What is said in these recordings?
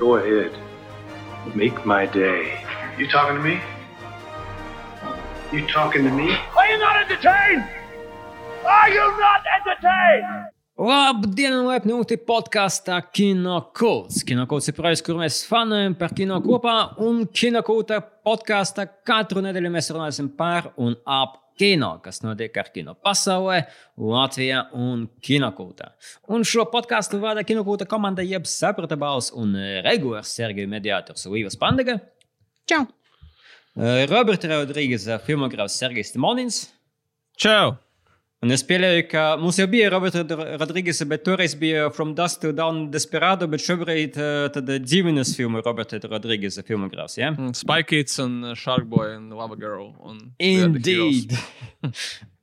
Go ahead. Make my day. You talking to me? You talking to me? Are you not entertained? Are you not entertained? Labdien, laipni lūgti podkāstā Kinokults. Kinokults ir projekts, kur mēs fanojam par kino kopā, un Kinokulta podkāstā katru nedēļu mēs runāsim par un ap kino, kas notiek ar kino pasaulē, Latvijā un Kinokultā. Un šo podkāstu vada Kinokulta komanda jeb saprata balss un regulārs Sergeja mediātors Līvas Pandega. Čau! Roberta Rodrīgas filmogrāfs Sergejs Timonins. Čau! Un es pieļauju, ka mums jau bija Roberta Rodrīgas, bet toreiz bija From Dust to Down Desperado, bet šobrīd tad ģimenes filma Roberta Rodrīgas filmogrāfs. Ja? Mm, Spy Kids un Sharkboy un Lava Girl. Un Indeed!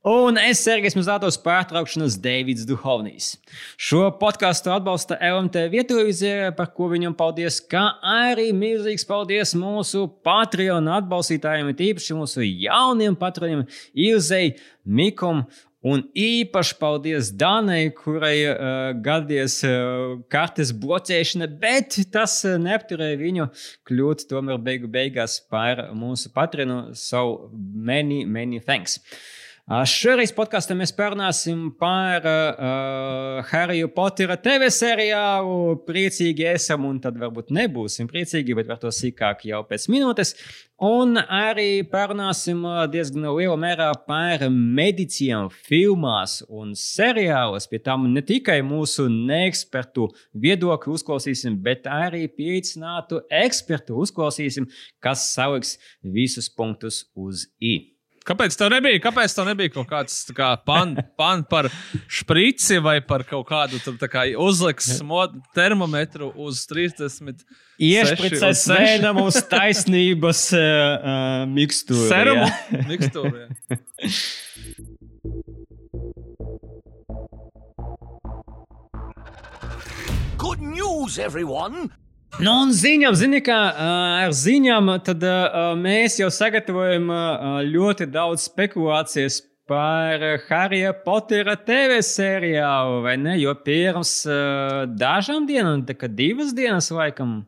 Un es, Sergejs Mazātos, pārtraukšanas Deivids Duhovnīs. Šo podkāstu atbalsta LMT vietovizija, par ko viņam paldies, kā arī milzīgs paldies mūsu Patreon atbalstītājiem, tīpaši mūsu jauniem patroniem Ilzei, Mikom Un īpaši paldies Danai, kurai uh, gadies uh, kartes bloķēšana, bet tas uh, neapturēja viņu kļūt tomēr beigu beigās par mūsu patronu. So many, many thanks! Šoreiz podkāstā mēs parunāsim par uh, Hariju Potera TV seriālu. Priecīgi esam, un tad varbūt nebūsim priecīgi, bet par to sīkāk jau pēc minūtes. Un arī parunāsim diezgan lielā mērā par medicīnu, filmās un seriālos. Pie tam ne tikai mūsu neekspertu viedokli uzklausīsim, bet arī pieicinātu ekspertu uzklausīsim, kas saliks visus punktus uz i. Kāpēc tā nebija? Kāpēc tā nebija kaut kāds kā pan, pan par šprici vai par kaut kādu kā, uzliks termometru uz 30? Iešpricēs sēnam uz taisnības uh, mikstūru. Serumu mikstūru. Good news, everyone! Nu, un ziņām, zini, kā ar ziņām, tad mēs jau sagatavojam ļoti daudz spekulācijas par Harija Potera TV sērijālu, vai ne? Jo pirms uh, dažām dienām, tā kā divas dienas, laikam,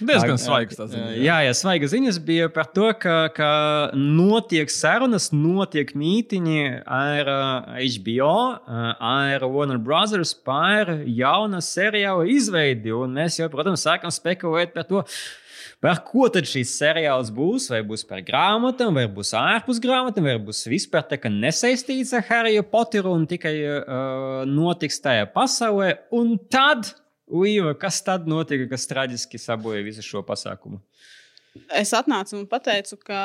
diezgan svaigas tas ziņas. Jā, jā, svaiga ziņas bija par to, ka, ka notiek sarunas, notiek mītiņi ar uh, HBO, uh, ar Warner Brothers par jaunu seriālu izveidi, un mēs jau, protams, sākam spekulēt par to. Par ko tad šīs seriāls būs? Vai būs par grāmatām, vai būs ārpus grāmatām, vai būs vispār tā, nesaistīts ar Hariju Poteru un tikai uh, notiks tajā pasaulē. Un tad, Līva, kas tad notika, kas traģiski sabojāja visu šo pasākumu? Es atnācu un teicu, ka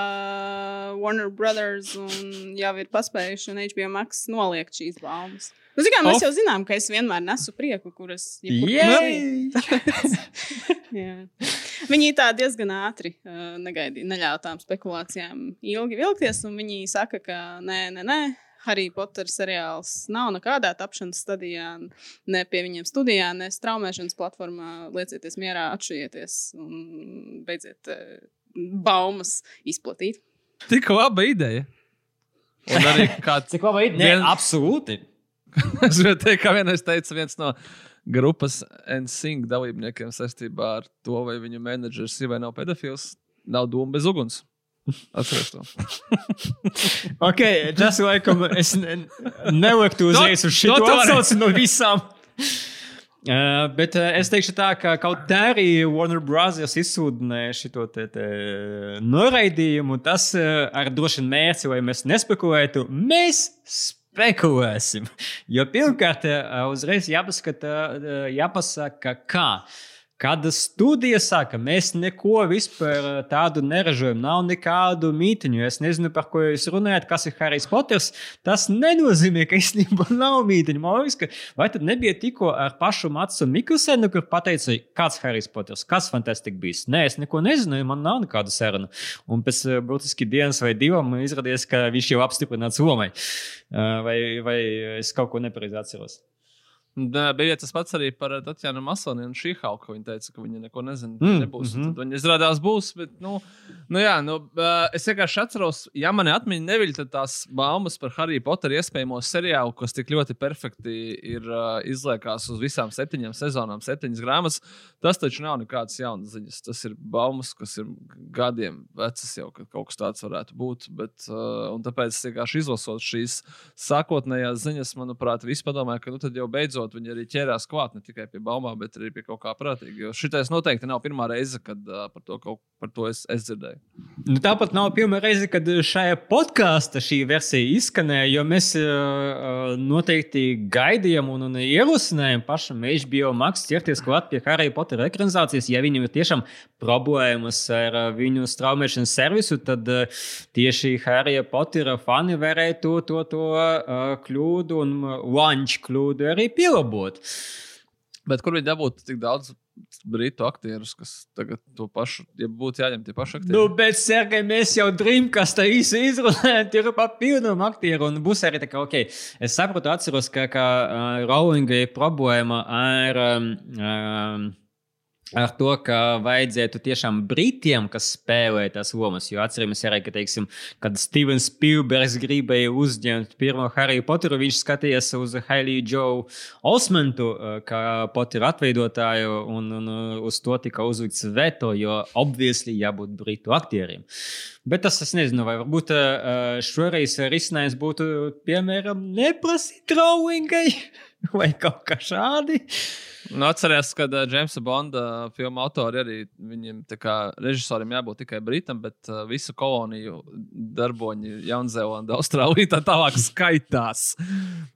Warner Brothers jau ir paspējuši un HBO Max noliegt šīs baumas. Nu, kā, mēs jau zinām, ka es vienmēr nesu prieku, kuras Viņi tā diezgan ātri uh, negaidīja, neļāva tām spekulācijām ilgi vilkties. Viņi saka, ka nē, nē, nē. Harry Potter seriāls nav nekādā tapšanas stadijā, ne pie viņiem studijā, ne straumēšanas platformā. Liecieties mierā, atšujieties un beidziet uh, baumas izplatīt. Tik laba ideja! Un arī kāds. Cik laba ideja? Vien... Absolūti! es gribēju teikt, kā vienreiz teica viens no grupas NSYNC dalībniekiem saistībā ar to, vai viņu menedžers ir vai nav pedofils. Nav doma bez uguns. Atcerieties to. ok, tas laikam es ne, neliktu uzreiz uz šo atsauci no visām. Uh, bet uh, es teikšu tā, ka kaut arī Warner Bros. izsūdināja šo te, te noraidījumu. Tas uh, ar vien mērķi, lai mēs nespekulētu. Mēs spekulēsim. Jo pirmkārt, eh, uzreiz jāpaskata, eh, jāpasaka, kā. Kad studija saka, mēs neko vispār eh, tādu neražojam, nav nekādu mītiņu. Es nezinu, par ko jūs runājat, kas ir Harijs Poters. Tas nenozīmē, ka īstenībā nav mītiņu. Man liekas, ka vai tad nebija tikko ar pašu Matsu Mikusenu, kur pateica, kāds Harijs Poters, kas fantastiski bijis. Nē, es neko nezinu, man nav nekāda saruna. Un pēc eh, būtiski dienas vai divām izrādījās, ka viņš jau apstiprināts lomai. Eh, vai, vai es kaut ko nepareizi atceros? Bija tas pats arī par Tatjana Masoni un Šīhauku. Viņa teica, ka viņa neko nezina. Mm, nebūs. Mm -hmm. Tad viņa izrādās būs. Bet, nu, nu, jā, nu, uh, es vienkārši atceros, ja mani atmiņa neviļ, tad tās baumas par Harry Potteru iespējamo seriālu, kas tik ļoti perfekti ir uh, izliekās uz visām septiņām sezonām, septiņas grāmatas, tas taču nav nekādas jaunas ziņas. Tas ir baumas, kas ir gadiem vecas jau, ka kaut kas tāds varētu būt. Bet, uh, un tāpēc, vienkārši izlasot šīs sākotnējās ziņas, manuprāt, visi padomāja, ka nu, tad jau beidzot viņi arī ķērās klāt ne tikai pie baumām, bet arī pie kaut kā prātīga. Jo šitais noteikti nav pirmā reize, kad uh, par to, kaut, par to es, es dzirdēju. Nu, tāpat nav pirmā reize, kad šajā podkāstā šī versija izskanēja, jo mēs uh, noteikti gaidījām un, un ierosinājām pašam HBO Max ķerties klāt pie Harry Potter ekranizācijas. Ja viņam ir tiešām problēmas ar uh, viņu straumēšanas servisu, tad uh, tieši Harry Pottera fani varēja to, to, to uh, kļūdu un lunch kļūdu arī pielabot. Bet kur viņi dabūtu tik daudz britu aktierus, kas tagad to pašu, ja būtu jāņem tie paši aktieri? Nu, bet, Sergei, mēs jau Dreamcastā īsi izrunājām, ir papildumu aktieru. Un būs arī tā, ka, ok, es saprotu, atceros, ka, ka uh, Rowlinga ir problēma ar. Um, um, Ar to, ka vajadzētu tiešām britiem, kas spēlē tās lomas. Jo atceramies arī, ka, teiksim, kad Stevens Spielbergs gribēja uzņemt pirmo Harry Potteru, viņš skatījās uz Hailey Joe Osmantu, uh, kā Potteru atveidotāju, un, un uh, uz to tika uzlikts veto, jo obviously jābūt britu aktieriem. Bet tas es nezinu, vai varbūt uh, šoreiz risinājums būtu, piemēram, neprasīt Rowlingai vai kaut kā šādi. Nu, atcerieties, kad uh, Jamesa Bonda uh, filmu autori arī viņam kā režisoram jābūt tikai britam, bet uh, visu koloniju darboņi Jaunzēlandē, Austrālijā tā tālāk skaitās.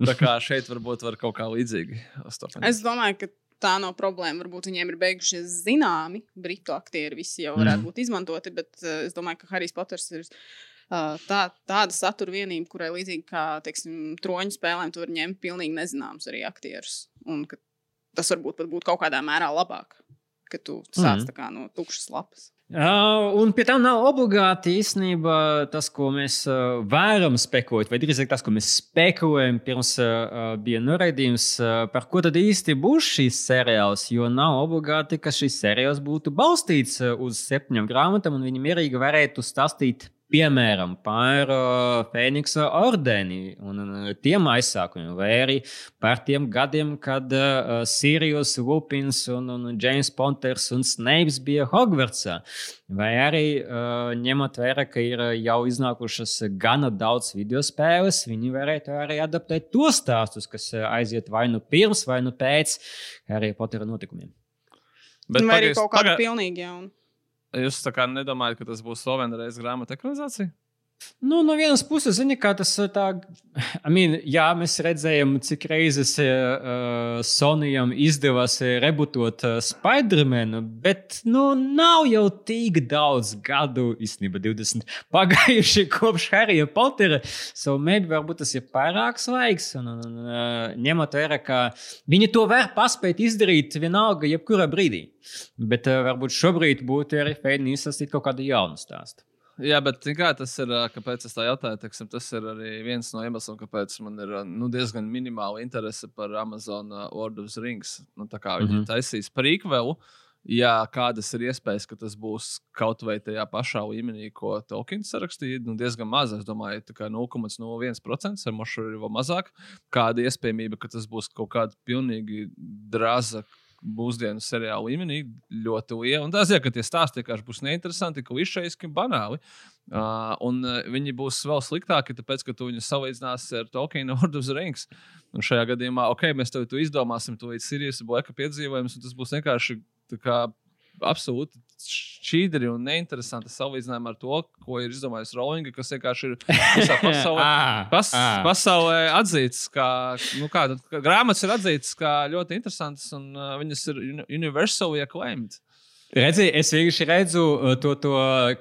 Tā kā šeit varbūt var kaut kā līdzīgi. to Es domāju, ka tā nav problēma. Varbūt viņiem ir beigušies zināmi britu aktieri, visi jau varētu Mm. būt izmantoti, bet uh, es domāju, ka Harijs Poters ir. Tā, tāda satura vienība, kurai līdzīgi kā teiksim, troņu spēlēm, tu vari ņemt pilnīgi nezināmus arī aktierus. Un tas varbūt pat būtu kaut kādā mērā labāk, ka tu sāc tā kā no tukšas lapas. Uh, un pie tam nav obligāti īstenībā tas, ko mēs uh, varam spekulēt, vai drīzāk tas, ko mēs spekulējam, pirms uh, bija noraidījums, uh, par ko tad īsti būs šīs seriāls. Jo nav obligāti, ka šis seriāls būtu balstīts uz septiņām grāmatām, un viņi mierīgi varētu stāstīt. Piemēram, par Fēniksa ordeni un, tiem aizsākumiem, vai arī par tiem gadiem, kad uh, Sirijus, Lupins un, un James Ponters un Snipes bija Hogwartsā. Vai arī uh, ņemot vērā, ka ir jau iznākušas gana daudz video spēles, viņi varētu arī adaptēt tos stāstus, kas aiziet vai nu pirms, vai nu pēc Harry Pottera notikumiem. Bet Vai arī kaut kāda paga- pilnīgi jauna. Jūs tā kā nedomājat, ka tas būs vēl vienreiz grāmatu ekranizācija? Nu, no vienas puses, zini, kā tas uh, tā, I mean, jā, mēs redzējām, cik reizes uh, Sonijam izdevās rebutot uh, Spider-Man, bet, nu, nav jau tik daudz gadu, īstenībā 20 pagājuši kopš Harryja Pottera, so maybe varbūt tas ir pārāk svaigs, un, un, un uh, ņemot vērā, ka viņi to var paspēt izdarīt vienalga, jebkurā brīdī. Bet uh, varbūt šobrīd būtu arī fēni izsastīt kaut kādu jaunu stāstu. Jā, bet kā, tas ir, kāpēc es tā jautāju. Teksim, tas ir arī viens no iemesliem, kāpēc man ir nu, diezgan minimāla interese par Amazon Lord of Rings. Nu, tā kā viņi mm. -hmm. taisīs prequelu, ja kādas ir iespējas, ka tas būs kaut vai tajā pašā līmenī, ko Tolkiens sarakstīja, nu, diezgan maz. Es domāju, tā kā 0,01% ar mošu ir vēl mazāk. Kāda iespējamība, ka tas būs kaut kāda pilnīgi drāza mūsdienu seriālu līmenī ļoti liela. Un tas, ja tie stāsti vienkārši būs neinteresanti, ka izšķiski banāli. Uh, un viņi būs vēl sliktāki, tāpēc, ka tu viņus salīdzināsi ar Tolkienu Lord of the Rings. Un šajā gadījumā, ok, mēs tev to izdomāsim, to līdz Sirijas Bleka piedzīvojums, un tas būs vienkārši tā kā absolūti šķīdri un neinteresanti salīdzinājumā ar to, ko ir izdomājis Rowling, kas vienkārši ir visā pasaulē. Ah, Pas, ah. pasaulē atzīts, ka, nu kā, grāmatas ir atzītas kā ļoti interesantas, un uh, viņas ir uni- universally acclaimed. Redzi, es vienkārši redzu uh, to, to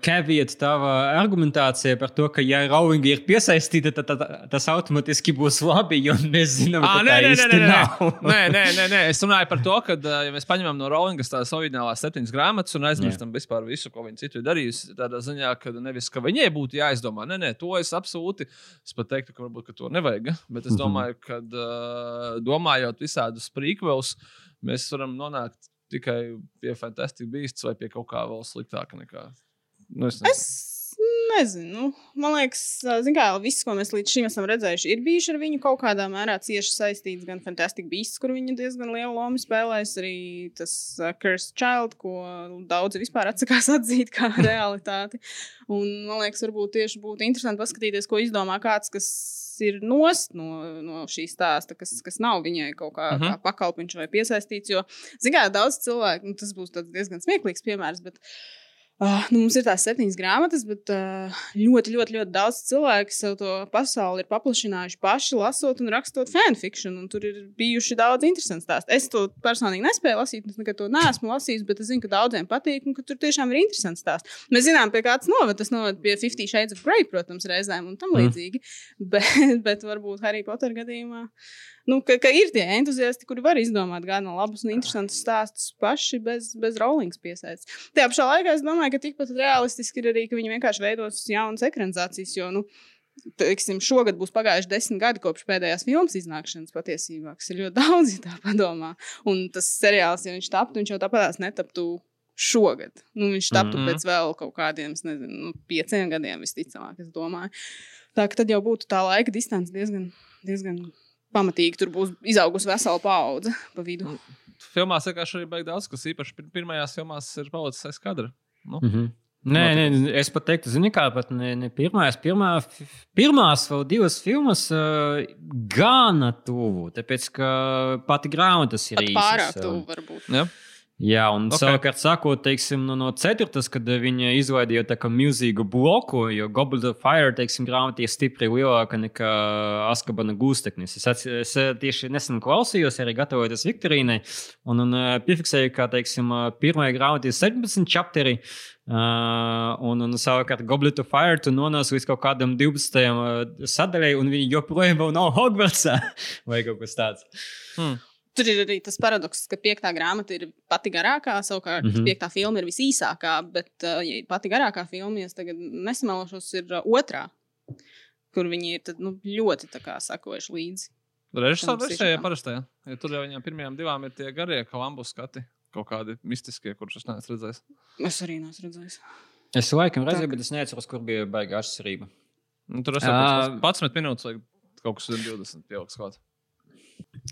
caveat tava argumentācijā par to, ka, ja Rowling ir piesaistīta, tad, tad, tad tas automātiski būs labi, jo mēs zinām, Ah, ka nē, nē, nē, nē, nē. nē, nē, nē. Es runāju par to, ka, ā, ja mēs paņemam no Rowlingas tās oriģinālās septiņas grāmatas un aizmirstam vispār visu, ko viņa citu ir darījusi, tādā ziņā, ka nevis, ka viņai būtu jāizdomā, nē, nē, to es absolūti, es pat teiktu, ka varbūt ka to nevajag, bet es domāju, ka uh, domājot visādus prequels, mēs varam nonākt tikai pie Fantastic Beasts vai pie kaut kā vēl sliktāka nekā. Nu, es nezinu. Es nezinu. Man liekas, kā, viss, ko mēs līdz šim esam redzējuši, ir bijuši ar viņu kaut kādā mērā cieši saistīts. Gan Fantastic Beasts, kur viņa diezgan lielu lomu spēlēs, arī tas uh, Cursed Child, ko daudzi vispār atsakās atzīt kā realitāti. Un man liekas, varbūt tieši būtu interesanti paskatīties, ko izdomā kāds, kas ir nost no, no šī stāsta, kas, kas nav viņai kaut kā, uh Mhm. -huh. kā pakalpiņš vai piesaistīts. Jo, zin kā, daudz cilvēku, nu, tas būs diezgan smieklīgs piemērs, bet Uh, nu, mums ir tās septiņas grāmatas, bet uh, ļoti, ļoti, ļoti daudz cilvēku sev to pasauli ir paplašinājuši paši, lasot un rakstot fanfiction. Un tur ir bijuši daudz interesantu stāstu. Es to personīgi nespēju lasīt, es nekad to neesmu lasījis, bet es zinu, ka daudziem patīk un ka tur tiešām ir interesants stāsts. Mēs zinām, pie kāds noved. Tas noved pie Fifty Shades of Grey, protams, reizēm un tam Mm. līdzīgi. Bet, bet varbūt Harry Potter gadījumā. Nu, ka, ka ir tie entuziasti, kuri var izdomāt gan labus un interesantus stāstus paši bez, bez Rowlings piesaistes. Tajā pašā laikā es domāju, ka tikpat realistiski ir arī, ka viņi vienkārši veidos jaunas ekranizācijas. Jo, nu, teiksim, šogad būs pagājuši desmit gadi kopš pēdējās filmas iznākšanas patiesībā, kas ir ļoti daudz, ja tā padomā. Un tas seriāls, ja viņš taptu, viņš jau tāpatās netaptu šogad. Nu, viņš taptu mm. -hmm. pēc vēl kaut kādiem, nezinu, nu, pieciem gadiem visticamāk, es domāju. Tā tad jau būtu tā laika distance diezgan, diezgan pamatīgi. Tur būs izaugusi vesela paudze pa vidu. Filmās vienkārši arī baigi daudz, kas īpaši pir- pirmajās filmās ir palicis aiz kadra. Nu, Mm -hmm. Nē, nē, es pat teiktu, zini, kā pat ne, ne pirmās, pirmā, f- pirmās vēl divas filmas uh, gana tuvu. Tāpēc, ka pati grāmatas ir īsas. pārāk tuvu varbūt. ja? Jā, un Ok. okay. savukārt, sakot, teiksim, no, no ceturtas, kad viņa izveidoja tā kā milzīgu bloku, jo Goblet of Fire, teiksim, grāmatā ir stipri lielāka nekā Askabana gūsteknis. Es, ats- es eh, tieši nesen klausījos, arī gatavojoties Viktorīnai, un, un eh, piefiksēju, ka, teiksim, eh, pirmajā grāmatā ir 17 chapteri. Uh, un, un savukārt, Goblet of Fire tu nonāc līdz kaut kādam 12. uh, sadaļai, un viņi joprojām nav Hogwartsā vai kaut kas tāds. Hmm. Tur ir arī tas paradoks, ka piekta grāmata ir pati garākā, savukārt mm. -hmm. piekta filma ir visīsākā. Bet uh, ja pati garākā filma, ja es tagad nesamalošos, ir uh, otrā, kur viņi ir tad, nu, ļoti sakojuši līdzi. Režisora Tam versijā parastajā. Ja tur jau viņām pirmajām divām ir tie garie kalambu skati. Kaut kādi mistiskie, kurus es neesmu redzējis. Es arī neesmu redzējis. Es laikam redzēju, bet es neatceros, kur bija baigā atšķirība. Nu, tur es jau pats 11 minūtes vai kaut kas 20 pieaugs klāt.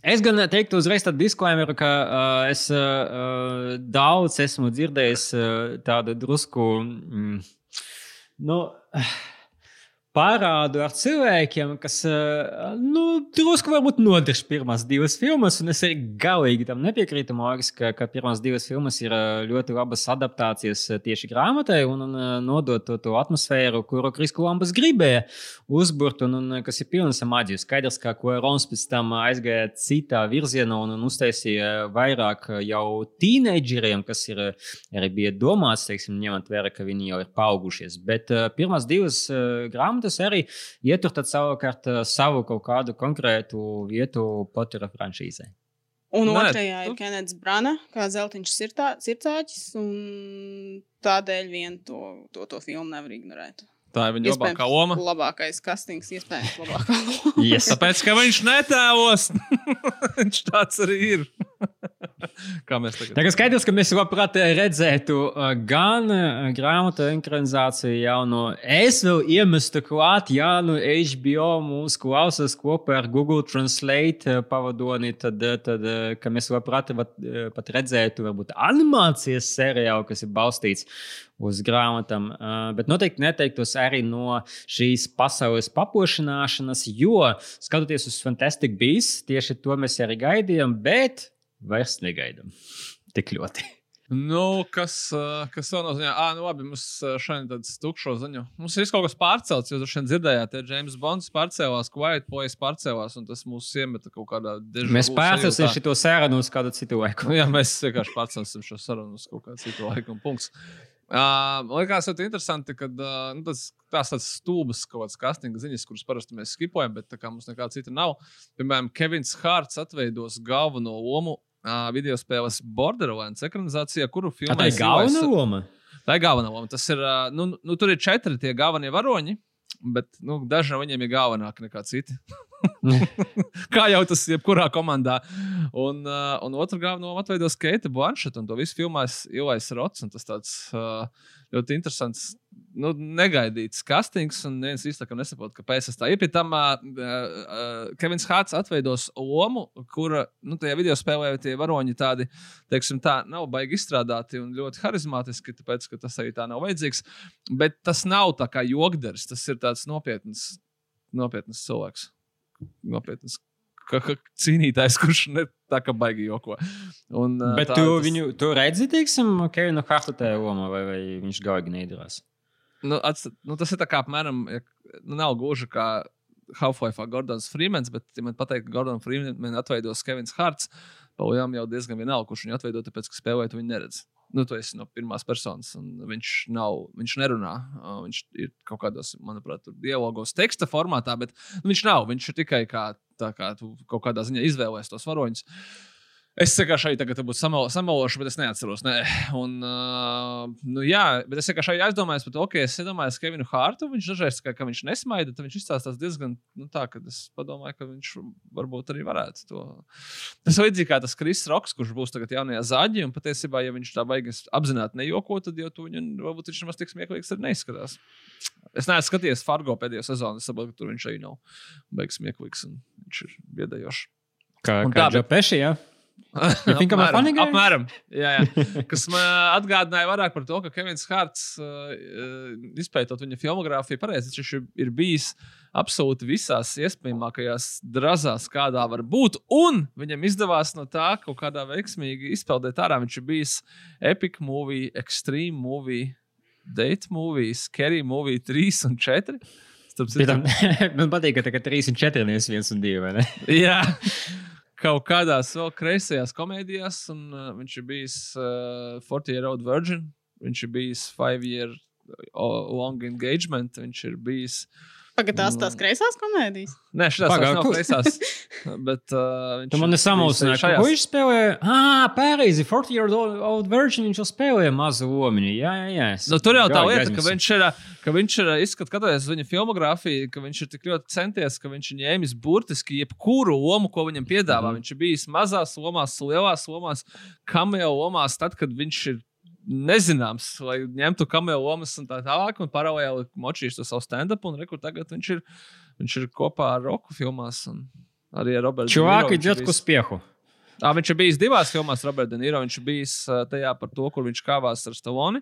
Es gan teiktu, uzreiz tādu disklaimeru, ka uh, es uh, daudz esmu dzirdējis uh, tādu drusku. Mm, nu, Parādu ar cilvēkiem, kas uh, nu, drusku varbūt nodeļas pirmās divas filmas, un es arī galīgi tam nepiekrītu. Liekas, ka, ka pirmās divas filmas ir uh, ļoti labas adaptācijas uh, tieši grāmatai un, un nodot to, to atmosfēru, kuru Kris Kolumbus gribēja uzburt, un, un kas ir pilns ar maģiju. Skaidrs, ka Rons pēc tam aizgāja citā virzienā un, un uztaisīja vairāk jau tīneidžeriem, kas ir arī bija domāts, teiksim, ņemot vērā, ka viņi jau ir paaugušies. Bet pirmās divas uh, grāmatas arī ietur savukārt uh, savu kaut kādu konkrētu vietu Pottera franšīzē. Un Nē, otrajā tu- ir Kenets Brana, kā zeltiņš sirtā- sirdsāķis. un Tādēļ vien to, to, to filmu nevar ignorēt. Tā ir viņa labākā loma. Labākais kastings, iespējams, labākā loma. Yes. Tāpēc, ka viņš netēlos, viņš tāds arī ir. Kā mēs tagad kā skaidrs, ka mēs labprāt redzētu uh, gan uh, grāmatu ekranizāciju jauno. Es vēl iemestu klāt, ja nu HBO mūs klausās kopā ar Google Translate pavadoni, tad, tad ka mēs labprāt pat redzētu varbūt animācijas seriālu, kas ir balstīts uz grāmatām, bet noteikti neteiktos arī no šīs pasaules paplašināšanas, jo skatoties uz Fantastic Beasts, tieši to mēs arī gaidījām, bet vairs negaidām tik ļoti. Nu, kas, kas vēl nozīmē? Ah, nu labi, mums šodien tāds tukšo ziņu. Mums ir kaut kas pārcelts, jo šodien dzirdējāt, ka James Bonds pārcēlās, Quiet Boys pārcēlās, un tas mūs iemeta kaut kādā dežu. Mēs pārcelsim šo sarunu uz kādu citu laiku. Jā, mēs vienkārši pārcelsim šo sarunu uz kaut kādu citu laiku un punktu. Uh, man liekas, tas ir interesanti, ka uh, nu, tas tās tādas stulbas kaut kādas castinga ziņas, kuras parasti mēs skipojam, bet tā kā mums nekā cita nav. Piemēram, Kevins Hārts atveidos galveno lomu uh, video spēles Borderlands ekranizācijā, kuru filmā Tā ir galvenā loma. Tā ir galvenā loma. Tas ir, ā, nu, nu, tur ir četri tie galvenie varoņi, bet nu, daži no viņiem ir galvenāki nekā citi. Kā jau tas ir jebkurā komandā. Un, uh, un otru galveno atveidos Keita Blancheta, un to visu filmās Ilais Rots. Tas tāds uh, ļoti interesants, nu, negaidīts castings, un neviens īstenībā nesaprot, kāpēc tas tā ir. Pie tam uh, uh, Kevins Hārts atveidos lomu, kura, nu, tajā video spēlē tie varoņi tādi, teiksim, tā nav baigi izstrādāti un ļoti harizmātiski, tāpēc, ka tas arī tā nav vajadzīgs. Bet tas nav tā kā jogders, tas ir tāds nopietns, nopietns cilvēks nopietnas ka- ka- cīnītājs, kurš ne tā kā baigi joko. Un, Bet tā- tu tas- viņu tu redzi, teiksim, Kevinu Hartu tajā lomā, vai, vai viņš galīgi neidrās? Nu, ats, nu, tas ir tā kā apmēram, nu, nav gluži kā Half-Life Gordons Freemans, bet, ja man pateikt, ka Gordons Freeman atveidos Kevins Harts, Paujām jau diezgan vienalga, kurš viņu atveido, tāpēc, ka spēlēt, viņu neredz. Nu, tu esi no pirmās personas, un viņš nav, viņš nerunā. ā, Viņš ir kaut kādos, manuprāt, dialogos, teksta formātā, bet nu, viņš nav. Viņš ir tikai kā, tā kā tu kaut kādā ziņā izvēlējies tos varoņus. Es vienkārši tagad būtu samalošu, bet es neatceros. Nē. Un, uh, nu, jā, bet es vienkārši aizdomājos par to, ka es iedomājos Kevinu Hārtu. Viņš dažreiz, kā, ka viņš nesmaida, tad viņš izstāstās diezgan nu, tā, ka es padomāju, ka viņš varbūt arī varētu to. Tas līdzīgi kā tas Kris Roks, kurš būs tagad jaunajā zāģī. Un patiesībā, ja viņš tā baigas apzināti nejoko, tad jau tu viņu varbūt viņš nemaz tik smieklīgs arī neizskatās. Es neesmu skatījies Fargo pēdējo sezonu, es saprotu, ka tur viņš arī nav beigas smieklīgs un viņš ir biedējošs. Kā, Un kā tā, Joe Pesci, jā? think I'm a funny guy? apmēram, jā, jā. Kas man atgādināja vairāk par to, ka Kevins Hārts, uh, izpētot viņa filmogrāfiju, pareizi viņš ir, bijis absolūti visās iespējamākajās drazās, kādā var būt. Un viņam izdevās no tā kaut kādā veiksmīgi izpeldēt ārā. Viņš ir bijis epic movie, extreme movie, date movie, scary movie 3 un 4. Starp citu, man patīk, ka tagad 3 un 4 nevis 1 un 2, vai ne? Jā, kaut kādās vēl kreisajās komēdijās, un uh, viņš ir bijis uh, 40 year old virgin, viņš ir bijis 5 year o- long engagement, viņš ir bijis. Pagaidām tās tās kreisās komēdijas. Nē, šīs Pagaid, nav ko- kreisās. Bet uh, viņš Tu man ir ka šajās- viņš spēlēja. Ah, pareizi, 40 year old, old virgin, viņš jau spēlēja mazu lomiņu. Jā, jā, jā. Nu, tur jau tā lieta, ka viņš ir, ka viņš ir izskatījis viņa filmogrāfiju, ka viņš ir tik ļoti centies, ka viņš ir ņēmis burtiski jebkuru lomu, ko viņam piedāvā. Mm. Viņš ir bijis mazās lomās, lielās lomās, kameo lomās, tad, kad viņš ir nezināms, lai ņemtu kameo lomas un tā tālāk, un paralēli močīs to savu stand-up, un rekur tagad viņš ir, viņš ir kopā ar Roku filmās. un Arī ar Robertu. De Niro Čuvāki viņš ir dzird, ko bijis- spiehu. Ā, viņš ir bijis divās filmās, Roberts Denīro. Viņš ir bijis tajā par to, kur viņš kāvās ar Staloni.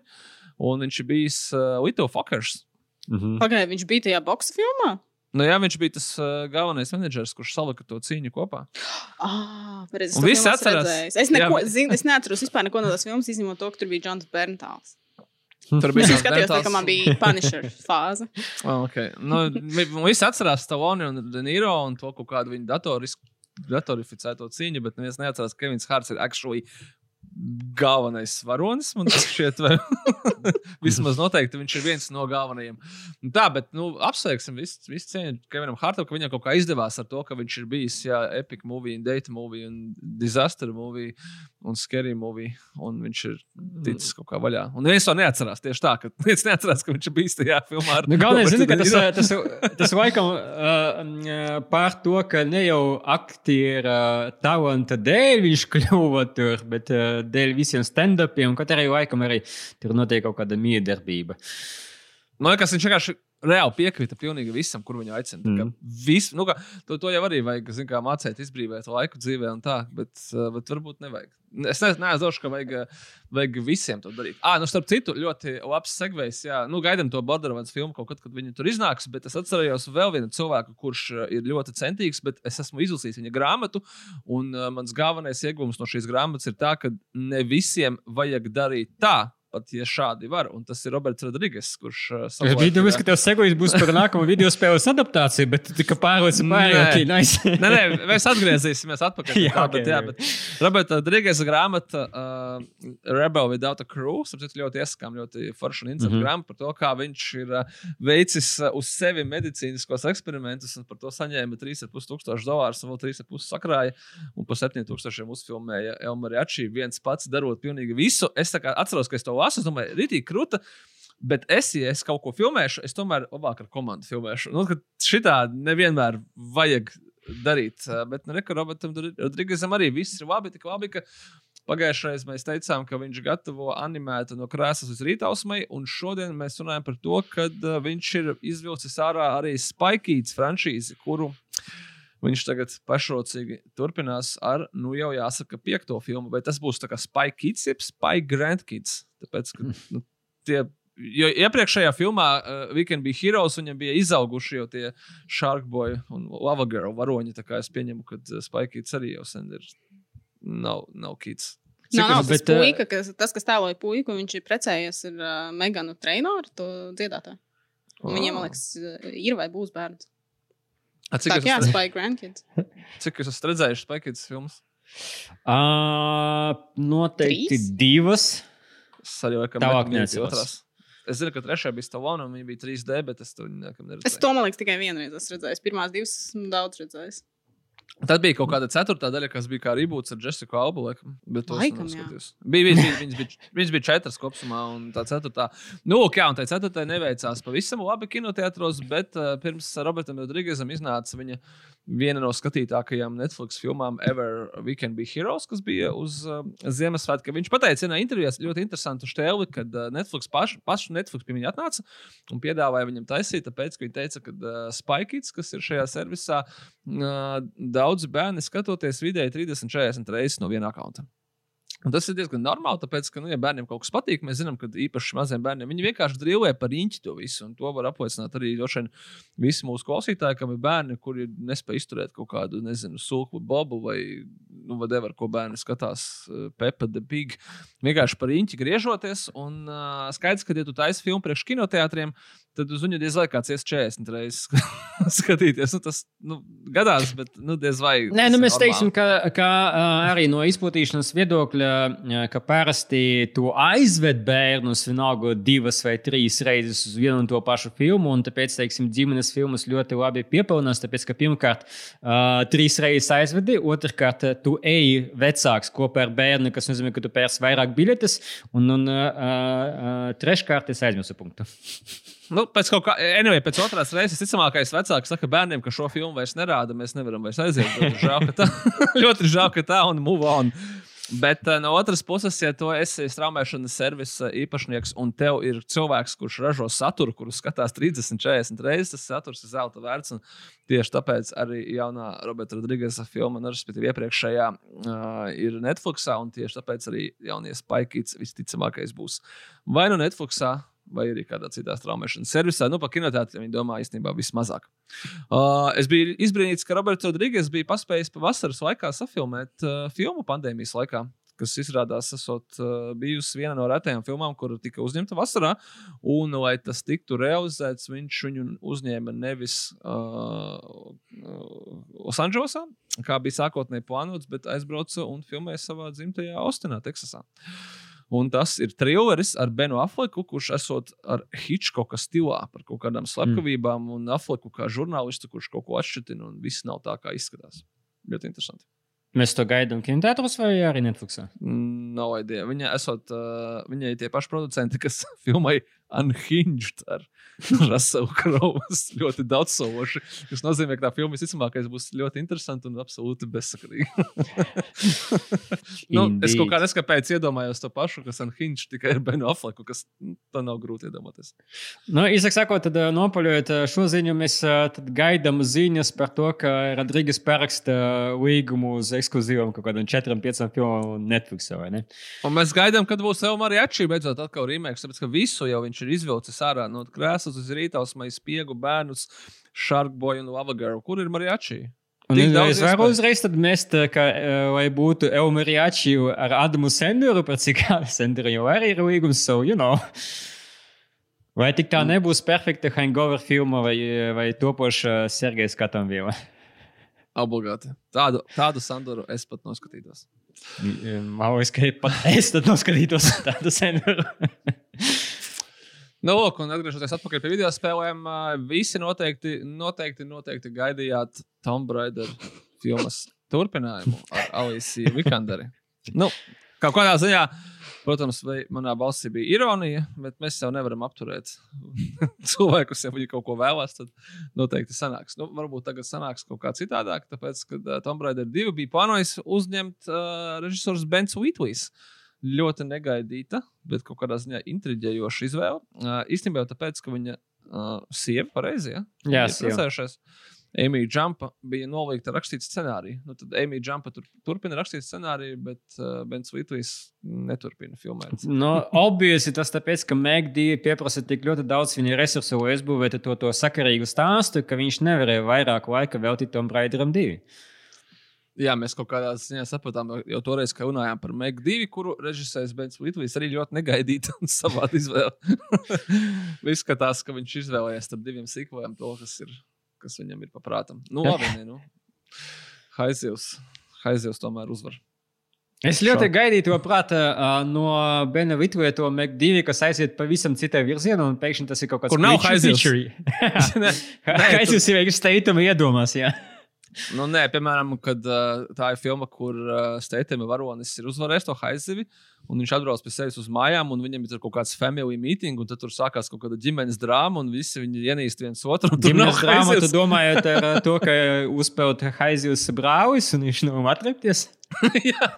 Un viņš ir bijis uh, Little Fuckers. Mhm. Pagaidām viņš bija tajā boxa filmā. Nu, jā, viņš bija tas uh, galvenais menedžers, kurš salika to cīņu kopā. Ah, pareizi. Esmu atcerās. redzējis. Es, neko, Jā, zinu, es neatceros vispār neko no tās filmas, izņemot to, ka tur bija Džons Berntāls. Tur Es bija jau skatījos, tā, ka man bija Punisher fāze. Oh, okay. nu, vi- visi atcerās Staloni un Denīro un to kaut kādu viņa datoris, datorificēto cīņu, bet neviens neatcerās, ka Kevins Hārts ir actually galvenais varonis. Man šķiet, vai vismaz noteikti viņš ir viens no galvenajiem. Nu, Tā, bet nu, apsveiksim visu, visu cieņu Kevinam Hārtam, ka viņam kaut kā izdevās ar to, ka viņš ir bijis jā, epic movie, date movie, un disaster movie, un scary movie, un viņš ir ticis kaut kā vaļā. Un neviens to neatcerās tieši tā, ka neviens neatcerās, ka viņš ir bijis tajā filmā. ar Nu, galvenais, zini, ka tas, tas, tas laikam uh, par to, ka ne jau aktiera talanta dēļ viņš kļuva tur, bet uh, dēļ visiem stand-upiem, un katrai laikam arī tur notiek kaut kāda miedarbība. Man liekas, viņš vienkārši reāli piekrita pilnīgi visam, kur viņu aicina. Mm. Vis, nu, kā, to, to jau arī vajag zin, kā, mācīt, izbrīvot laiku dzīvē, un tā, bet, uh, bet varbūt nevajag. Es ne, neaizdošu, ka vajag, vajag visiem to darīt. Ah, nu, starp citu, ļoti labs segvejs. Jā, nu, gaidām to Borderlands filmu kaut kad, kad viņi tur iznāks. Bet es atceros vēl vienu cilvēku, kurš ir ļoti centīgs, bet es esmu izlasījis viņa grāmatu. Un uh, mans galvenais iegūms no šīs grāmatas ir tas, ka ne visiem vajag darīt tā, pat ja šādi var. Un tas ir Roberts Rodrīgas, kurš uh, es biju domājis, ka tev sekojas būs par nākamo video spēles adaptāciju, bet tu tikai pārlieci pārāk. Nice. nē, nē, mēs atgriezīsimies atpakaļ. jā, tā, okay, bet, jā, bet Roberta Rodrīgas grāmata uh, Rebel Without a Crew, sapratu, ļoti ieskām, ļoti forša un interesanta mm -hmm. grāmata par to, kā viņš ir uh, veicis uh, uz sevi medicīniskos eksperimentus un par to saņēma 3,5 tūkstošu dolārus un vēl 3,5 sakrāja un par 7 tūkstošiem uzfilmēja Elmari Ačī viens pats darot pilnīgi visu. Es atceros, ka es to lasu, es domāju, rītīgi krūta. Bet es, ja es kaut ko filmēšu, es tomēr labāk ar komandu filmēšu. Nu, šitā nevienmēr vajag darīt. Bet, nu, reka, Robertam Rodrīgam arī viss ir labi, tik labi, ka Pagājušajā mēs teicām, ka viņš gatavo animētu no krēslas uz rītausmai, un šodien mēs runājam par to, ka viņš ir izvilcis ārā arī Spikīts franšīzi, kuru viņš tagad pašrocīgi turpinās ar, nu jau jāsaka, piekto filmu, vai tas būs tā kā Spikīts, jeb Spike Grandkids. Tāpēc, ka nu, tie Jo iepriekšējā filmā uh, We Can Be Heroes viņam bija izauguši jau tie Sharkboy un Lava Girl varoņi. Tā kā es pieņemu, ka uh, Spikīts arī jau sen ir. Nav, nav kids. Cik nav, nav tas, bet, puika, kas, tas, kas tēloja puiku, viņš ir precējies ar uh, Meganu Trainoru, to dziedātāju. Viņiem, man liekas, ir vai būs bērns. A, cik tā kā Spike Grandkids. Cik jūs esat redzējuši Spike filmas? Uh, noteikti Trīs? divas. Es arī laikam tālāk neatceros. Es zinu, ka trešā bija Stalona, un viņa bija 3D, bet es to neredzēju. Es to, man liekas, tikai vienu reizi redzēju. Pirmās divas esmu daudz redzējis. Tad bija kaut kāda ceturtā daļa, kas bija kā reboots ar Jessiku Albu. Laikam, bet laikam, bija, bija, bija, viņas, bija, viņas bija četras kopumā, un tā ceturtā. Nu, ok, un tā ceturtā neveicās pavisam labi kinoteātros, bet uh, pirms Robertam Rodrīgezam iznāca viņa viena no skatītākajām Netflix filmām Ever We Can Be Heroes, kas bija uz uh, Ziemassvētku. Viņš pateica, vienā intervijā ļoti interesantu štēli, kad uh, Netflix pašu, pašu Netflix pie viņa atnāca un piedāvāja viņam taisīt, tāpēc, ka viņi teica, ka uh, Spikits, kas ir šajā servisā, uh, daudzi bērni skatoties vidēji 30, 40 reizes no viena konta. Un tas ir diezgan normāli, tāpēc, ka, nu, ja bērniem kaut kas patīk, mēs zinām, ka īpaši maziem bērniem viņi vienkārši drīlē par īņķi to visu. Un to var apliecināt arī vien, visi mūsu klausītāji, kam ir bērni, kuri nespēj izturēt kaut kādu, nezinu, sulku bobu vai, nu, whatever, ko bērni skatās, uh, Peppa the Pig. Vienkārši par īņķi griežoties. Un uh, skaidrs, ka, ja tu taisi filmu priekš kinoteātriem, tad uz viņu diez vai kāds ies 40 reizes skatīties. Nu, tas nu, gadās, bet nu, diez vai. Nē, nu, mēs teiksim, ka, ka arī no izplatīšanas viedokļa, ka parasti to aizved bērnus vienalga divas vai trīs reizes uz vienu un to pašu filmu. Tāpēc, teiksim, ģimenes filmas ļoti labi piepilnās. Tāpēc, ka pirmkārt, uh, trīs reizes aizvedi, otrkārt, tu eji vecāks kopā ar bērnu, kas nozīmē, ka tu pērci vairāk biļetes, un, un uh, uh, treškārt es aizmirsu punktu. Nu, pēc kaut kā, anyway, pēc otrās reizes, visticamākais vecāks saka bērniem, ka šo filmu vairs nerāda. Mēs nevaram vairs aiziet. Žēl, ka tā, ļoti žēl, ka tā un move on. Bet uh, no otras puses, ja tu esi straumēšanas servisa īpašnieks un tev ir cilvēks, kurš ražo saturu, kuru skatās 30, 40 reizes, tas saturs ir zelta vērts. Tieši tāpēc arī jaunā Roberta Rodrigesa filma, nu, respektīvi, iepriekšējā uh, ir Netflixā, un tieši tāpēc arī jaunie Spikīts visticamākais būs vai nu Netflixā vai arī kādā citā straumēšanas servisā. Nu, par kinoteātriem viņi domā īstenībā vismazāk. Uh, es biju izbrīnīts, ka Roberts Rodrīgas bija paspējis pavasaras laikā safilmēt uh, filmu pandēmijas laikā. Kas izrādās, esot uh, bijusi viena no retajām filmām, kur tika uzņemta vasarā. Un, lai tas tiktu realizēts, viņš viņu uzņēma nevis uh, Losandželosā, kā bija sākotnēji plānots, bet aizbrauca un filmēja savā dzimtajā Austinā, Teksasā. Uh, Un tas ir trilleris ar Benu Afleku, kurš esot ar Hitchcocka stilā par kaut kādām slepkavībām, mm. un Afleku kā žurnālistu, kurš kaut ko atšķirtina, un viss nav tā, kā izskatās. Ļoti interesanti. Mēs to gaidām kinotētos vai arī Netflixā? Mm, nav idea. Viņa esot, uh, viņai tie paši producenti, kas filmai Unhinged ar Raselu Krovu. ļoti daudz sološi. Tas nozīmē, ka tā filma visticamākais būs ļoti interesanta un absolūti bezsakarīga. nu, es kaut kā neskapēc iedomājos to pašu, kas Unhinged tikai ar Benu Afleku, kas nu, tā nav grūti iedomāties. Nu, Īsāk sakot, tad eh, nopaļojot eh, šo ziņu, mēs eh, gaidām ziņas par to, ka Rodrīgas paraksta līgumu uz ekskluzīvām kaut kādām četrām, piecām filmām Netflixā. Un mēs gaidām, kad būs Elmar Jačī beidzot atkal remake, tāpēc ka visu jau viņš ir izvilcis ārā no krēslas uz rītausmai spiegu bērnus, Sharkboy un Lava Girl. Kur ir Mariachi? Un es varu uzreiz mest, ka, lai būtu Elmariači ar Adamu Senderu, par cik Senderu jau arī ir līgums, so, you know. Vai tik tā nebūs perfekta hangover filma vai, vai topoša Sergeja Skatamviela? Obligāti. Tādu, tādu Sandoru es pat noskatītos. Man liekas, ka pat es tad noskatītos tādu Sandoru. Nu, lūk, un atgriežoties atpakaļ pie video spēlēm, visi noteikti, noteikti, noteikti gaidījāt Tomb Raider filmas turpinājumu ar Alisiju Vikanderi. Nu, kaut kādā ziņā, protams, manā balsī bija ironija, bet mēs jau nevaram apturēt cilvēkus, ja viņi kaut ko vēlās, tad noteikti sanāks. Nu, varbūt tagad sanāks kaut kā citādāk, tāpēc, ka Tomb Raider 2 bija plānojis uzņemt uh, režisors Bens Whitleys. Uh, ļoti negaidīta, bet kaut kādā ziņā intriģējoša izvēle. Uh, īstenībā jau tāpēc, ka viņa uh, sieva pareizi ja? Jā, precējušies. Emīļa Džampa bija nolīgta rakstīt scenāriju. Nu, tad Emīļa Džampa tur, turpina rakstīt scenāriju, bet uh, Bens Vitlīs neturpina filmēt. No, obviously tas tāpēc, ka Megdī pieprasa tik ļoti daudz viņa resursu, lai uzbūvētu to, to sakarīgu stāstu, ka viņš nevarēja vairāk laika veltīt Tom Raideram divi. Jā, mēs kaut kādā ziņā sapratām, jau toreiz, kad runājām par Megu 2, kuru režisēs Bens Litvīs arī ļoti negaidīta un savāda izvēle. Izskatās, ka viņš izvēlējās starp diviem sīkojiem to, kas, ir, kas viņam ir paprātam. Nu, labi, ne, nu. Haizivs, Haizivs tomēr uzvar. Es ļoti Šo. gaidīju to prātā uh, no Bena Vitvija, to 2, kas aiziet pavisam citai virzienā, un pēkšņi tas ir kaut kāds tāds - kur nav Haizivs. Haizivs ir vienkārši steigtuma iedomās, jā. Nu, nē, piemēram, kad uh, tā ir filma, kur uh, Steitema varonis ir uzvarējis to haizivi, un viņš atbrauc pie sevis uz mājām, un viņam ir kaut kāds family meeting, un tur sākās kaut kāda ģimenes drāma, un visi viņi ienīst viens otru. Ģimenes drāma, tu domājot ar to, ka uzpeld haizivs brālis, un viņš nav atrepties? Jā,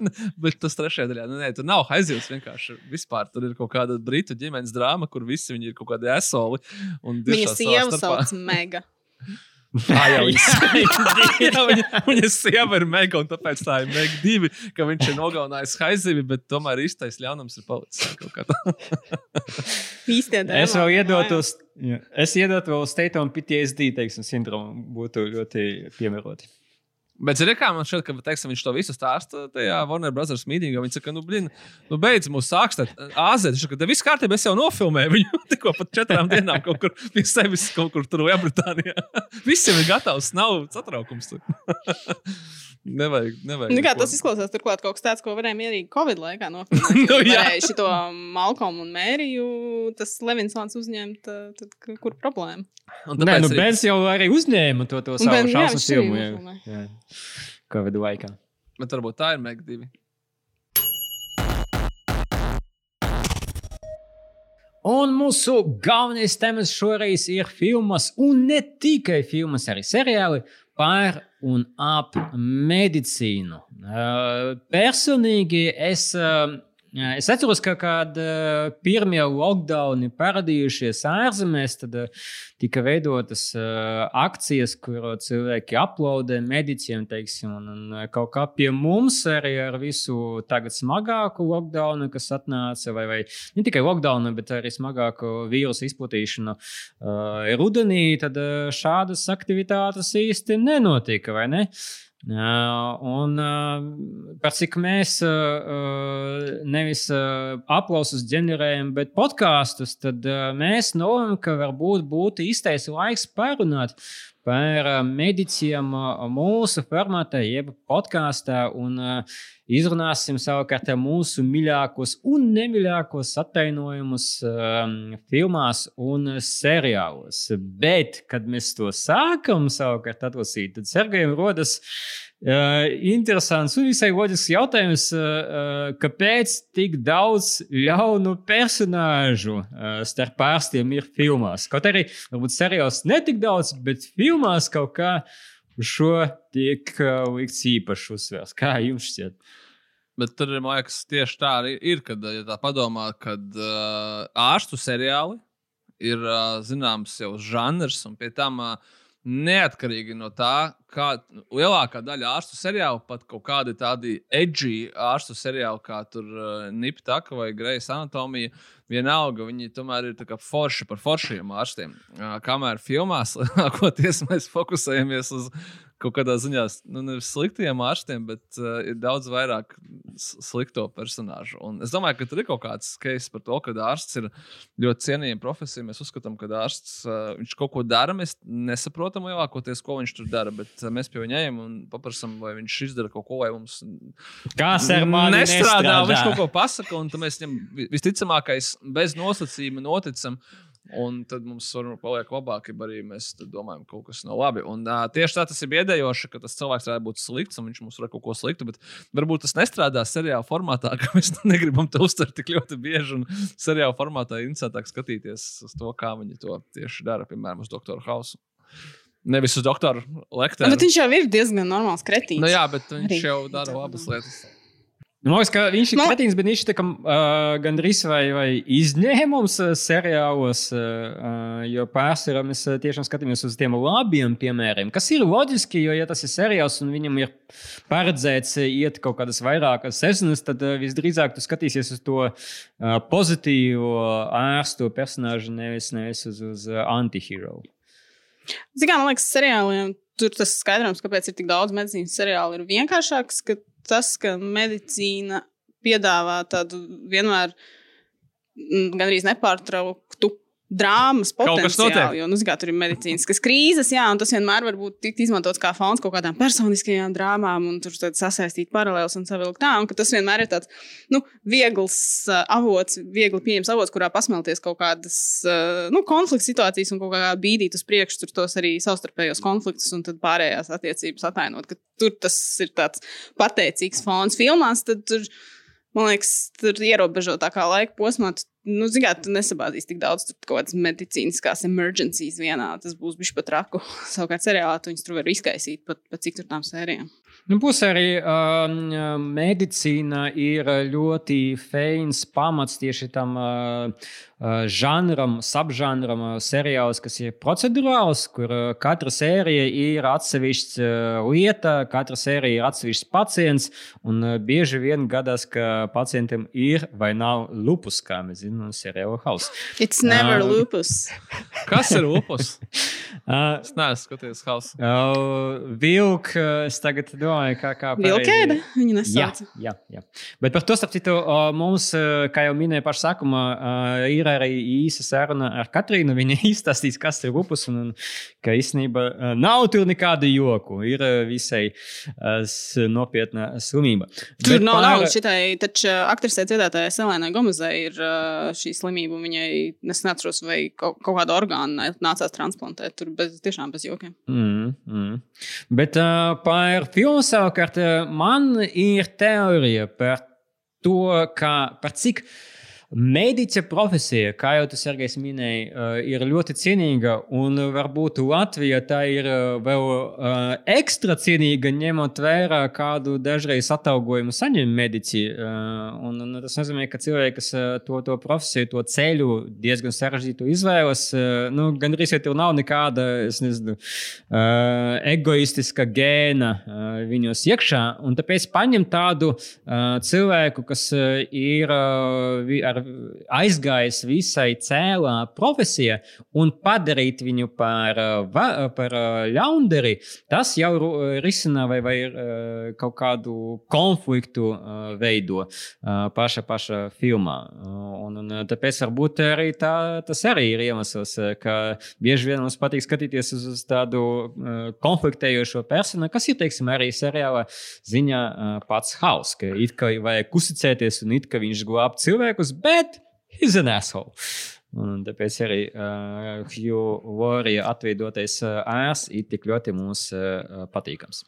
bet tas trešajā daļā, nu, nē, tur nav haizivs vienkārši vispār. Tur ir kaut kāda britu ģimenes drāma, kur visi viņi ir kaut kādi esoli. Viņa sieva sauc Mega. Tā jau ir. viņa, sieva ir mega, un tāpēc tā ir mega divi, ka viņš ir nogalinājis haizivi, bet tomēr īstais ļaunums ir palicis. es vēl iedotu, es iedotu vēl state un PTSD teiksim, sindromu būtu ļoti piemēroti. Bet, zini, kā man šķiet, ka teiksim, viņš to visu stāsta tajā Warner Brothers mītīgā. Viņš saka, nu, blin, nu beidz mūsu sākstāt. Āzē, viņš saka, viss kārtībā, es jau nofilmēju viņu tikko pat četrām dienām kaut kur pie sevis, kaut kur tur Lielbritānijā. Visiem ir gatavs, nav satraukums. Nevajag, nevajag. Nu, kā, tas izklausās turklāt kaut kas tāds, ko varēja mierīgi Covid laikā nofilmēt. nu, varēja šo Malcolmu un Mēriju, tas Levinsons uzņemt, tad kur problēma? Nē, nu, Bens jau arī uzņēma to, to savu šausmu filmu. Jā, jā. Covid laikā. Bet varbūt tā ir Meg 2. Un mūsu galvenais temats šoreiz ir filmas, un ne tikai filmas, arī seriāli par un ap medicīnu. Personīgi es Es atceros, ka kad pirmie lockdowni parādījušies ārzemēs, tad tika veidotas akcijas, kur cilvēki aplaudē medicīnu, teiksim, un, un kaut kā pie mums arī ar visu tagad smagāku lockdownu, kas atnāca, vai, vai ne tikai lockdownu, bet arī smagāku vīrusu izplatīšanu rudenī, tad šādas aktivitātes īsti nenotika, vai ne? Uh, Un par cik mēs nevis aplausus ģenerējam, bet podkāstus, tad mēs nolēmām, ka varbūt būtu īstais laiks parunāt par medicīnu mūsu formātā, jeb podkāstā. Un izrunāsim savukārt mūsu mīļākos un nemīļākos atainojumus um, filmās un seriālos. Bet, kad mēs to sākam savukārt atlasīt, tad Sergejam rodas Uh, interesants un visai loģisks jautājums, kāpēc tik daudz ļaunu personāžu starp pārstiem ir filmās? Kaut arī, varbūt seriāls netik daudz, bet filmās kaut kā uz šo tiek uh, likts īpašs uzsvers. Kā jums šķiet? Bet tur, man liekas, tieši tā arī ir, kad ja tā padomā, kad uh, ārstu seriāli ir uh, zināms jau žanrs, un pie tam uh, neatkarīgi no tā, kā lielākā daļa ārstu seriālu, pat kaut kādi tādi edgy ārstu seriāli, kā tur uh, Niptaka vai Grejas anatomija, vienalga, viņi tomēr ir forši par foršiem ārstiem. Uh, kamēr filmās lielākoties mēs fokusējamies uz kaut kādā ziņā nu, nevis sliktiem ārstiem, bet uh, ir daudz vairāk slikto personāžu. Un es domāju, ka tur ir kaut kāds case par to, ka ārsts ir ļoti cienījama profesija. Mēs uzskatām, ka ārsts uh, kaut ko dara. Mēs nesaprotam lielākoties, ko viņš tur dara, bet uh, mēs pie viņa ejam un paprasām, vai viņš izdara kaut ko, lai mums Kas mani nestrādā. nestrādā? Viņš kaut ko pasaka, un mēs viņam visticamākais bez nosacījuma noticam. Un tad mums varbūt paliek labāk, ja arī mēs domājam, ka kaut kas nav labi. Un, uh, tieši tā tas ir biedējoši, ka tas cilvēks varētu būt slikts un viņš mums var kaut ko sliktu. Bet varbūt tas nestrādā seriāla formātā, ka mēs negribam to uztvert tik ļoti bieži. Un seriāla formātā ir interesantāk skatīties uz to, kā viņi to tieši dara, piemēram, uz Doktora Hausu. Nevis uz doktoru lektoru. Bet viņš jau ir diezgan normāls kretīns. Nu, jā, bet viņš Arī. jau dara labas lietas. Nu, Man liekas, ka viņš ir Man- kretīns, bet viņš ir uh, gandrīz vai, vai izņēmums seriālos, uh, jo pārsvarā mēs tiešām skatāmies uz tiem labiem piemēriem, kas ir loģiski, jo, ja tas ir seriāls un viņam ir paredzēts iet kaut kādas vairākas sezonas, tad uh, visdrīzāk tu skatīsies uz to uh, pozitīvo ārstu personāžu, nevis, nevis uz, uz antihero. Zinām, man liekas, seriāliem tur tas skaidrojums, kāpēc ir tik daudz medicīnas seriālu, ir vienkāršāks. Ka tas, ka medicīna piedāvā tādu vienmēr mm, gandrīz nepārtrauktu drāmas potenciālu. Jo, nu, zināmā, tur ir medicīniskas krīzes, jā, un tas vienmēr var būt tikt izmantots kā fons kaut kādām personiskajām drāmām, un tur sasaistīt paralēlus un savilkt tā, un tas vienmēr ir tāds nu, viegls uh, avots, viegli pieejams avots, kurā pasmelties kaut kādas uh, nu, konflikta situācijas un kaut kā bīdīt uz priekšu tur tos arī savstarpējos konfliktus un tad pārējās attiecības atainot. Tur tas ir tāds pateicīgs fons filmās, tad tur, man liekas, tur ierobežotākā laika posmā. tu, Nu, Zināt, tu nesabāzīs tik daudz tur kaut kādas medicīniskās emergencijas vienā. Tas būs bijis pat raku. Savukārt, seriālā tu viņus tur var izkaisīt pat, pat cik tur tām sērijām. Nu, Būs arī um, medicīna, ir ļoti feins pamats tieši tam uh, uh, žanram, subžanram, uh, seriāls, kas ir procedurāls, kur uh, katra sērija ir atsevišķa uh, lieta, katra sērija ir atsevišķs pacients. Un uh, bieži vien gadās, ka pacientam ir vai nav lupus, kā mēs zinām, seriāla hausa. It's never Um, lupus. Kas ir upus? Uh, Es neesmu skatījies hausu. uh, vilk, uh, es tagad domāju, kā. kā pareizi- Vilkēda viņa Jā, nesauc. jā, jā. Bet par to, starp citu, mums, eh, kā jau minēju pašā sākumā, eh, ir arī īsa saruna ar Katrīnu. Viņa izstāstīs, kas ir upus, un, un ka īstenībā eh, nav tur nekādu joku. Ir eh, visai s- nopietna slimība. Tur Bet nav par- naudas šitai, taču uh, aktrisē dziedātājai Selēnai Gomezai ir uh, šī slimība. Viņai, es neatceros, vai kaut, kaut kāda orgāna nācās transplantēt. Tur bez, tiešām bez jokiem. Mm, mm. Bet uh, par filmu savukārt uh, man ir teorija par to, kā, par cik mediķa profesija, kā jau tas Sergejs minēja, uh, ir ļoti cienīga. Un varbūt Latvija tā ir uh, vēl uh, ekstra cienīga, ņemot vērā, kādu dažreiz atalgojumu saņem mediķi. Un, un tas nozīmē, ka cilvēki, kas to, to profesiju, to ceļu diezgan sarežģītu izvēlas, nu, gandrīz tur nav nekāda, es nezinu, egoistiska gēna viņos iekšā. Un tāpēc paņem tādu cilvēku, kas ir vi- ar, aizgājis visai cēlā profesijā, un padarīt viņu par, uh, va, par uh, ļaundari, tas jau risina vai, vai kaut kādu konfliktu veido paša, paša filmā. Un, un, tāpēc varbūt arī tā, tas arī ir iemesls, ka bieži vien mums patīk skatīties uz, uz tādu konfliktējošo personu, kas ir, teiksim, arī seriāla ziņā pats haus, ka it kā vajag uzticēties un it kā viņš glāb cilvēkus, bet he's an asshole. Un tāpēc arī uh, Hugh Laurie atveidotais uh, ērs ir tik ļoti mums uh, patīkams.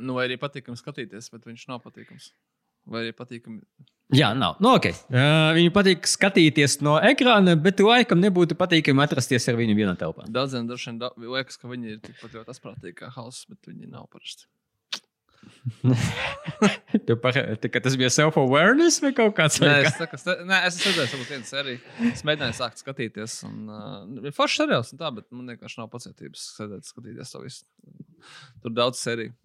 Nu, vai arī patīkami skatīties, bet viņš nav patīkams. Vai arī patīkami. Jā, nav. Nu, okay. uh, viņu patīk skatīties no ekrāna, bet laikam nebūtu patīkami atrasties ar viņu vienā telpā. Daudziem droši vien da liekas, ka viņi ir tikpat ļoti asprātīgi kā hauss, bet viņi nav parasti. Tu par, tā, ka tas bija self-awareness vai kaut kāds Nē, es, nē, es esmu redzējis, varbūt vienu sēriju. Es mēģināju sākt skatīties. Un, uh, ir foršs seriāls, un tā, bet man vienkārši nav pacietības sēdēt, skatīties to visu. Tur daudz sēriju.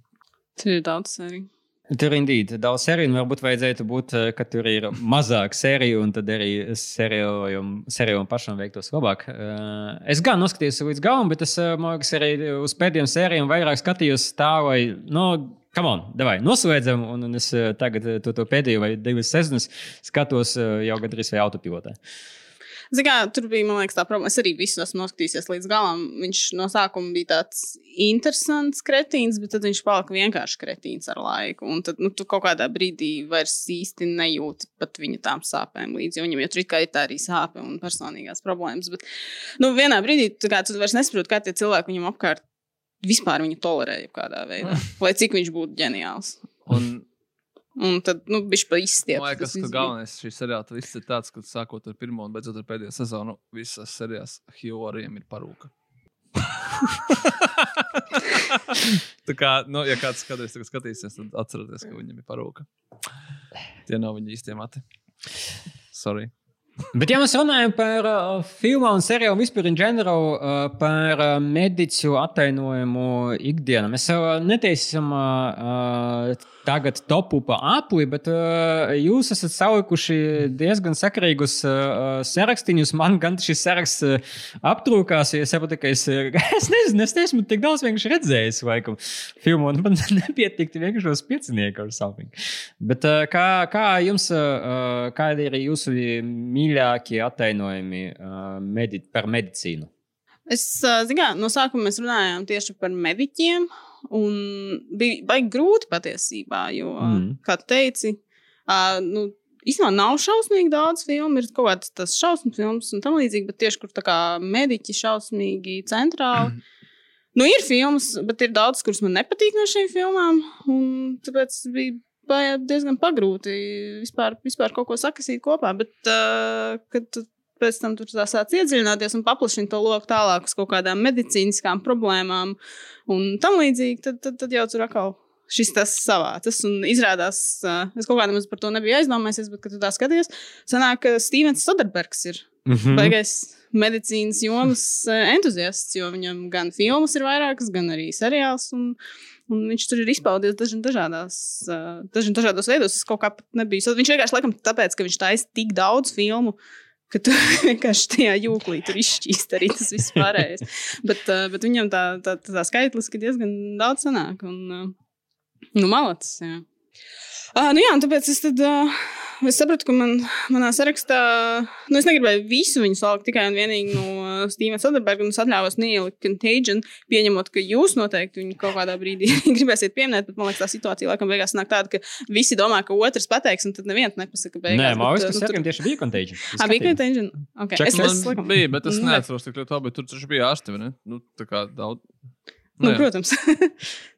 Tur ir daudz sēriju. Tur ir daudz sēriju, un varbūt vajadzētu būt, ka tur ir mazāk sēriju, un tad arī sērijām pašam veiktos labāk. Es gan noskatījos līdz galam, bet es man liekas, arī uz pēdējiem sērijiem vairāk skatījos tā, vai, nu, come on, davai, noslēdzam, un, un es eh, tagad eh, to, to pēdējo vai divas sezonas skatos eh, jau gandrīz vai autopilotē. Zini, kā, tur bija liekas, tā problēma. Es arī visu esmu noskatījies līdz galam. Viņš no sākuma bija tāds interesants kretīns, bet tad viņš palika vienkārši kretīns ar laiku. Un tad nu, tu kaut kādā brīdī vairs īsti nejūti pat viņa tām sāpēm līdzi. Viņam jau tur ir tā arī sāpe un personīgās problēmas. Bet nu, vienā brīdī tu, kā, tu vairs nesaproti, kā tie cilvēki viņam apkārt vispār viņu tolerēja kādā veidā. Lai cik viņš būtu ģeniāls. Un Un tad nu, viņš pa izstiept. man liekas, ka galvenais šī seriāla viss ir tāds, ka sākot ar pirmo un beidzot ar pēdējo sezonu, visas sērijas Hjoriem ir parūka. Tā kā, nu, ja kāds tagad skatīsies, tad atcerieties, ka viņam ir parūka. Tie nav viņa īstie mati. Sorry. Bet, ja mēs runājam par uh, filmu un seriālu vispār general, uh, par uh, mediķu attainojumu ikdienā, mēs jau neteiksim uh, tagad topu pa apli, bet uh, jūs esat salikuši diezgan sakarīgus uh, sarakstīņus. Man gan šis saraksts uh, aptrūkās, ja es saprotu, ka es, es nezinu, es neesmu tik daudz vienkārši redzējis, laikam, filmu, un man nepietikti vienkārši uz piecinieku or something. Bet uh, kā, kā jums, uh, kādi ir jūsu mīļākie attainojumi uh, medi par medicīnu? Es zinu, no sākuma mēs runājām tieši par mediķiem. Un bija baigi grūti patiesībā, jo, mm. kā tu teici, uh, nu, īstenībā nav šausmīgi daudz filmu, ir kaut kādas tas šausmu filmas un tam līdzīgi, bet tieši kur tā kā mediķi šausmīgi centrāli. Nu, ir filmas, bet ir daudz, kuras man nepatīk no šīm filmām. Tāpēc bija ba- diezgan pagrūti vispār, vispār kaut ko sakasīt kopā. Bet, uh, kad tu pēc tam tur sāc iedziļināties un paplašināt to loku tālāk uz kaut kādām medicīniskām problēmām un tam līdzīgi, tad, tad, tad jau tur atkal šis tas savācas. Un izrādās, uh, es kaut kādam par to nebiju aizdomājies, bet, kad tu tā skaties, sanāk, ka Stevens Soderbergs ir Mm -hmm. baigais medicīnas jomas entuziasts, jo viņam gan filmas ir vairākas, gan arī seriāls. Un, un viņš tur ir izpaudies dažādās, dažādos veidos. Es kaut kā nebiju. Viņš vienkārši laikam tāpēc, ka viņš taisa tik daudz filmu. Ka tu vienkārši tajā jūklī tur izšķīst arī tas viss pārējais. bet, uh, bet viņam tā, tā, tā skaitliski diezgan daudz sanāk. Un, uh, nu, malacis. Jā. Uh, nu jā, tāpēc es, tad, uh, es sapratu, ka man, manā sarakstā, nu, es negribēju visu viņu salikt tikai un vienīgi no Stevena Soderberga, un es atļāvos neielikt Contagion, pieņemot, ka jūs noteikti viņu kaut kādā brīdī gribēsiet pieminēt, bet man liekas, tā situācija laikam beigās nāk tāda, ka visi domā, ka otrs pateiks, un tad neviens nepasaka beigās. Nē, man liekas, bet, ka nu, sarkam tieši bija contagion. Ah, bija. Contagion? Okay. Check Es, es, laikam, bija, bet es Ne. neatceros tik ļoti labi. Tur taču bija ārsti, vai ne? Nu, tā kā daudz. Nu, protams.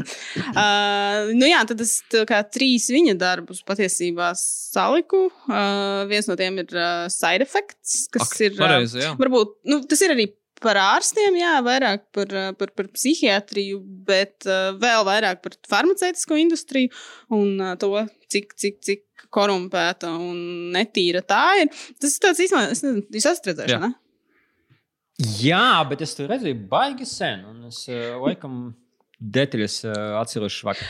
uh, nu jā, tad es tā kā trīs viņa darbus patiesībā saliku. Uh, viens no tiem ir uh, side effects, kas Ak, ir. Uh, Pareizi, jā. varbūt nu, tas ir arī par ārstiem, jā, vairāk par, uh, par, par psihiatriju, bet uh, vēl vairāk par farmaceitisko industriju un uh, to, cik, cik, cik korumpēta un netīra tā ir. Tas ir tāds īstenībā, es nezinu, jūs esat redzējuši, Jā. ne? Jā, bet es to redzēju baigi sen, un es uh, laikam detaļas uh, atceros vakar.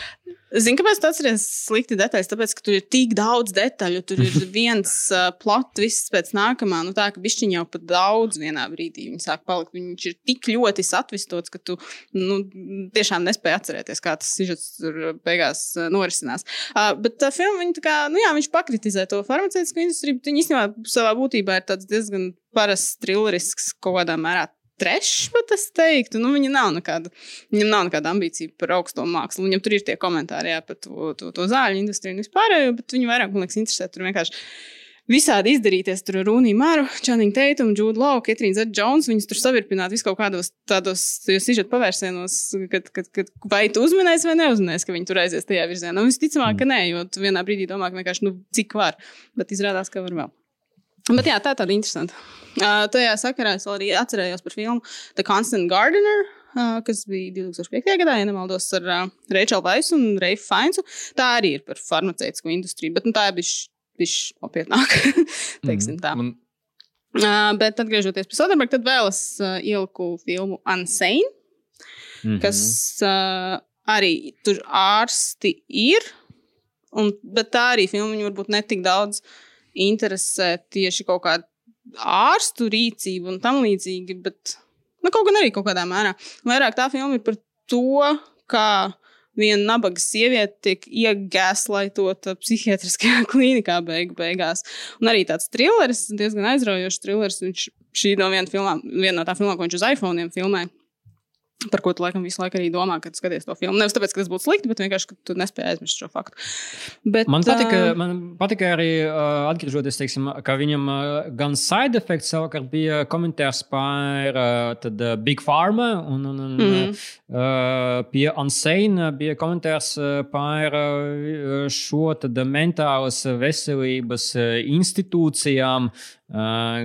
Zini, kāpēc tas ir slikti detaļas? Tāpēc, ka tur ir tik daudz detaļu. Tur ir viens uh, plots, viss pēc nākamā. Nu, tā ka bišķiņ jau pat daudz vienā brīdī sāk palikt. Viņš ir tik ļoti satvistots, ka tu nu, tiešām nespēji atcerēties, kā tas sižets tur beigās uh, norisinās. Uh, bet tā filma, viņa tā kā, nu jā, viņš pakritizē to farmaceitisko industriju, bet viņa īstenībā savā būtībā ir tāds diezgan parasts trillerisks kaut kādā mērā. Trešs, bet es teiktu, nu, viņa nav nekāda, viņam nav nekāda ambīcija par augsto mākslu. Viņam tur ir tie komentāri jā, par to, to, to zāļu industriju un vispārējo, bet viņu vairāk, man liekas, interesē tur vienkārši visādi izdarīties. Tur Rūnija Māra, Čāniņa Teituma, Džūda Lau, Ketrīna Zeta Jones. Viņas tur savirpināt visu kaut kādos tādos sižeta pavērsienos, kad, kad, kad vai tu uzminēsi vai neuzminēsi, ka viņi tur aizies tajā virzienā. Nu, visticamāk, ka nē, jo tu vienā brīdī domā, ka vienkārši, nu, cik var. Bet izrādās, ka var vēl. Bet jā, tā ir tāda interesanta. Uh, tajā sakarā es arī atcerējos par filmu The Constant Gardener. Uh, kas bija 2005. gadā, ja nemaldos, ar uh, Rachelu Vaisu un Reifu Fainsu. Tā arī ir par farmaceitisko industriju, bet nu, tā ir bijusi nopietnāk. teiksim tā. Man, Uh, bet atgriežoties pie Soderberga, tad vēl es uh, ieliku filmu Unsane, Mhm. kas uh, arī tur ārsti ir. Un, bet tā arī filma viņu varbūt netik daudz interesē tieši kaut kāda ārstu rīcība un tam līdzīgi. Bet nu, kaut gan arī kaut kādā mērā. Vairāk tā filma ir par to, kā viena nabaga sieviete tiek iegāzlaitota psihiatriskajā klīnikā beigu beigās. Un arī tāds trilleris, diezgan aizraujošs trilleris. Viņš šī no viena, filmā, viena no tām filmām, ko viņš uz iPhone filmē. Par ko tu laikam visu laiku arī domā, kad skaties to filmu. Nevis tāpēc, ka tas būtu slikti, bet vienkārši, ka tu nespēji aizmirst šo faktu. Bet, Man patika, ā, man patika arī uh, atgriežoties, teiksim, ka viņam uh, gan side effects savukārt bija komentārs par uh, tad, uh, Big Pharma un, un, un Mhm. uh, pie Unsane bija komentārs uh, par uh, šo tad mentālas veselības uh, institūcijām, uh,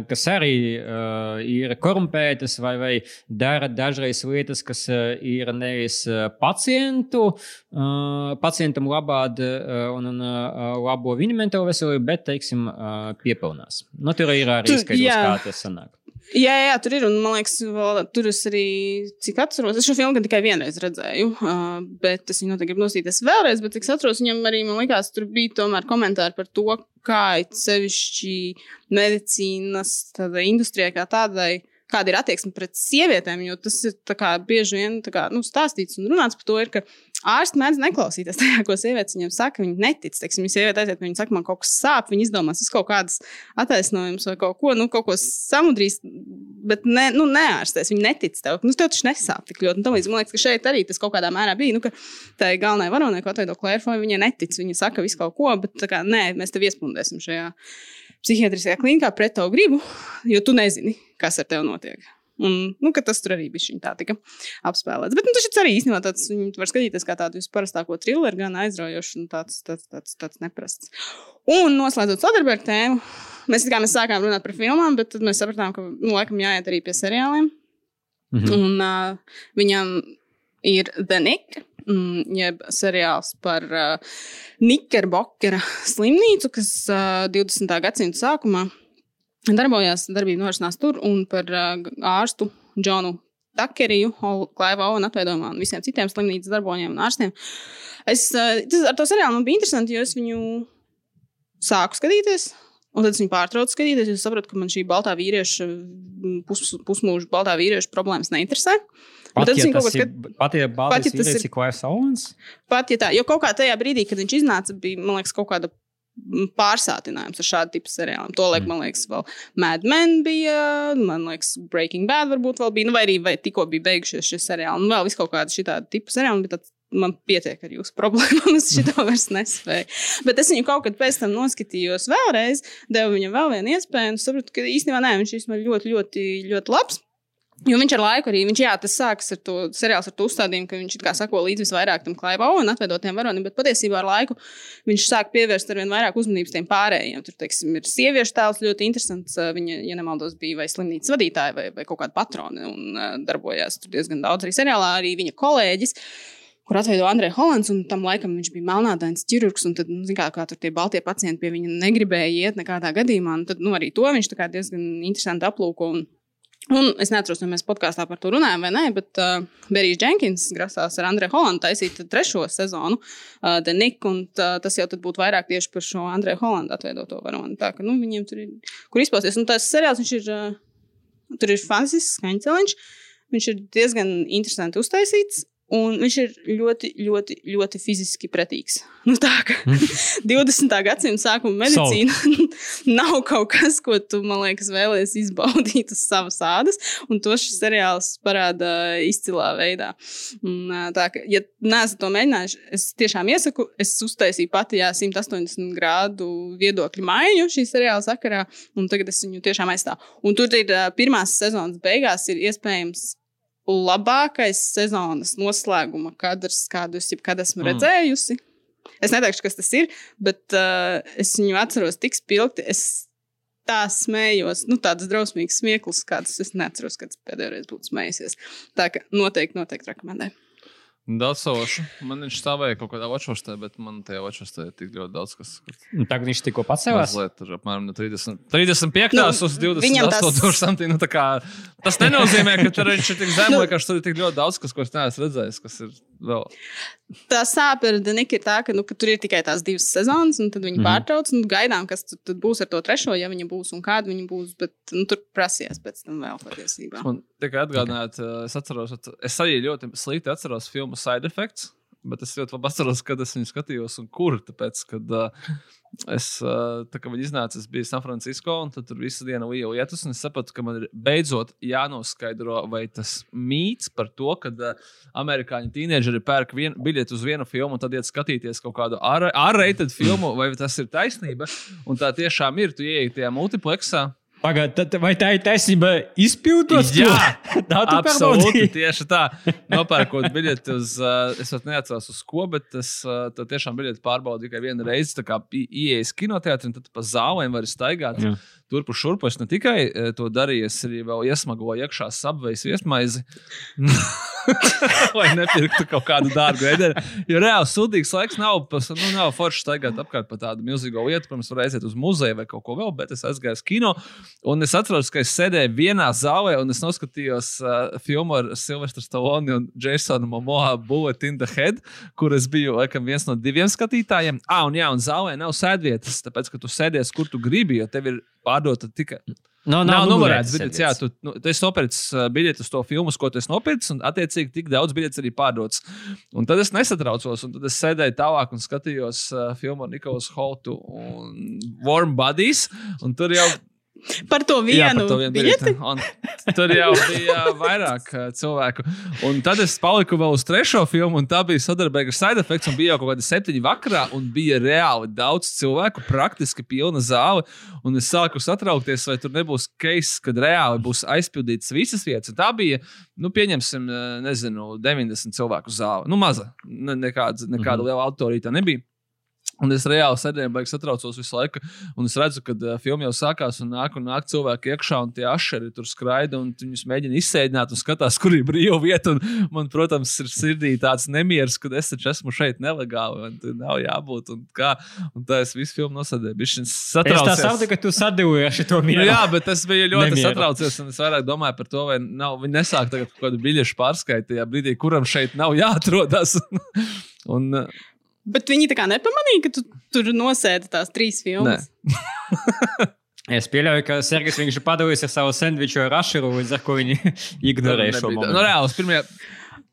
kas arī uh, ir korumpētas vai, vai dara dažreiz lietas, kas uh, ir nevis pacientu, uh, pacientam labād uh, un, un uh, labo viņa mentālo veselību, bet, teiksim, uh, piepilnās. Nu, tur ir arī skaidrs, kā tas sanāk. Jā, jā, tur ir. Un, man liekas, vēl, tur es arī, cik atceros, es šo filmu tikai vienreiz redzēju, uh, bet es viņu noteikti gribu nosīties vēlreiz. Bet, cik atceros, viņam arī, man liekas, tur bija tomēr komentāri par to, kā it sevišķi medicīnas industrijai kā tādai. Kāda ir attieksme pret sievietēm? Jo tas ir kā, bieži vien kā, nu, stāstīts un runāts par to, ir, ka ārsti mēdz neklausīties tajā, ko sievietes viņam saka. Viņi netic. Teiksim, ja sieviete aiziet, viņa saka, man kaut kas sāp, viņa izdomās visu kaut kādas attaisnojumus vai kaut ko, nu, kaut ko samudrīs, bet ne, nu, neārstēs. Viņi netic tev. Nu, tev taču nesāp tik ļoti. Tam līdz man liekas, ka šeit arī tas kaut kādā mērā bija. Nu, ka tā galvenā varonē, ko atveido Klērfoja, viņa netic. Viņa saka visu kaut ko, bet kā, nē, mēs tev iespundēsim šajā psihiatriskajā klinikā pret tavu gribu, jo tu nezini, kas ar tevi notiek. Un, nu, tas tur arī bija tā, tika apspēlēts. Bet nu, tas arī īstenībā tāds, viņu var skatīties kā tādu visparastāko trilleru, gan aizraujošu, un tāds, tāds, tāds, tāds neparasts. Un noslēdzot Soderberga tēmu, mēs, kā mēs sākām runāt par filmām, bet tad mēs sapratām, ka, nu, laikam jāiet arī pie seriāliem. Mhm. Un uh, viņam ir The Nick, mm, jeb seriāls par uh, Nikerbockera slimnīcu, kas uh, 20. gadsimta sākumā darbojās, darbība norisinās tur, un par ārstu Džonu Takeriju, Klaiva Ovena atveidojumā un visiem citiem slimnīcas darboņiem un ārstiem. Es, tas ar to seriālu man bija interesanti, jo es viņu sāku skatīties. Un tad es viņu pārtraucu skatīties, jo es sapratu, ka man šī baltā vīrieša, pus, pusmūža baltā vīrieša problēmas neinteresē. Pat, ja tas ir, pat ja pat, ja tas ir- Klaivs Owens, Pat ja tā, jo kaut kā tajā brīdī, kad viņš iznāca, bija man liekas, kaut kāda pārsātinājums ar šādu tipu seriāliem. To laiku, man liekas, vēl Mad Men bija, man liekas, Breaking Bad varbūt vēl bija, nu, vai arī vai tikko bija beigušies šie seriāli. Un vēl vis kaut kāda šī tāda tipa seriāla, bet tāds man pietiek ar jūsu problēmām. Es šito vairs nespēju. Bet es viņu kaut kad pēc tam noskatījos vēlreiz, devu viņam vēl vienu iespēju un sapratu, ka īstenībā nē, viņš īstenībā ļoti, ļoti, ļoti labs. Jo viņš ar laiku arī, viņš, jā, tas sākas ar to seriāls, ar to uzstādījumu, ka viņš sako līdzi visvairāk tam klaiba un atvedotiem varonim, bet patiesībā ar laiku viņš sāk pievērst ar vien vairāk uzmanības tiem pārējiem. Tur, teiksim, ir sieviešu tēls ļoti interesants. Viņa, ja nemaldos, bija vai slimnīcas vadītāja vai, vai kaut kāda patrone un darbojās tur diezgan daudz arī seriālā, arī viņa kolēģis. Kur atveido Andrejs Hollands, un tam laikam viņš bija melnādains ķirurgs. Tad, nu, kā, kā tur tie baltie pacienti pie viņa negribēja iet nekādā gadījumā. un Tad nu, arī to viņš diezgan interesanti aplūko. Un, Un es neatceros, vai mēs podkāstā par to runājam vai nē, bet uh, Berijs Jenkins grasās ar Andreju Holandu taisīt trešo sezonu, uh, The Nick, un tā, tas jau būtu vairāk tieši par šo Andreju Holandu atveidoto varoni. Tā ka, nu, viņiem tur ir, kur izpausties. Un tas seriāls, viņš ir, uh, tur ir fantastisks skaņceliņš, viņš ir diezgan interesanti uztaisīts. Un viņš ir ļoti, ļoti, ļoti fiziski pretīgs. Nu, tā kā 20. gadsimta sākuma medicīna nav kaut kas, ko tu, man liekas, vēlēsies izbaudīt uz savas ādas. Un to šis seriāls parāda izcilā veidā. Un, tā, ka, ja neesat to mēģinājuši, es tiešām iesaku, es uztaisīju pati jā, 180 grādu viedokļu maiņu šī seriāla sakarā, un tagad es viņu tiešām aizstāvu. Un tur ir pirmās sezonas beigās ir iespējams labākais sezonas noslēguma kadrs, kādu es jebkad esmu Mm. redzējusi. Es neteikšu, kas tas ir, bet uh, es viņu atceros tik spilgti. Es tā smējos, nu, tādas drausmīgas smieklas, kādas es neatceros, kad pēdējo reizi būtu smējusies. Tā kā noteikti, noteikti rekomendēju. Daudz savošu. Man viņš stāvēja kaut kādā vačostē, bet man tajā vačostē ir tik ļoti daudz, kas Tagad viņš tikko pacēlās. mazliet tur apmēram no 30, 35 Nu, uz 28 viņam tas- tūkstoši. Nu, tā kā, tas nenozīmē, ka tur viņš ir tik zem, vienkārši tur ir tik ļoti daudz, kas, ko es neesmu redzējis, kas ir vēl. Tā sāpe ar Daniku ir tā, ka, nu, ka tur ir tikai tās divas sezonas, un tad viņi mm. pārtrauc un gaidām, kas tu- tad būs ar to trešo, ja viņa būs un kāda viņa būs. Bet nu, tur prasījās pēc tam vēl patiesībā. Man tikai atgādināt, es atceros, at- es arī ļoti slikti atceros filmu Side Effects. Bet es ļoti labi atceros, kad es viņu skatījos un kur. Tāpēc, kad uh, es, uh, tā kā viņi iznāca, es biju San Francisco, un tur visu dienu bija lietus. Es sapratu, ka man ir beidzot jānoskaidro, vai tas mīts par to, ka uh, amerikāņu tīnieģeri pērk vien, biļeti uz vienu filmu, un tad iet skatīties kaut kādu R-rated filmu, vai tas ir taisnība. Un tā tiešām ir. Tu ieej tajā multiplexā. Pagaidiet, vai tā ir taisnība izpildot? Jā, tā tu Absolūti, tieši tā. Nopērkot biļeti uz, uh, es pat neatceros uz ko, bet uh, to tiešām biļeti pārbaudīju tikai vienu reizi. Tā kā ieejas kinoteātrī, tad pa zālēm vari staigāt Jā. Turpu šurpu. Es ne tikai uh, to darīju, es arī vēl iesmagoju iekšā sabvejas viesmaizi. Lai nepirktu kaut kādu dārgu ēdienu. Jo reāli sūdīgs laiks nav, pas, nu, nav forši staigāt apkārt pa tādu milzīgu lietu. Protams, var aiziet uz muzeju vai kaut ko vēl, bet es aizgāju uz kino. Un es atceros, ka es sēdēju vienā zālē un es noskatījos uh, filmu ar Silvestru Stalloni un Jasonu Momoa Bullet in the Head, kur es biju laikam, viens no diviem skatītājiem. Ah, un jā, un zālē nav sēdvietas, tāpēc, ka tu sēdies, kur tu gribi, jo tev ir pārdota tikai. No, Nav numurēts numurētas biļets. Jā, tu, nu, tu esi nopircis uh, biļeti uz to filmu, ko tu esi nopircis, un attiecīgi tik daudz biļets arī pārdots. Un tad es nesatraucos, un tad es sēdēju tālāk un skatījos uh, filmu ar Nikolasu Holtu un Warm Bodies. Un tur jau Par to Jā, vienu, par to vienu biļeti. biļeti. Tur jau bija vairāk uh, cilvēku. Un tad es paliku vēl uz trešo filmu, un tā bija sadarbība ar Side Effects. un Bija jau kaut kādi septiņi vakarā, un bija reāli daudz cilvēku, praktiski pilna zāle. Un es sāku satraukties, vai tur nebūs case, kad reāli būs aizpildītas visas vietas. Un tā bija, nu, pieņemsim, uh, nezinu, 90 cilvēku zāle. Nu, maza. Ne, nekāda, nekāda Mhm. liela autorīta nebija. Un es reāli sēdēju, beigas satraucos visu laiku. Un es redzu, ka uh, filma jau sākās, un nāk, un nāk cilvēki iekšā, un tie ašeri tur skraida, un viņus mēģina izsēdināt, un skatās, kur ir brīva vieta. Un man, protams, ir sirdī tāds nemieris, ka es taču esmu šeit nelegāli, un tur nav jābūt. Un, kā, un tā es visu filmu nosēdēju. Es tā saprotu, ka tu sadūji ar Nu, mieru. jā, bet es biju ļoti Nemieru. satraucies. un Es vairāk domāju par to, vai nav, viņi nesāk tagad kaut kādu biļešu pārskaitu tajā brīdī, kuram šeit nav jāatrodas. un, Bet viņi tā kā nepamanīja, ka tu tur nosēdi tās trīs filmas. Es pieļauju, ka Sergejs viņš ir padalījis ar savu sandviču ar ašeru, līdz ar ko viņi ignorē šo tā. momentu. Nu, reāli, pirmajā,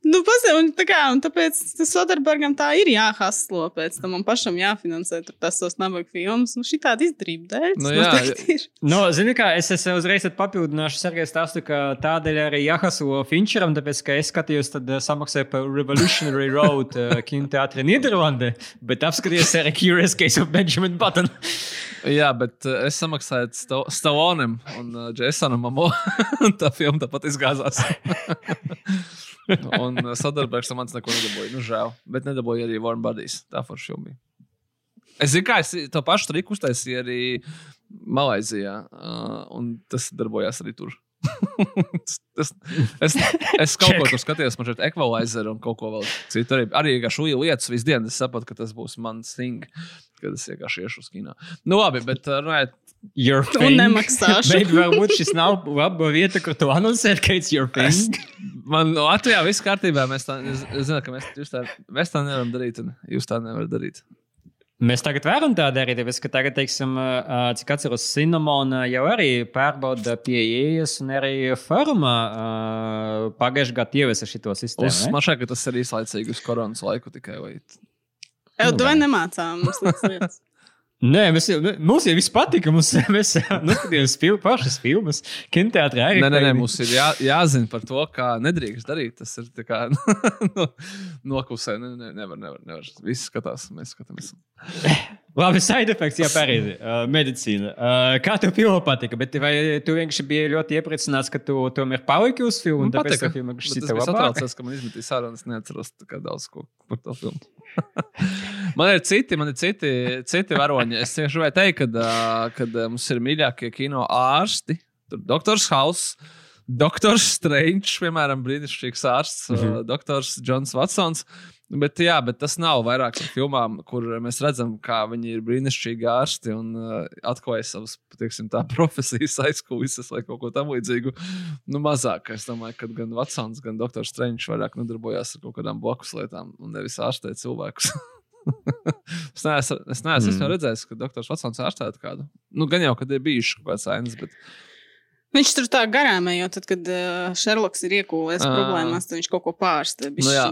Nu, pasaka, un tā kā, un tāpēc Soderbergam tā ir jāhaslo pēc tam, un pašam jāfinansē tur tas tos nabaga filmas. Nu, šī tāda izdarība dēļ. Nu, jā. Nu, zini, kā es, es uzreiz papildināšu Sergeju stāstu, ka tādēļ arī jāhaslo Finčeram, tāpēc, ka es skatījos, tad uh, samaksāju par Revolutionary Road uh, kinoteātri Nīderlandē, bet apskatījos arī Curious Case of Benjamin Button. Jā, bet uh, es samaksāju Sto- Stallonem un uh, Jasonam Mamo. un tā filma tāpat izgāzās. un sadarbības tam mans neko nedabūja. Nu, žēl. Bet nedabūja arī Warm Bodies. Tā forša filma. bija. Es zinu, kā es to pašu triku uztaisīju arī Malaisijā. Uh, un tas darbojās arī tur. tas, es, es kaut ko tur skatījos, man šeit ekvalizēra un kaut ko vēl citu. Arī, arī kā šūja lietas visu dienu. Es saprotu, ka tas būs mans thing, kad es vienkārši iešu uz kino. Nu, labi, bet uh, runājot Your Un thing. nemaksāšu. Bet varbūt šis nav laba vieta, kur tu anoncēt, ka it's your thing. Man no Latvijā viss kārtībā. Mēs tā, es, es zinu, ka mēs, tā, mēs tā nevaram darīt, un jūs tā nevarat darīt. Mēs tagad varam tā darīt, tāpēc, ka tagad, teiksim, cik atceros, Cinnamona jau arī pārbauda pie ieejas, un arī Forma pagājušajā gadā ieviesa šo sistēmu. Man šķiet, ka tas ir īslaicīgi uz koronas laiku tikai. Vai... Jau Nu, nemācām. mums lietas. Nē, mēs, mums jau viss patika. Mums, mēs noskatījāmies fil, pašas filmas, kinoteātrī arī. Nē, nē, nē, mums ir jā, jāzina par to, kā nedrīkst darīt. Tas ir kā no, noklusē. Nē, nē, nevar, nevar, nevar. Visi skatās, mēs skatāmies. Labi, side effects, jā, pareizi. Uh, medicīna. Uh, kā tev filma patika? Bet vai tu vienkārši biji ļoti iepriecināts, ka tu tomēr paliki uz filmu? Man patika. tā filma biju labāka? satraucies, ka man izmetīs ārā, un es neatceros tā kā daudz ko par to filmu. man ir citi, man ir citi, citi varoņi. Es tieši gribēju teikt, ka mums ir mīļākie kino ārsti. Tur Doktors House. Doktors Strange, piemēram, brīnišķīgs ārsts, mm. -hmm. Doktors Džons Vatsons. Bet, jā, bet tas nav vairāk par filmām, kur mēs redzam, kā viņi ir brīnišķīgi ārsti un uh, atklāja savas teiksim, tā, profesijas aizkulisēs vai kaut ko tamlīdzīgu. Nu, mazāk. Es domāju, ka gan Vatsons, gan Dr. Strange vairāk nodarbojās ar kaut kādām blakus lietām un nevis ārstēt cilvēkus. es neesmu, es neesmu Mm. redzējis, ka Dr. Vatsons ārstētu kādu. Nu, gan jau, kad ir bijuši kaut kāds ainas, bet Viņš tur tā garām ejot, tad, kad uh, Šerloks ir iekūlējis Ā. problēmās, tad viņš kaut ko pārsta. nu, jā.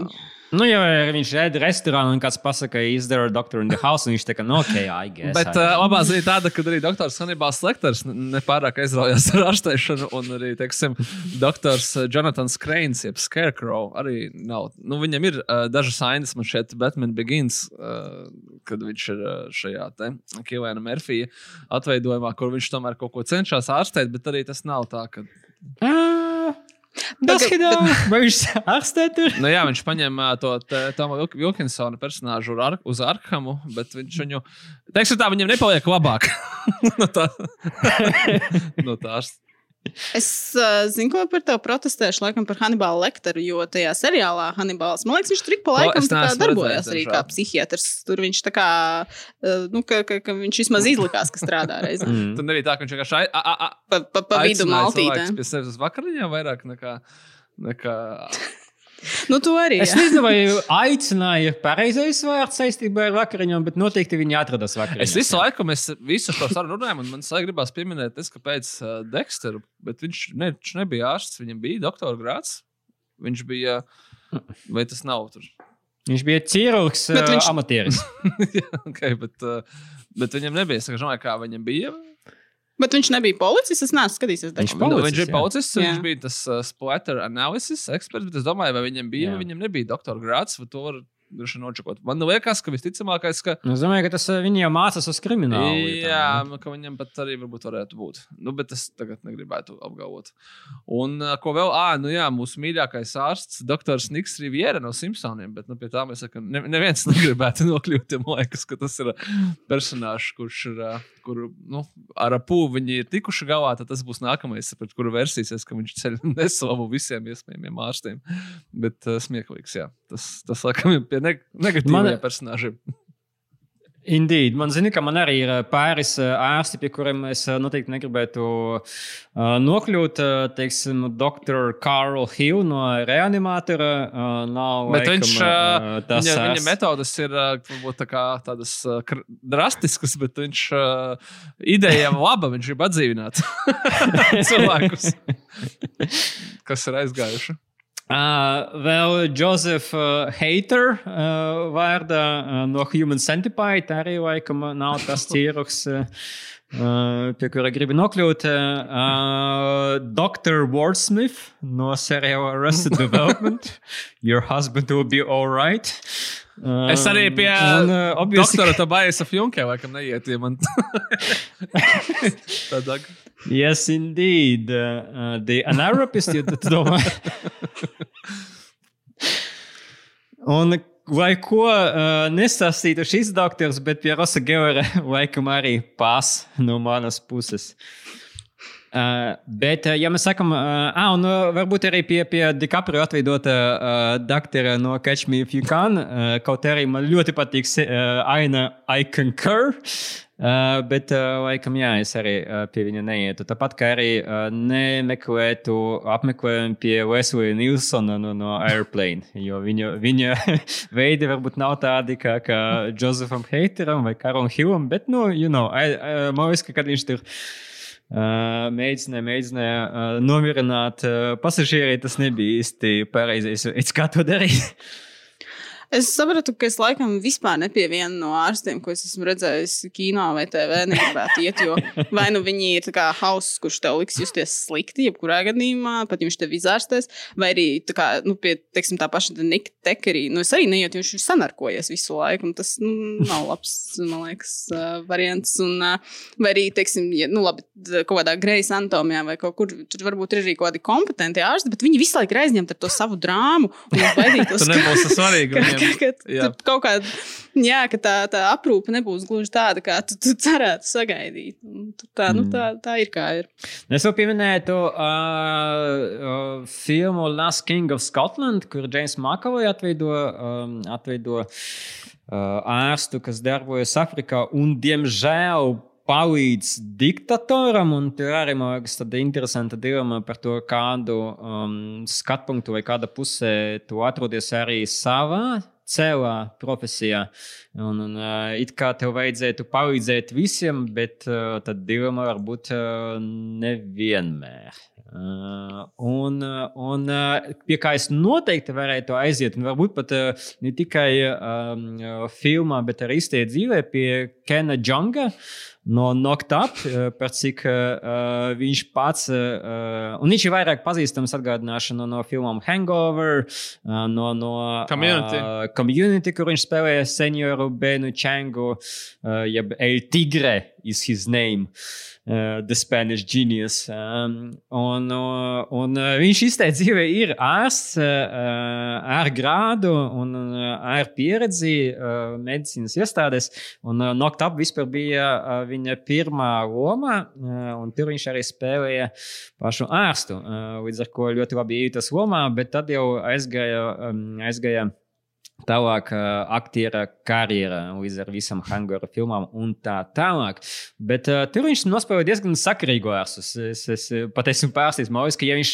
Nu, ja viņš redz restorānu un kāds pasakā, is there a doctor in the house, un viņš tā kā, nu, ok, I guess. Bet uh, labā ziņa tāda, ka arī doktors Hanibals Lektors nepārāk aizraujās ar ārstēšanu, un arī, teiksim, doktors uh, Jonathans Kreins, jeb Scarecrow, arī nav. Nu, viņam ir uh, dažas ainas, man šeit Batman Begins, uh, kad viņš ir uh, šajā te Kilēna Murphyja atveidojumā, kur viņš tomēr kaut ko cenšas ārstēt, bet arī tas nav tā, ka. Ā, Daudz. Vai viņš ārstē tur? Nu, jā, viņš paņem uh, to Tomu Vilkinsona personāžu ar, uz Arkhamu, bet viņš viņu, teiksim tā, viņam nepaliek labāk. no tā. no tās. Es uh, zinu, ko par to protestēšu, laikam par Hannibālu Lektoru, jo tajā seriālā Hannibāls, man liekas, viņš tur ik pa laikam neesmu darbojās arī kā psihiatrs. Tur viņš tā kā, uh, nu, ka, ka, ka viņš vismaz izlikās, ka strādā reizē. Mm. Tur nebija tā, ka viņš vienkārši ai- a- a- a- Pa, pa, pa vidu maltītē. pie sevis uz vakariņām vairāk nekā. nekā... Nu, to arī. Es jā. nezinu, vai aicināja pareizais vārds saistībā ar vakariņām, bet noteikti viņi atradās vakariņās. Es visu laiku, mēs visu šo sarunu runājam, un man sāk gribās pieminēt, es, kāpēc uh, Dexteru, bet viņš, ne, viņš nebija ārsts, viņam bija doktora grāts. Viņš bija, vai tas nav tur? Viņš bija ķirurgs, Bet viņš... viņš- amatieris. Jā, okay, bet, uh, bet viņam nebija. Es domāju, kā viņam bija. Bet viņš nebija policists. Es neesmu skatījies. Viņš Nu, Policists, viņš bija policists, viņš bija tas uh, splatter analysis eksperts, bet es domāju, vai viņam bija, Jā. vai viņam nebija doktora grāts, vai to var droši vien nočakot. Man liekas, ka visticamākais, ka Es domāju, ka tas eh, viņi jau mācās uz kriminālu. Jā, ne? nu, ka viņam pat arī varbūt varētu būt. Nu, bet es tagad negribētu apgalvot. Un uh, ko vēl? Ah, nu jā, mūsu mīļākais ārsts, doktors Niks Riviera no Simpsoniem. Bet nu, pie tā mēs sakām, ne, neviens negribētu nokļūt. Man liekas, ka tas ir uh, personāžs, kurš ir. Uh, Kur nu, ar apūvu viņi ir tikuši galā, tad tas būs nākamais, pret kuru versīsies, ka viņš ceļ neslavu visiem iespējamiem ārstiem. Bet uh, smieklīgs, jā. Tas, tas laikam ir pie ne negatīviem Man- personāžiem. Indeed. Man zina, ka man arī ir eh, pāris eh, ārsti, pie kuriem es eh, noteikti negribētu nokļūt. Teiksim, dr. Carl Hill no reanimātora. Uh, nav Bet laikam, viņš, tas viņa, viņa metodas ir varbūt tā kā tādas drastiskas, bet viņš idejām laba. Viņš grib atdzīvināt cilvēkus, kas ir aizgājuši. Uh, vēl Joseph uh, Hater uh, vārdā uh, no Human Centipede arī laikam nav tas ķīruks, uh, uh, pie kura gribi nokļūt. Uh, uh, Dr. Wordsmith no seriāla Arrested Development. Your husband will be alright. Uh, Es arī pie un, uh, obviously- doktora Tobaisa Fjunke laikam neiet, ja man tādā. Yes, indeed. Uh, the anarchist, ja tu domā. Un lai ko uh, nestāstītu šis doktors, bet pie Rosa Geora laikam arī pās no manas puses. Uh, bet, uh, ja mēs sakām, uh, ah, un uh, varbūt arī pie, pie DiCaprio atveidota uh, doktora no Catch Me If You Can, uh, kaut arī man ļoti patīk uh, aina I Concur. Uh, bet, uh, laikam, jā, es arī uh, pie viņa neietu. Tāpat kā arī uh, nemeklētu apmeklējumu pie Wesley Nilsona no, no Airplane. Jo viņa, viņa veidi varbūt nav tādi kā, kā Josepham Hateram vai Karam Hillam, bet, nu, you know, I, I, man liekas, ka kad viņš tur ir mēģināja, mēģināja nomierināt pasažieri. Tas nebija īsti pareizais veids, kā to darīt. Es sapratu, ka es laikam vispār ne pie viena no ārstiem, ko es esmu redzējis kino vai TV, negribētu iet. Jo vai nu viņi ir kā hauss, kurš tev liks justies slikti, jebkurā gadījumā, pat viņš tev izārstēs, vai arī kā, nu, pie teiksim, tā paša Nika Tekerī. Nu, es arī neietu, viņš ir sanarkojies visu laiku, un tas nu, nav labs, man liekas, variants. Un, vai arī, teiksim, ja, nu, labi, kaut kādā grejas anatomijā vai kaut kur, tur varbūt ir arī kaut kādi kompetenti ārsti, bet viņi visu laiku ir aizņemti ar to savu drāmu. Tas nebūs svarīgi. Ka, ka kaut kāda, jā, ka tā, tā aprūpe nebūs gluži tāda, kā tu, tu cerētu sagaidīt. Tā, nu, tā, tā ir kā ir. Es vēl pieminēju to uh, uh, filmu Last King of Scotland, kur James Makavai atveido, um, atveido uh, ārstu, kas darbojas Afrikā un, diemžēl, palīdz diktatoram, un tur arī man liekas, tāda interesanta dilema par to, kādu um, skatu punktu vai kāda pusē tu atrodies arī savā cēlā profesijā. Un, un, uh, it kā tev vajadzētu palīdzēt visiem, bet uh, tad dilemma var būt uh, nevienmēr. Uh, un, un uh, pie kā es noteikti varētu aiziet, un varbūt pat uh, ne tikai um, filmā, bet arī īstajā dzīvē, pie Kena Džonga. Uh, no Knocked Up, eh, par cik uh, viņš pats, uh, un viņš ir vairāk pazīstams atgādināšana no, filmām Hangover, uh, no, no Community. Uh, community, kur viņš spēlēja senioru Benu Changu, uh, jeb El Tigre is his name. Uh, The Spanish Genius. Um, un, uh, un uh, viņš izteica dzīvē ir ārsts uh, ar grādu un uh, ar pieredzi uh, medicīnas iestādēs. Un uh, Knocked Up vispār bija uh, viņa pirmā loma, uh, un tur viņš arī spēlēja pašu ārstu. Uh, līdz ar to ļoti labi ietas lomā, bet tad jau aizgāja, um, aizgāja Tālāk, aktiera karjera līdz ar visam Hangara filmām un tā tālāk. Bet uh, tur viņš nospēlēja diezgan sakarīgu ārstu. Es, es pat esmu pārsteigts, Mauris, ka ja viņš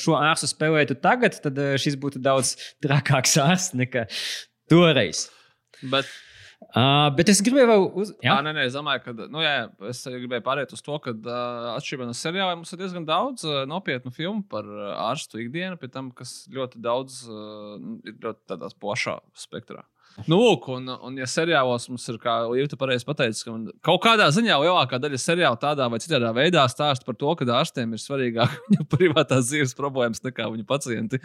šo ārstu spēlētu tagad, tad šis būtu daudz trakāks ārsts nekā toreiz. Bet Uh, bet es gribēju vēl uz... Jā, à, nē, nē, es domāju, ka nu, jā, es gribēju pāriet uz to, ka uh, atšķirībā no seriāliem mums ir diezgan daudz uh, nopietnu filmu par uh, ārstu ikdienu, pie tam, kas ļoti daudz uh, ir ļoti plašā spektrā. Nu, lūk, un, un, ja seriālos mums ir, kā Līta pareizi pateicis, ka kaut kādā ziņā lielākā daļa seriāla tādā vai citā veidā stāsta par to, ka ārstiem ir svarīgāk viņu privātās dzīves problēmas nekā viņu pacienti,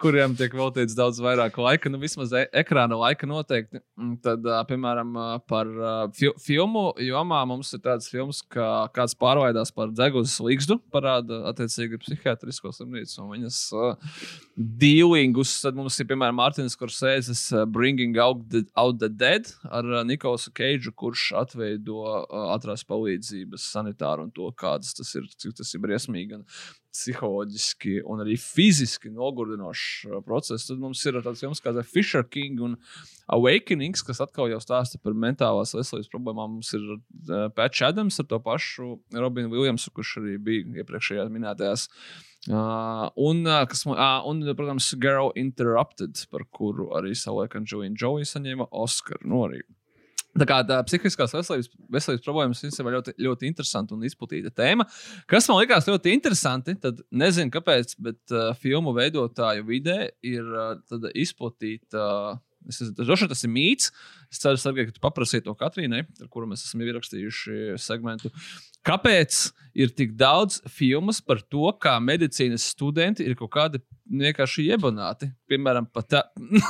kuriem tiek veltīts daudz vairāk laika, nu, vismaz e ekrāna laika noteikti. Tad, piemēram, par fi filmu jomā mums ir tāds films, kā kāds pārveidās par dzeguzes līgstu, parāda attiecīgi psihiatrisko slimnīcu un viņas uh, dealingus. Tad mums ir, piemēram, Mārtiņš Korsēzes uh, Bringing Out Out the, Out the Dead ar uh, Nikolasu Keidžu, kurš atveido uh, atrās palīdzības sanitāru un to, kādas tas ir, cik tas ir briesmīgi. Gan psiholoģiski un arī fiziski nogurdinošs uh, process. Tad mums ir tāds filmas kā Fisher King un Awakenings, kas atkal jau stāsta par mentālās veselības problēmām. Mums ir uh, Pats Adams ar to pašu Robinu Williamsu, kurš arī bija iepriekšējās minētajās uh, un, uh, kas, uh, un, protams, Girl Interrupted, par kuru arī savulaik Anģelīna Džolija saņēma Oskaru. Nu, arī. Tā kā tā psihiskās veselības, veselības problēmas ir ļoti, ļoti interesanta un izplatīta tēma. Kas man likās ļoti interesanti, tad nezinu, kāpēc, bet uh, filmu veidotāju vidē ir uh, izplatīta. Uh, Es domāju, tas ir mīts. Es ceru, Sergei, ka tu paprasīji to Katrīnai, ar kuru mēs esam ierakstījuši segmentu. Kāpēc ir tik daudz filmas par to, kā medicīnas studenti ir kaut kādi vienkārši iebonāti. Piemēram, pata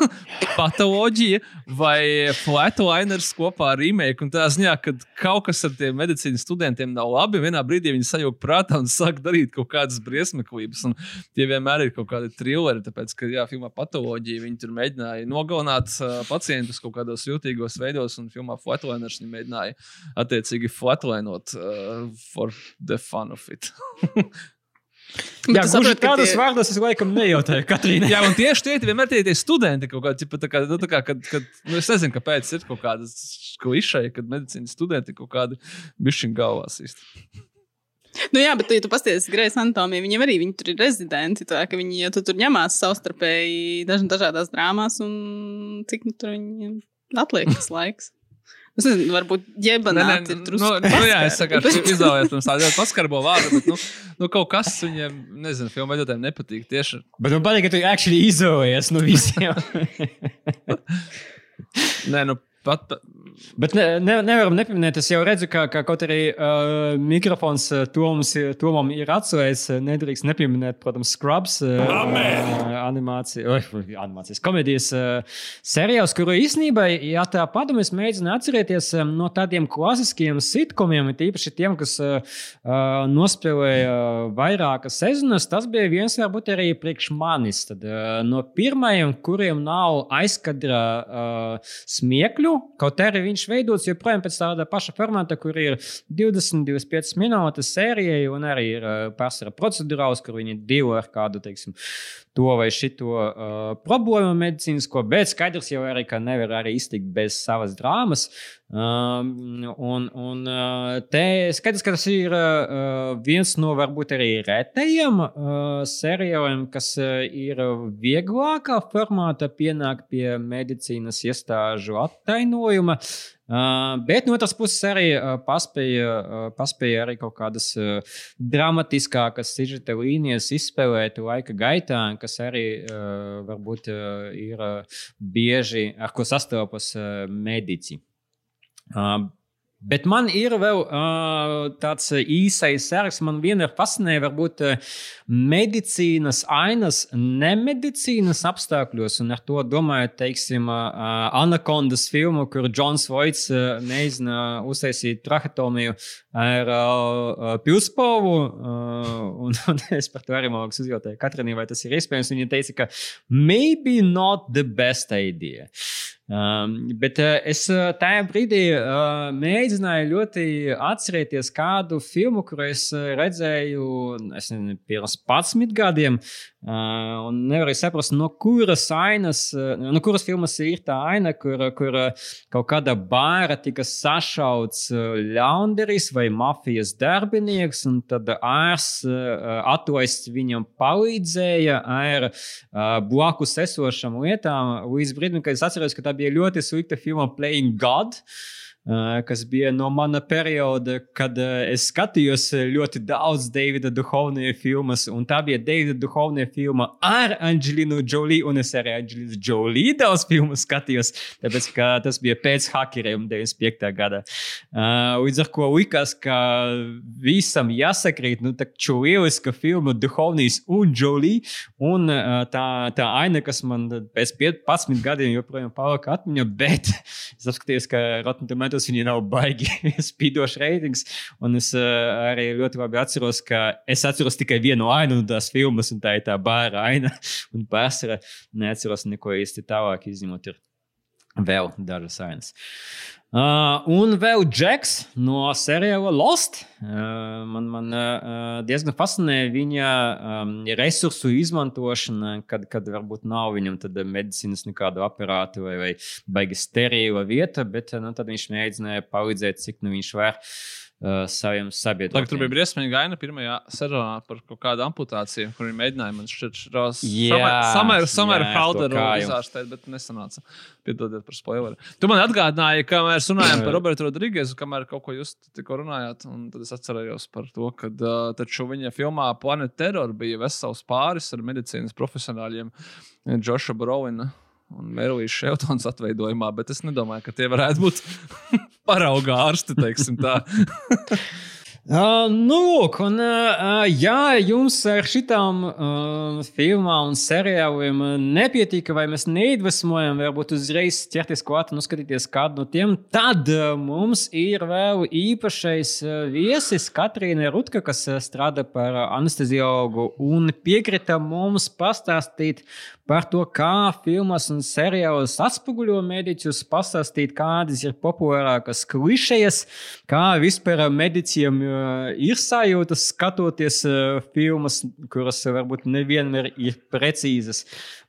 patoloģija vai flatliners kopā ar remake. Un tā ziņā, ka kaut kas ar tiem medicīnas studentiem nav labi, vienā brīdī viņi sajūg prātā un sāk darīt kaut kādas briesmeklības. Un tie vienmēr ir kaut kādi trilleri, tāpēc, ka, jā, filmā patoloģija viņi tur mēģināja nogalināt uh, pacientus kaut kādos jūtīgos veidos, un filmā flatliners viņi mēģināja attiecīgi flatlinot uh, for the fun of it. Jā, tu gluži tādus tie- vārdus es laikam nejautāju Katrīnai. Jā, un tieši tie vienmēr tie ir studenti. Kaut kā, ķipa, tā kā, nu, tā kā, kad, kad, nu, es nezinu, kāpēc ir kaut kādas klišejas, kad medicīnas studenti kaut kādi bišķiņu galvās īsti. Nu, jā, bet, ja tu pasties Grejas anatomiju, viņiem arī viņi tur ir rezidenti. Tā, ka viņi ja tu tur ņemās savstarpēji daž, dažādās drāmās, un cik nu, tur viņiem atliek tas laiks. Es nezinu, varbūt ģebanāti ir nu, drusku. nu, jā, es vienkārši izvēlējos pirms ļoti paskarbo vārdu, bet nu, nu, kaut kas viņiem, nezinu, filmu veidotājiem nepatīk. Tieši Bet man patīk, ka tu actually izolējies no visiem. Nē, nu, pat, Bet ne, ne, nevaram nepieminēt, es jau redzu, ka, ka kaut arī uh, mikrofons uh, Toms, Tomam ir atslēgts. uh, Nedrīkst nepieminēt, protams, Scrubs uh, uh, animācija, oi, animācijas komēdijas uh, seriāls, kuru īstenībā, ja tā padomā, es mēģinu atcerēties um, no tādiem klasiskiem sitkomiem, it īpaši tiem, kas uh, uh, nospēlēja uh, vairākas sezonas. Tas bija viens, varbūt arī priekš manis. Tad, uh, no pirmajiem, kuriem nav aizkadra uh, smiekļu, kaut arī viņš veidots joprojām pēc tāda paša formāta, kur ir 20-25 minūtes sērijai, un arī ir uh, pārsvarā procedurāls, kur viņi divu ar kādu, teiksim, to vai šito uh, problēmu medicīnisko, bet skaidrs jau arī, ka nevar arī iztikt bez savas drāmas. Um, un, un uh, te skaidrs, ka tas ir uh, viens no varbūt arī retajiem uh, seriāliem, kas uh, ir vieglākā formātā pienākt pie medicīnas iestāžu attainojuma. Uh, bet no otras puses arī uh, paspēja, uh, paspēja arī kaut kādas uh, dramatiskākas sižeta līnijas izspēlēt laika gaitā, kas arī uh, varbūt uh, ir uh, bieži ar ko sastopas uh, medici. Uh, Bet man ir vēl uh, tāds īsais saraksts. Man vienmēr fascinēja, varbūt uh, medicīnas ainas, nemedicīnas apstākļos. Un ar to domāju, teiksim, uh, Anacondas filmu, kur Džons Voits uh, mēģina uztaisīt trachetomiju ar uh, pilspāvu. Uh, un, un es par to arī mākslinieks uzjautāju Katrinai, vai tas ir iespējams. Viņa teica, ka maybe not the best idea. Um, bet uh, es uh, tajā brīdī uh, mēģināju ļoti atcerēties kādu filmu, kuru es uh, redzēju es nezinu, pirms 11 gadiem. Uh, un nevarēju saprast, no kuras ainas, no kuras filmas ir tā aina, kur, kur kaut kāda bāra tika sašauts ļaundaris vai mafijas darbinieks, un tad ārsts atlaists viņam palīdzēja ar blakus esošām lietām. Līdz brīdim, kad es atceros, ka tā bija ļoti slikta filma Playing God. Uh, kas bija no mana perioda, kad es skatījos ļoti daudz Davida Duhovnija filmas, un tā bija Davida Duhovnija filma ar Angelinu Jolie, un es arī Angelinu Jolie daudz filmu skatījos, tāpēc, ka tas bija pēc hakeriem 95. gada. Līdz ar ko likās, ka visam jāsakrīt, nu, taču lieliska filma Duhovnijas un Jolie, un tā, tā aina, kas man pēc 15 gadiem joprojām palika atmiņā, bet es apskatījos, ka Rotten Tomatoes viņa nav baigi spīdošs reitings. Un es uh, arī ļoti labi atceros, ka es atceros tikai vienu ainu no tās filmas, un tā ir tā bāra aina. Un pārsvarā neatceros neko īsti tālāk, izņemot vēl dažas ainas. Uh, un vēl Džeks no seriāla Lost. Uh, man man uh, diezgan fascinē viņa um, resursu izmantošana, kad, kad varbūt nav viņam medicīnas nekādu aparātu vai, vai baigi sterila vieta, bet uh, nu, tad viņš mēģināja palīdzēt, cik nu viņš var. Uh, saviem sabiedriem. Tagad tur bija briesmīga aina pirmajā sezonā par kaut kādu amputāciju, kur viņi mēģināja man šķiet, Jā, samēr, samēr jā, Halderu to kāju. izārstēt, bet nesanāca. Piedodiet par spoileru. Tu man atgādināji, ka mēs runājām par Robertu Rodrīgesu, kamēr kaut ko jūs tikko runājāt, un tad es atcerējos par to, ka uh, taču viņa filmā Planet Terror bija vesels pāris ar medicīnas profesionāļiem Džoša Browina. Un Merlīs Šeltons atveidojumā, bet es nedomāju, ka tie varētu būt parauga ārsti, teiksim tā. Uh, nu, lūk, un, uh, ja jums ar šitām uh, filmām un seriāliem nepietiek, vai mēs neiedvesmojam, varbūt uzreiz ķerties klāt un skatīties kādu no tiem, tad uh, mums ir vēl īpašais uh, viesis Katrīna Rutka, kas strādā par anesteziologu un piekrita mums pastāstīt par to, kā filmas un seriālos atspoguļo mediķus, pastāstīt, kādas ir populārākās klišejas, kā vispār mediciem ir sajūtas skatoties filmas, kuras varbūt nevienmēr ir precīzas.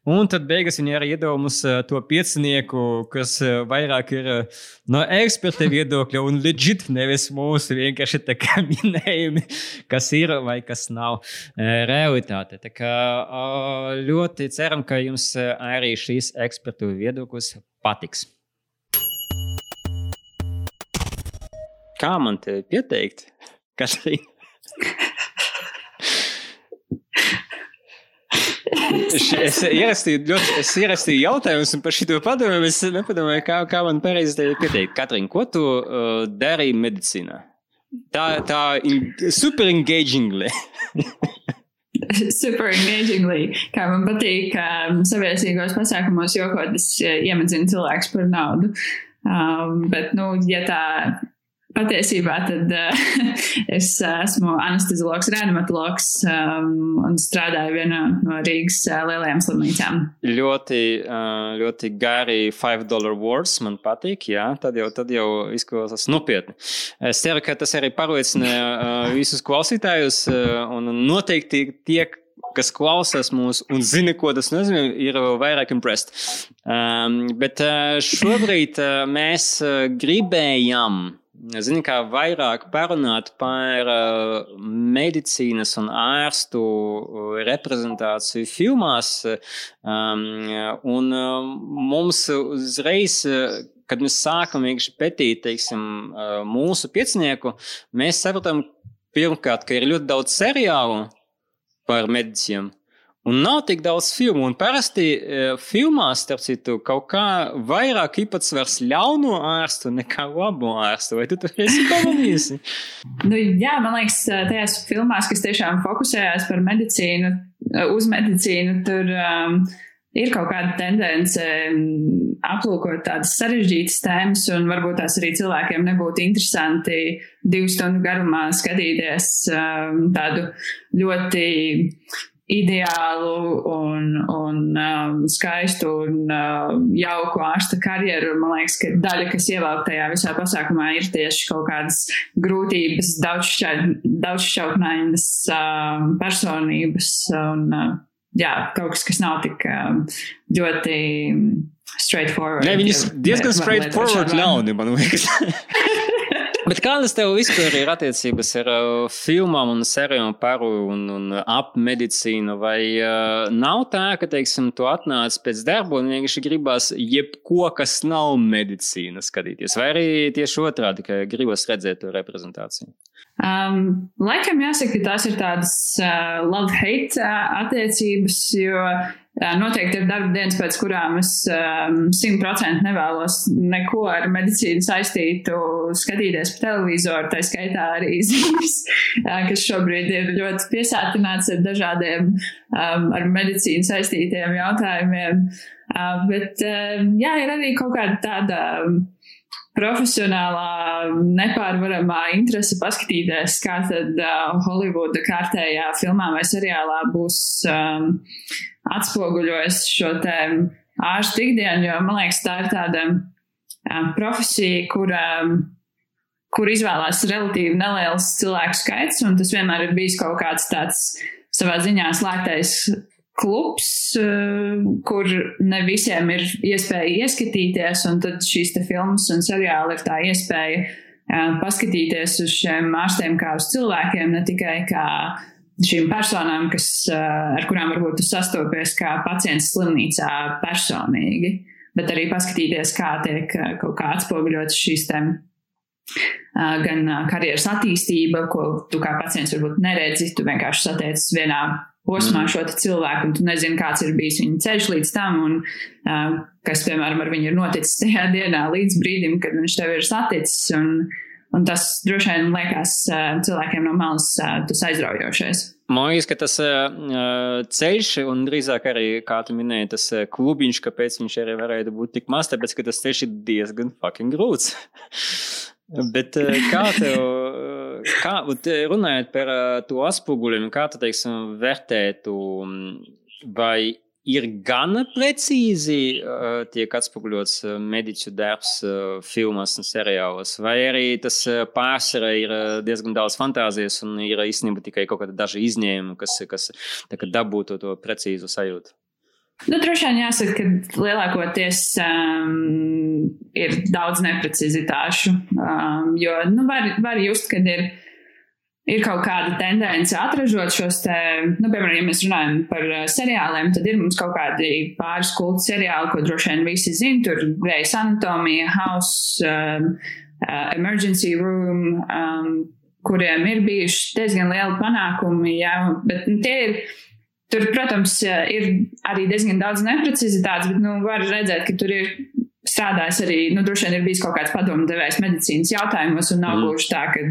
Un tad beigās viņi arī iedod mums to piecinieku, kas vairāk ir no eksperta viedokļa un legit nevis mūsu vienkārši tā kā minējumi, kas ir vai kas nav realitāte. Tā kā ļoti ceram, ka jums arī šīs ekspertu viedoklis patiks. Kā man te pieteikt, Katrīna? es, ierakstīju, ļoti, es ierakstīju jautājumus par šo padomu. Es nepadomāju, kā, kā man pareizi te pieteikt. Katrīna, ko tu uh, darīji medicīnā? Tā, tā in, super engagingly. super engagingly. Kā man patīk, um, sabiedriskos pasākumos jokot, es uh, iemedzinu cilvēkus par naudu. Um, bet, nu, ja tā Patiesībā tad uh, es esmu anesteziologs, reanimatologs um, un strādāju vienā no Rīgas uh, lielajām slimnīcām. Ļoti, uh, ļoti gari 5 dollar words man patīk, jā, tad jau, tad jau izklausās nopietni. Es ceru, ka tas arī pārliecina uh, visus klausītājus uh, un noteikti tiek kas klausās mūsu un zina, ko tas nozīmē, ir vairāk impressed. Um, bet uh, šobrīd uh, mēs uh, gribējām zini, kā vairāk parunāt par uh, medicīnas un ārstu uh, reprezentāciju filmās. Um, un um, mums uzreiz, uh, kad mēs sākam pētīt teiksim, mūsu piecinieku, mēs sapratām, pirmkārt, ka ir ļoti daudz seriālu par medicīnu. Un nav tik daudz filmu, un parasti e, filmās, starp citu, kaut kā vairāk īpatsvars ļauno ārstu nekā labo ārstu. Vai tu to esi pamanījis? nu, jā, man liekas, tajās filmās, kas tiešām fokusējās par medicīnu, uz medicīnu, tur um, ir kaut kāda tendence um, aplūkot tādas sarežģītas tēmas, un varbūt tās arī cilvēkiem nebūtu interesanti divu stundu garumā skatīties um, tādu ļoti ideālu un, un um, skaistu un uh, jauku ārsta karjeru. Man liekas, ka daļa, kas ievelk tajā visā pasākumā, ir tieši kaut kādas grūtības, daudzšķautnainas uh, personības un uh, jā, kaut kas, kas nav tik uh, ļoti straightforward. Ne, viņas diezgan straightforward ļauni, man liekas. Bet kādas tev vispār ir attiecības ar uh, filmām un sērijām par un, un ap medicīnu? Vai uh, nav tā, ka, teiksim, tu atnāc pēc darba un vienkārši gribas jebko, kas nav medicīna, skatīties? Vai arī tieši otrādi, ka gribas redzēt to reprezentāciju? Um, laikam jāsaka, ka tās ir tādas uh, love-hate uh, attiecības, jo Noteikti ir darba dienas, pēc kurām es simtprocentīgi um, nevēlos neko ar medicīnu saistītu, skatīties pa televizoru, tā skaitā arī ziņas, kas šobrīd ir ļoti piesātināts ar dažādiem um, ar medicīnu saistītiem jautājumiem. Uh, bet, uh, jā, ir arī kaut kāda tāda profesionālā, nepārvaramā interese paskatīties, kā tad uh, Holivuda kārtējā filmā vai seriālā būs um, atspoguļojis šo te ārstu ikdienu, jo man liekas, tā ir tāda profesija, kur, um, kur izvēlās relatīvi neliels cilvēku skaits, un tas vienmēr ir bijis kaut kāds tāds savā ziņā slēgtais klubs, uh, kur ne visiem ir iespēja ieskatīties, un tad šīs filmas un seriāli ir tā iespēja uh, paskatīties uz šiem ārstiem kā uz cilvēkiem, ne tikai kā šīm personām, kas, ar kurām varbūt tu sastopies kā pacients slimnīcā personīgi, bet arī paskatīties, kā tiek kaut kā atspoguļotas šīs tēmas gan karjeras attīstība, ko tu kā pacients varbūt neredzi. Tu vienkārši satiecies vienā posmā šo cilvēku, un tu nezini, kāds ir bijis viņa ceļš līdz tam, un kas, piemēram, ar viņu ir noticis tajā dienā līdz brīdim, kad viņš tev ir saticis. Un, Un tas droši vien liekas cilvēkiem no malas tas aizraujošais. Man liekas, ka tas uh, ceļš, un drīzāk arī, kā tu minēji, tas klubiņš, kāpēc viņš arī varētu būt tik maz, tāpēc, ka tas ceļš ir diezgan fucking grūts. Bet uh, kā tev, kā, runājot par uh, to atspoguļojumu, kā tu, teiksim, vērtētu, vai ir gana precīzi uh, tiek atspoguļots uh, mediķu darbs uh, filmās un seriālos, vai arī tas uh, pārsvarā ir uh, diezgan daudz fantāzijas un ir īstenībā tikai kaut kāda daži izņēmumi, kas, kas dabūtu to precīzu sajūtu. Nu, droši vien jāsaka, ka lielākoties um, ir daudz neprecizitāšu, um, jo nu, var, var just, kad ir ir kaut kāda tendence atražot šos, te, nu, piemēram, ja mēs runājam par uh, seriāliem, tad ir mums kaut kādi pāris kultu seriāli, ko droši vien visi zina. Tur Grey's Anatomija, House, um, uh, Emergency Room, um, kuriem ir bijuši diezgan lieli panākumi, jā, bet nu, tie ir. Tur, protams, uh, ir arī diezgan daudz neprecizitātes, bet nu, var redzēt, ka tur ir strādājis arī, nu, droši vien ir bijis kaut kāds padomu devējs medicīnas jautājumos, un nav mm. gluži tā, ka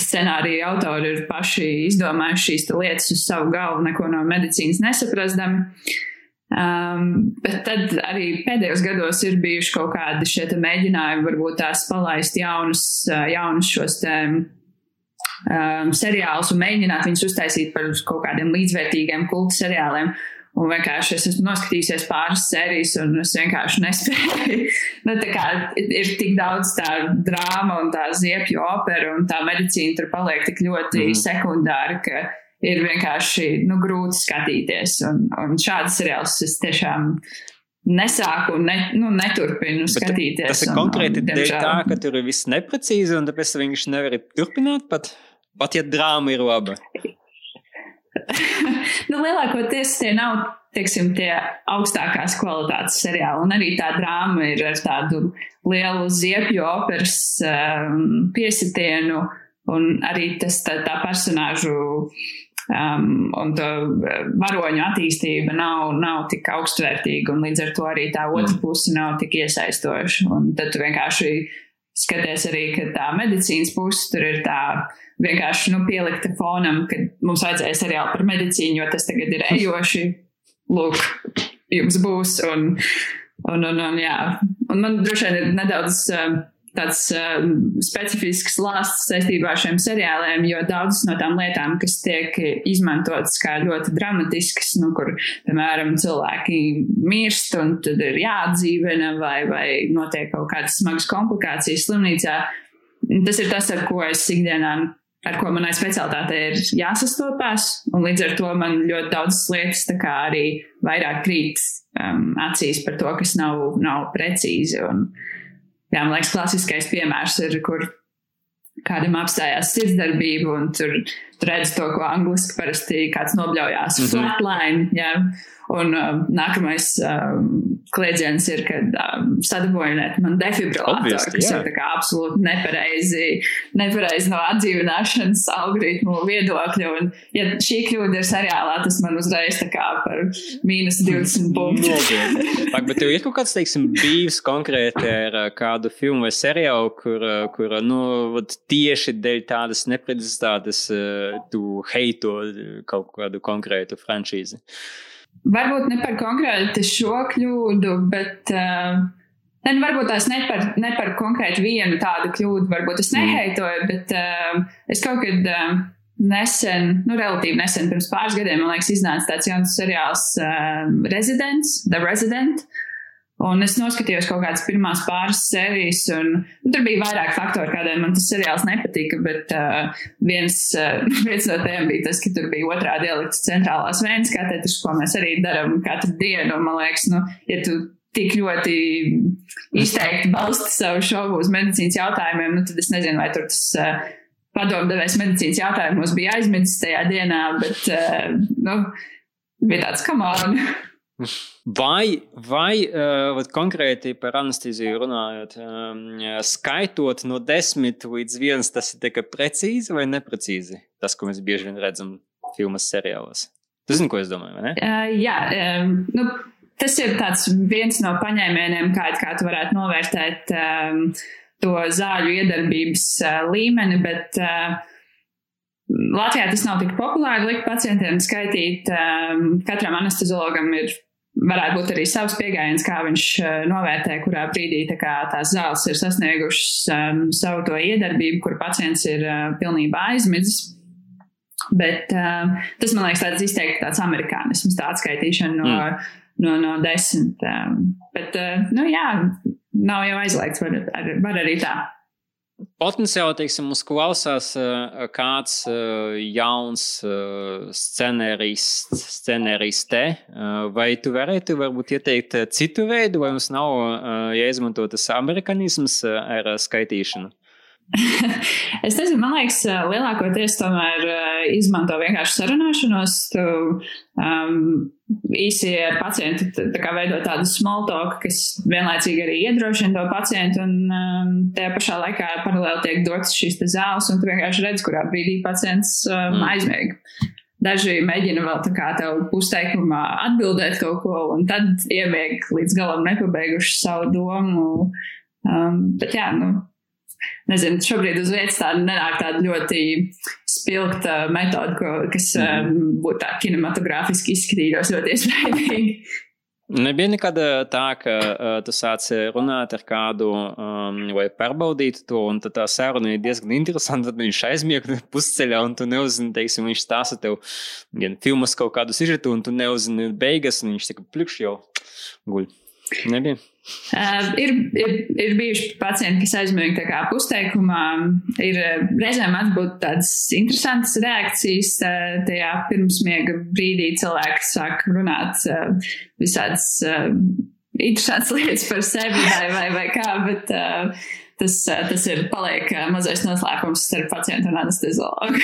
scenārija autori ir paši izdomājuši šīs lietas uz savu galvu, neko no medicīnas nesaprastami. Um, bet tad arī pēdējos gados ir bijuši kaut kādi šie mēģinājumi, varbūt tās palaist jaunus, uh, jaunus šos te, um, seriālus un mēģināt viņus uztaisīt par kaut kādiem līdzvērtīgiem kultu seriāliem. Un vienkārši es esmu noskatījusies pāris sērijas, un es vienkārši nespēju. nu, tā kā ir tik daudz tā drāma un tā ziepju opera, un tā medicīna tur paliek tik ļoti mm. sekundāra, ka ir vienkārši nu, grūti skatīties. Un, un šādas seriālus es tiešām nesāku un ne, nu, neturpinu Bet skatīties. Tas ir un, konkrēti un, dēļ tā, ka tur ir viss neprecīzi, un tāpēc viņš nevar turpināt pat, pat ja drāma ir laba. Nu, lielākoties tie nav teiksim, tie augstākās kvalitātes seriāli. Un arī tā drāma ir ar tādu lielu ziepju operas um, piesitienu, un arī tas tā, tā personāžu um, un tā varoņu attīstība nav, nav tik augstvērtīga, un līdz ar to arī tā otra puse nav tik iesaistoša. Un tad tu vienkārši skaties arī, ka tā medicīnas puse tur ir tā vienkārši nu, pielikta fonam, ka mums vajadzēja seriālu par medicīnu, jo tas tagad ir ejoši. Lūk, jums būs. Un, un, un, un, jā. un man droši vien ir nedaudz uh, tāds uh, specifisks lāsts saistībā ar šiem seriāliem, jo daudzas no tām lietām, kas tiek izmantotas kā ļoti dramatiskas, nu, kur, piemēram, cilvēki mirst un tad ir jāatdzīvina vai, vai notiek kaut kādas smagas komplikācijas slimnīcā, tas ir tas, ar ko es ikdienā ar ko manai specialitātei ir jāsastopās. Un līdz ar to man ļoti daudzas lietas arī vairāk krīt um, acīs par to, kas nav, nav precīzi. Un, jā, man liekas, klasiskais piemērs ir, kur kādam apstājās sirdsdarbība, un tur, tur redz to, ko angliski parasti kāds nobļaujās mm -hmm. flatline. Jā. Un um, nākamais um, kliedziens ir, kad um, sadabojiniet man defibrilātoru, kas jā. ir kā absolūti nepareizi, nepareizi no atdzīvināšanas algoritmu viedokļa. Un, ja šī kļūda ir seriālā, tas man uzreiz tā kā par mīnus 20 punktus. Bet tev ir kaut kāds, teiksim, bijis konkrēti ar uh, kādu filmu vai seriālu, kur, uh, kur nu, tieši dēļ tādas neprecizitātes uh, tu heito kaut kādu konkrētu franšīzi? Varbūt ne par konkrēti šo kļūdu, bet. Uh, Ne, nu, varbūt tās ne par, ne par konkrēti vienu tādu kļūdu, varbūt es mm. neheitoju, bet uh, es kaut kad uh, nesen, nu, relatīvi nesen, pirms pāris gadiem, man liekas, iznāca tāds jauns seriāls uh, Residents, The Resident. Uh, Un es noskatījos kaut kādas pirmās pāris sērijas, un nu, tur bija vairāk faktoru, kādēļ man tas seriāls nepatika. Bet uh, viens, uh, viens no tiem bija tas, ka tur bija otrā dialekta centrālās vējas katedras, ko mēs arī darām katru dienu. Un, man liekas, nu, ja tu tik ļoti izteikti balsti savu šovu uz medicīnas jautājumiem, nu, tad es nezinu, vai tur tas. Uh, Padomdevējs medicīnas jautājumos bija aizmirsis tajā dienā, bet, uh, nu, bija tāds, come on! Vai, vai uh, konkrēti par anesteziju runājot, um, skaitot no desmit līdz viens, tas ir precīzi vai neprecīzi? Tas, ko mēs bieži vien redzam filmas seriālos. Tu zini, ko es domāju? Uh, jā, um, nu, tas ir viens no paņēmieniem, kā, kā tu varētu novērtēt um, to zāļu iedarbības uh, līmeni, bet uh, Latvijā tas nav tik populāri likt pacientiem skaitīt. Um, katram anesteziologam ir varētu būt arī savs pieejams, kā viņš uh, novērtē, kurā brīdī tā tās zāles ir sasniegušas um, savu to iedarbību, kur pacients ir uh, pilnībā aizmidzis. Bet uh, tas, man liekas, tāds izteikti tāds amerikānisms, tā atskaitīšana no, mm. no, no desmit. Um, bet, uh, nu jā, nav jau aizliegts, var, ar, var arī tā. Potenciāli, teiksim, mums klausās uh, kāds uh, jauns uh, scenārists, scenāriste. Vai tu varētu varbūt ieteikt citu veidu, vai mums nav jāizmanto tas amerikanisms ar skaitīšanu? es nezinu, man liekas, lielākoties tomēr izmanto vienkārši sarunāšanos. Tu um, īsi ar pacientu tā veido tādu small talk, kas vienlaicīgi arī iedrošina to pacientu, un um, tajā pašā laikā paralēli tiek dots šīs zāles, un tu vienkārši redz, kurā brīdī pacients um, mm. aizmieg. Daži mēģina vēl tā kā tev pusteikumā atbildēt kaut ko, un tad iemieg līdz galam nepabeiguši savu domu. Um, bet jā, nu, nezinu, šobrīd uz vietas tāda nenāk tāda ļoti spilgta metode, ko, kas mm. um, būtu tā kinematogrāfiski izskatītos ļoti iespaidīgi. Nebija nekad tā, ka uh, tu sāc runāt ar kādu, um, vai pārbaudīt to, un tā saruna ir diezgan interesanta. Tad viņš aizmieg pusceļā, un tu neuzzini, teiksim, viņš stāsta tev gan filmas kaut kādu sižetu, un tu neuzzini beigas, un viņš tikai plikšķi jau guļ. Nebija. Uh, ir, ir, ir bijuši pacienti, kas aizmirst pusteikumā. Ir reizēm atbūt tādas interesantas reakcijas. Uh, tajā pirmsmiega brīdī cilvēki sāk runāt uh, visādas interesantas lietas par sevi vai, vai, vai kā, bet uh, tas, tas ir paliek mazais noslēpums starp pacientu un anesteziologu.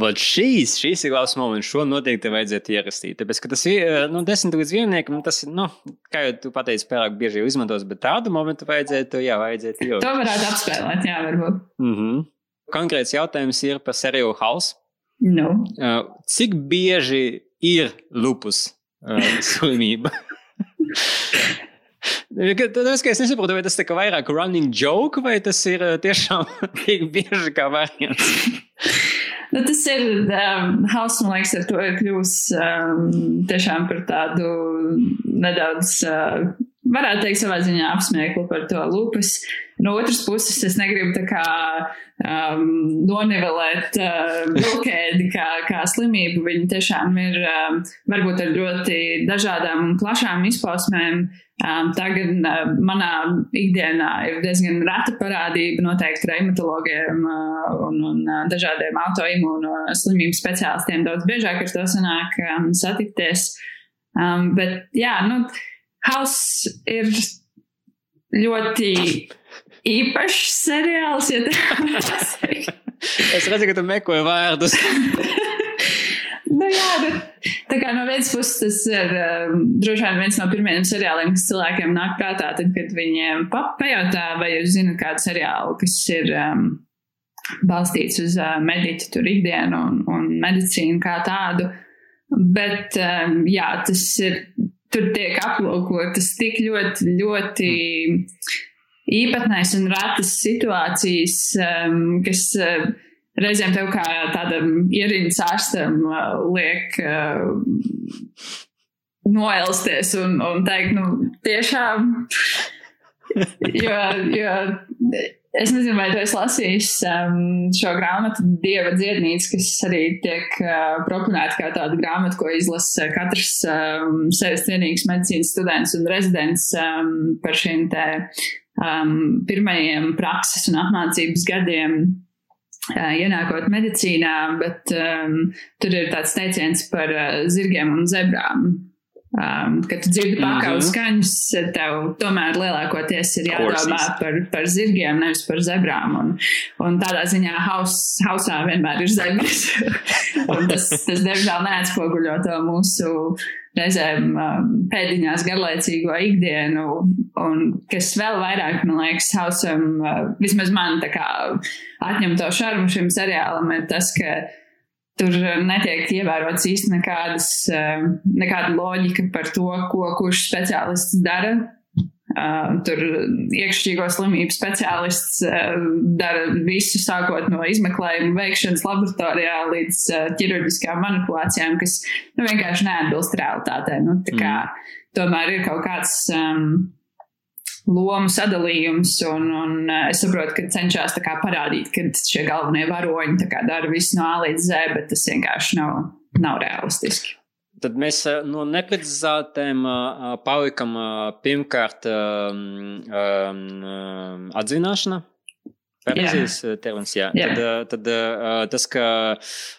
Vat šīs, šīs ir labs moments. Šo noteikti vajadzētu ierakstīt. Tāpēc, ka tas ir nu, desmit līdz vienniekam, nu, tas ir, nu, kā jau tu pateici, pārāk bieži jau izmantos, bet tādu momentu vajadzētu, jā, vajadzētu jau. To varētu apspēlēt, jā, varbūt. Mm -hmm. Konkrēts jautājums ir par seriālu House. No. Uh, cik bieži ir lupus uh, slimība? Tas, es nesaprotu, vai tas ir vairāk running joke, vai tas ir tiešām tik bieži kā variants. Nu, tas ir um, Hauss, man liekas, ar to ir kļuvis um, tiešām par tādu nedaudz, uh, varētu teikt, savā ziņā apsmieklu par to lūpas. No otras puses, es negribu tā kā um, nonivelēt uh, vilkēdi kā, kā slimību. Viņi tiešām ir um, varbūt ar ļoti dažādām un plašām izpausmēm. Um, tagad uh, manā ikdienā ir diezgan reta parādība noteikti reumatologiem uh, un, un uh, dažādiem autoimūnu slimību speciālistiem. Daudz biežāk ar to sanāk um, satikties. Um, bet jā, nu, House ir ļoti īpašs seriāls, ja tā Es redzu, ka tu meklē vārdus. Nu, jā, bet tā kā no vienas puses tas ir um, droši vien viens no pirmajiem seriāliem, kas cilvēkiem nāk prātā, tad, kad viņiem pajautā, vai jūs zinat kādu seriālu, kas ir um, balstīts uz uh, mediķu tur ikdienu un, un medicīnu kā tādu. Bet, um, jā, tas ir, tur tiek aplūkotas tik ļoti, ļoti īpatnēs un retas situācijas, um, kas. Uh, reizēm tev kā tādam ierīnas ārstam uh, liek uh, noelsties un, un teikt, nu, tiešām. jo, jo es nezinu, vai tu esi lasījis um, šo grāmatu Dieva dziednīca, kas arī tiek uh, proponēta kā tāda grāmata, ko izlasa katrs um, sevis cienīgs medicīnas students un rezidents um, par šiem te um, pirmajiem prakses un apmācības gadiem ienākot medicīnā, bet um, tur ir tāds teiciens par uh, zirgiem un zebrām. Um, kad dzirdi pakāpju mhm. skaņas, tev tomēr lielākoties ir jādomā par, par zirgiem, nevis par zebrām. Un, un tādā ziņā haus, hausā vienmēr ir zebras. tas, tas diemžēl neatspoguļo to mūsu reizēm um, pēdiņās garlaicīgo ikdienu, un kas vēl vairāk, man liekas, hausam, uh, vismaz man tā kā atņem to šarmu šim seriālam, ir tas, ka tur netiek ievērots īsti nekādas, uh, nekāda loģika par to, ko kurš speciālists dara. Uh, tur iekšķīgo slimību speciālists uh, dara visu, sākot no izmeklējuma veikšanas laboratorijā līdz uh, ķirurģiskām manipulācijām, kas nu, vienkārši neatbilst realitātei. Nu, kā, mm. Tomēr ir kaut kāds um, lomu sadalījums, un, un es saprotu, ka cenšas parādīt, ka šie galvenie varoņi dara visu no A līdz Z, bet tas vienkārši nav, nav realistiski. Tad mēs no neprecizētiem palikam pirmkārt atzināšana. Pareizais termins, jā. jā. Tad, tad tas, ka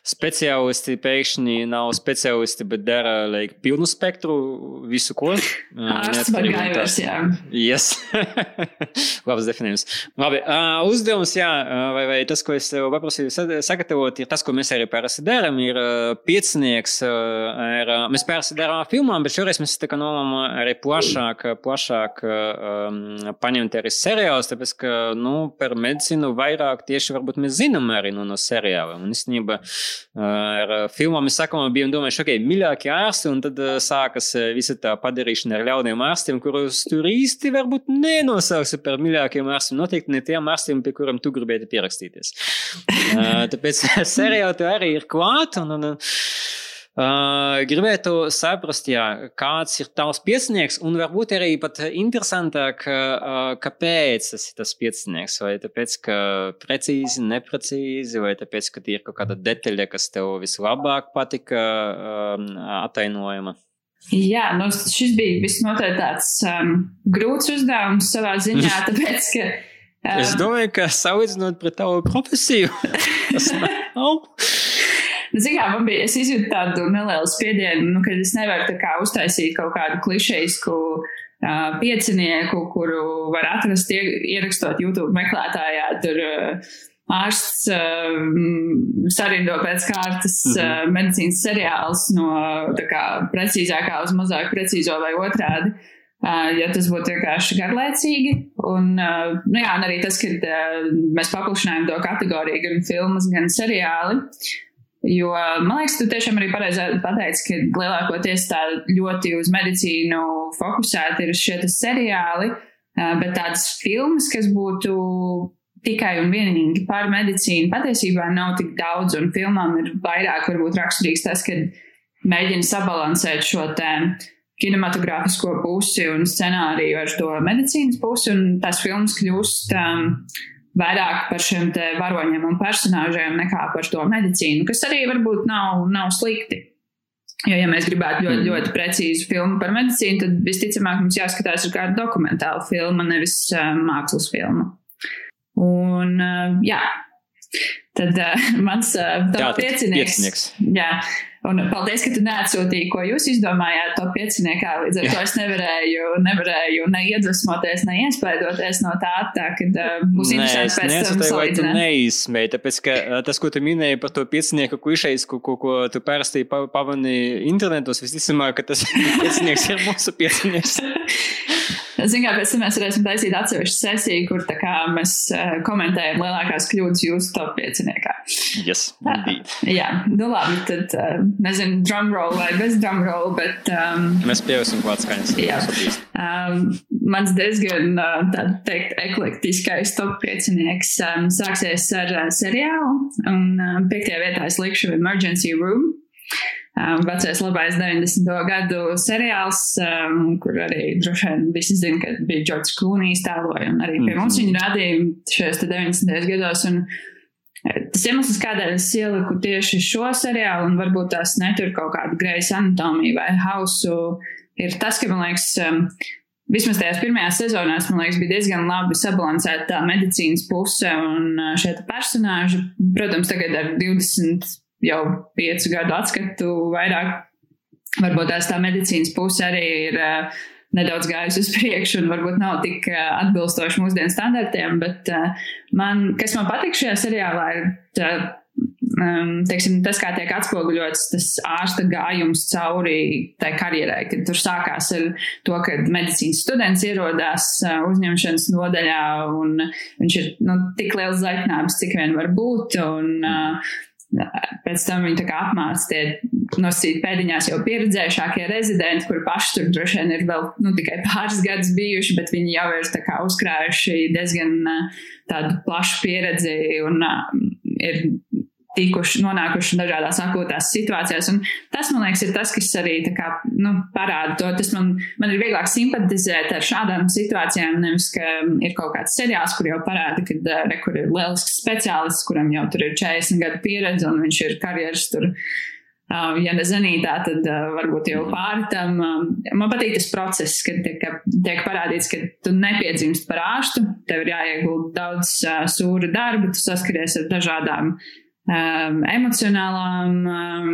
speciālisti pēkšņi nav speciālisti, bet dara like, pilnu spektru, visu ko. Ārsts bagājos, jā. Yes. Labs definējums. Labi, uh, uzdevums, jā, vai, vai tas, ko es tev paprasīju sagatavot, ir tas, ko mēs arī parasti darām, ir uh, piecinieks. Uh, ir, uh, mēs parasti darām filmām, bet šoreiz mēs tā kā nolām arī plašāk, plašāk um, paņemt arī seriālus, tāpēc, ka, nu, par medicīnu medicīnu vairāk tieši varbūt mēs zinām arī no, no seriāliem. Un īstenībā ar filmām mēs sākumā bijām domājuši, ok, mīļākie ārsti, un tad sākas visa tā padarīšana ar ļauniem ārstiem, kurus tur īsti varbūt nenosauksi par mīļākiem ārstiem. Noteikti ne tiem ārstiem, pie kuriem tu gribēji pierakstīties. Tāpēc seriāli arī ir klāt. Un, un, Uh, gribētu saprast, jā, kāds ir tavs piecinieks, un varbūt arī pat interesantāk, uh, kāpēc tas ir tas piecinieks. Vai tāpēc, ka precīzi, neprecīzi, vai tāpēc, ka ir kaut kāda detaļa, kas tev vislabāk patika, uh, atainojama. Jā, nu, šis bija visnotaļ tāds um, grūts uzdevums savā ziņā, tāpēc, ka. Um, es domāju, ka salīdzinot pret tavu profesiju, tas nav. Nu, Zinām, man bija, es izjūtu tādu nelielu spiedienu, nu, ka es nevaru tā kā uztaisīt kaut kādu klišejisku uh, piecinieku, kuru var atrast ierakstot YouTube meklētājā. Tur, uh, ārsts uh, sarindo pēc kārtas uh, mm -hmm. medicīnas seriāls no kā, precīzākā uz mazāk precīzo vai otrādi. Uh, ja tas būtu vienkārši garlaicīgi. Un, uh, nu jā, un arī tas, ka uh, mēs paplašinājām to kategoriju gan filmas, gan seriāli. Jo man liekas, tu tiešām arī pareizi pateici, ka lielākoties tā ļoti uz medicīnu fokusēti ir šie seriāli, bet tādas filmas, kas būtu tikai un vienīgi par medicīnu, patiesībā nav tik daudz, un filmām ir vairāk varbūt raksturīgs tas, ka mēģina sabalansēt šo tēmu kinematogrāfisko pusi un scenāriju ar to medicīnas pusi, un tās filmas kļūst um, vairāk par šiem varoņiem un personāžiem nekā par to medicīnu, kas arī varbūt nav, nav slikti. Jo, ja mēs gribētu ļoti, ļoti precīzu filmu par medicīnu, tad visticamāk mums jāskatās uz kādu dokumentālu filmu, nevis uh, mākslas filmu. Un, uh, jā, tad uh, mans uh, piecinieks. piecinieks. Jā, Un paldies, ka tu neatsūtīji, ko jūs izdomājāt to pieciniekā. Līdz ar to es nevarēju, nevarēju ne iedvesmoties, ne iespaidoties no tā, tā kad uh, būs interesanti pēc tam salīdzināt. Neizsmēji, tāpēc, ka tas, ko tu minēji par to piecinieku klišejas, ko, ko, ko tu parasti pavani internetos, visticamāk, ka tas piecinieks ir mūsu piecinieks. Zinām, pēc tam mēs varēsim taisīt atsevišķu sesiju, kur kā, mēs uh, komentējam lielākās kļūdas jūsu top pieciniekā. Yes, indeed. Jā, nu labi, tad uh, nezinu, drumroll vai bez drumroll, bet. Um, mēs pieausim klāt skaņas. Jā. Um, mans diezgan, uh, tā teikt, eklektiskais top piecinieks um, sāksies ar uh, seriālu, un uh, piektajā vietā es likšu Emergency Room. Um, vecais labais 90. gadu seriāls, um, kur arī droši vien visi zina, ka bija Džordžs Klūnijs tēloja, un arī pie mums viņu rādīja šajos 90. gados. Un, eh, Tas iemesls, kādēļ es ieliku tieši šo seriālu, un varbūt tās netur kaut kādu greisa anatomiju vai hausu, ir tas, ka man liekas, um, vismaz tajās pirmajās sezonās, man liekas, bija diezgan labi sabalansēta medicīnas puse un uh, šie personāži. Protams, tagad ar 20 jau piecu gadu atskatu vairāk. Varbūt tās tā medicīnas puse arī ir uh, nedaudz gājusi uz priekšu un varbūt nav tik uh, atbilstoši mūsdienu standartiem, bet uh, man, kas man patīk šajā seriālā, ir tā, um, teiksim, tas, kā tiek atspoguļots tas ārsta gājums cauri tai karjerai, kad tur sākās ar to, ka medicīnas students ierodās uzņemšanas nodaļā un viņš ir nu, tik liels zaļtnābs, cik vien var būt. Un, uh, pēc tam viņi apmāca tie nosīt pēdiņās jau pieredzējušākie rezidenti, kur paši tur droši vien ir vēl nu, tikai pāris gadus bijuši, bet viņi jau ir uzkrājuši diezgan uh, tādu plašu pieredzi un uh, ir tikuši, nonākuši dažādās akūtās situācijās. Un tas, man liekas, ir tas, kas arī kā, nu, parāda to. Tas man, man ir vieglāk simpatizēt ar šādām situācijām, nevis, ka ir kaut kāds seriāls, kur jau parāda, ka re, kur ir lielisks speciālists, kuram jau tur ir 40 gadu pieredze un viņš ir karjeras tur. Ja ne zenītā, tad varbūt jau pāri tam. Man patīk tas process, kad tiek, tiek parādīts, ka tu nepiedzimst par ārstu, tev ir jāiegulda daudz sūra darba, tu saskaries ar dažādām uh, um, emocionālām, um,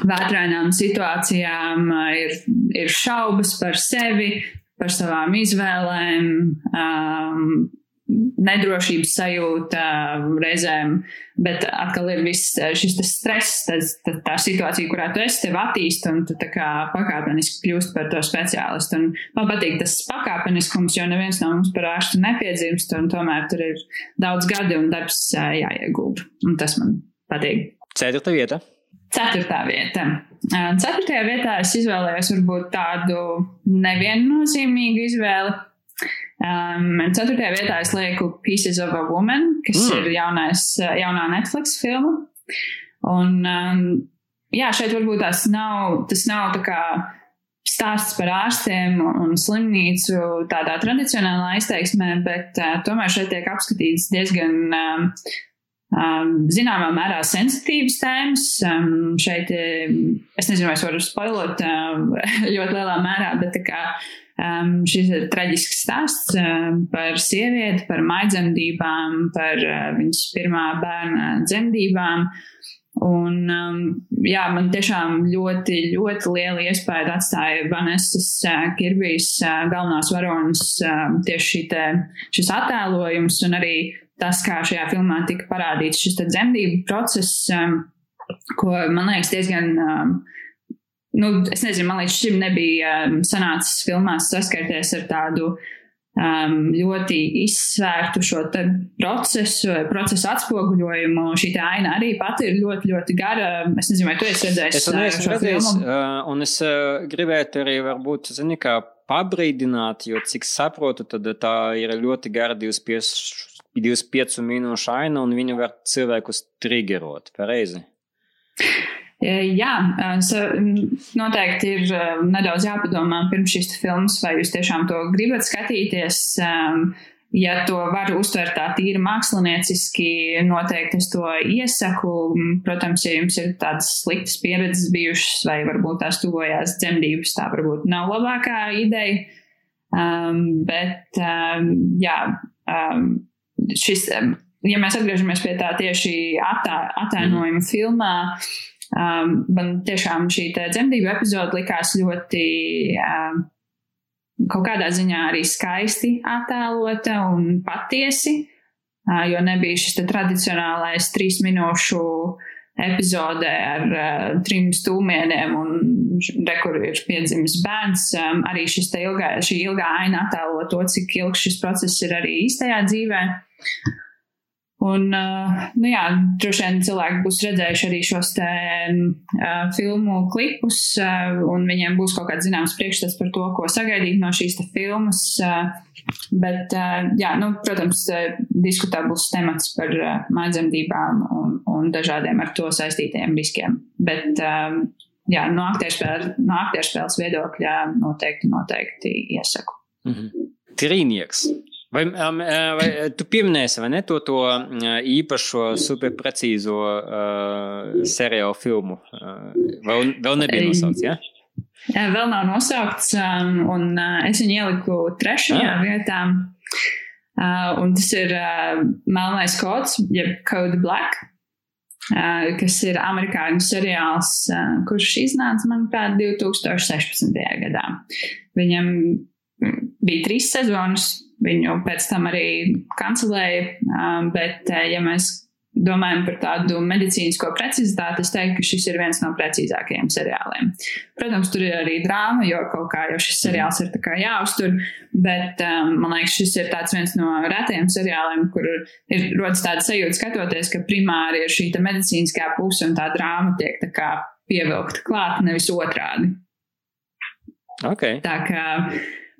vētrainām situācijām, uh, ir, ir šaubas par sevi, par savām izvēlēm, um, nedrošības sajūta reizēm, bet atkal ir viss eh, šis stress, tas, tā, tā situācija, kurā tu esi, tev attīst un tu pakāpeniski kļūst par to speciālistu. Un man patīk tas pakāpeniskums, jo neviens no mums par ārstu nepiedzimst, un tomēr tur ir daudz gadi un darbs eh, jāiegulda. Un tas man patīk. Ceturta vieta. Ceturtā vieta. Ceturtajā vietā es izvēlējos varbūt tādu neviennozīmīgu izvēli Um, ceturtajā vietā es lieku Pieces of a Woman, kas mm. ir jaunais, jaunā Netflix filma. Un, um, jā, šeit varbūt tas nav, tas nav tā kā stāsts par ārstiem un slimnīcu tādā tradicionālā izteiksmē, bet uh, tomēr šeit tiek apskatīts diezgan um, um, zināmā mērā sensitīvas tēmas. Um, šeit, es nezinu, vai es varu spoilot um, ļoti lielā mērā, bet tā kā Um, šis ir traģisks stāsts uh, par sievieti, par maidzemdībām, par uh, viņas pirmā bērna dzemdībām. Un, um, jā, man tiešām ļoti, ļoti liela iespēja atstāja Vanessas uh, Kirbijas uh, galvenās varonas uh, tieši te, šis attēlojums un arī tas, kā šajā filmā tika parādīts šis dzemdību process, um, ko man liekas diezgan. Um, nu, es nezinu, man līdz šim nebija um, sanācis filmās saskarties ar tādu um, ļoti izsvērtu šo procesu, procesu atspoguļojumu. Šī aina arī pati ir ļoti, ļoti gara. Es nezinu, vai tu esi redzējis es to neesmu redzējis, uh, un es gribētu arī varbūt, zini, kā pabrīdināt, jo cik saprotu, tad tā ir ļoti gara 25, 25 minūšu aina, un viņu var cilvēkus triggerot. Pareizi. Jā, noteikti ir nedaudz jāpadomā pirms šīs filmas, vai jūs tiešām to gribat skatīties. Ja to var uztvert tā tīri mākslinieciski, noteikti es to iesaku. Protams, ja jums ir tādas sliktas pieredzes bijušas, vai varbūt tās tuvojās dzemdības, tā varbūt nav labākā ideja. Um, bet, um, jā, um, šis, ja mēs atgriežamies pie tā tieši attā, attēnojuma mm. filmā, Um, man tiešām šī dzemdību epizode likās ļoti um, kaut kādā ziņā arī skaisti attēlota un patiesi, uh, jo nebija šis tradicionālais trīs minūšu epizodē ar uh, trim stūmieniem un re, kur ir piedzimis bērns. Um, arī ilgā, šī ilgā aina attēlo to, cik ilgs šis process ir arī īstajā dzīvē. Un, uh, nu jā, droši vien cilvēki būs redzējuši arī šos te, uh, filmu klipus, uh, un viņiem būs kaut kāds zināms priekšstats par to, ko sagaidīt no šīs filmas. Uh, bet, uh, jā, nu, protams, uh, diskutabls temats par uh, mājdzemdībām un, un dažādiem ar to saistītajiem riskiem. Bet, uh, jā, no aktierspēles, no aktierspēles viedokļa noteikti, noteikti iesaku. -hmm. Trīnieks. Vai, vai tu pieminēsi, vai ne to, to īpašo, superprecīzo uh, seriālu filmu? Uh, vēl, vēl nebija nosaukts, ja? Jā, vēl nav nosaukts, um, un uh, es viņu ieliku trešajā ah. vietā. Uh, un tas ir uh, Melnais kods, jeb Code Black, uh, kas ir amerikāņu seriāls, uh, kurš iznāca, manuprāt, 2016. gadā. Viņam bija trīs sezonas, viņu pēc tam arī kancelēja. Bet, ja mēs domājam par tādu medicīnisko precizitāti, es teiktu, ka šis ir viens no precīzākajiem seriāliem. Protams, tur ir arī drāma, jo kaut kā jau šis seriāls ir jāuztur, bet um, man liekas, šis ir viens no retajiem seriāliem, kur ir rodas tāda sajūta skatoties, ka primāri ir šī medicīniskā puse un tā drāma tiek tā kā pievilkt klāt, nevis otrādi. Okay. Tā kā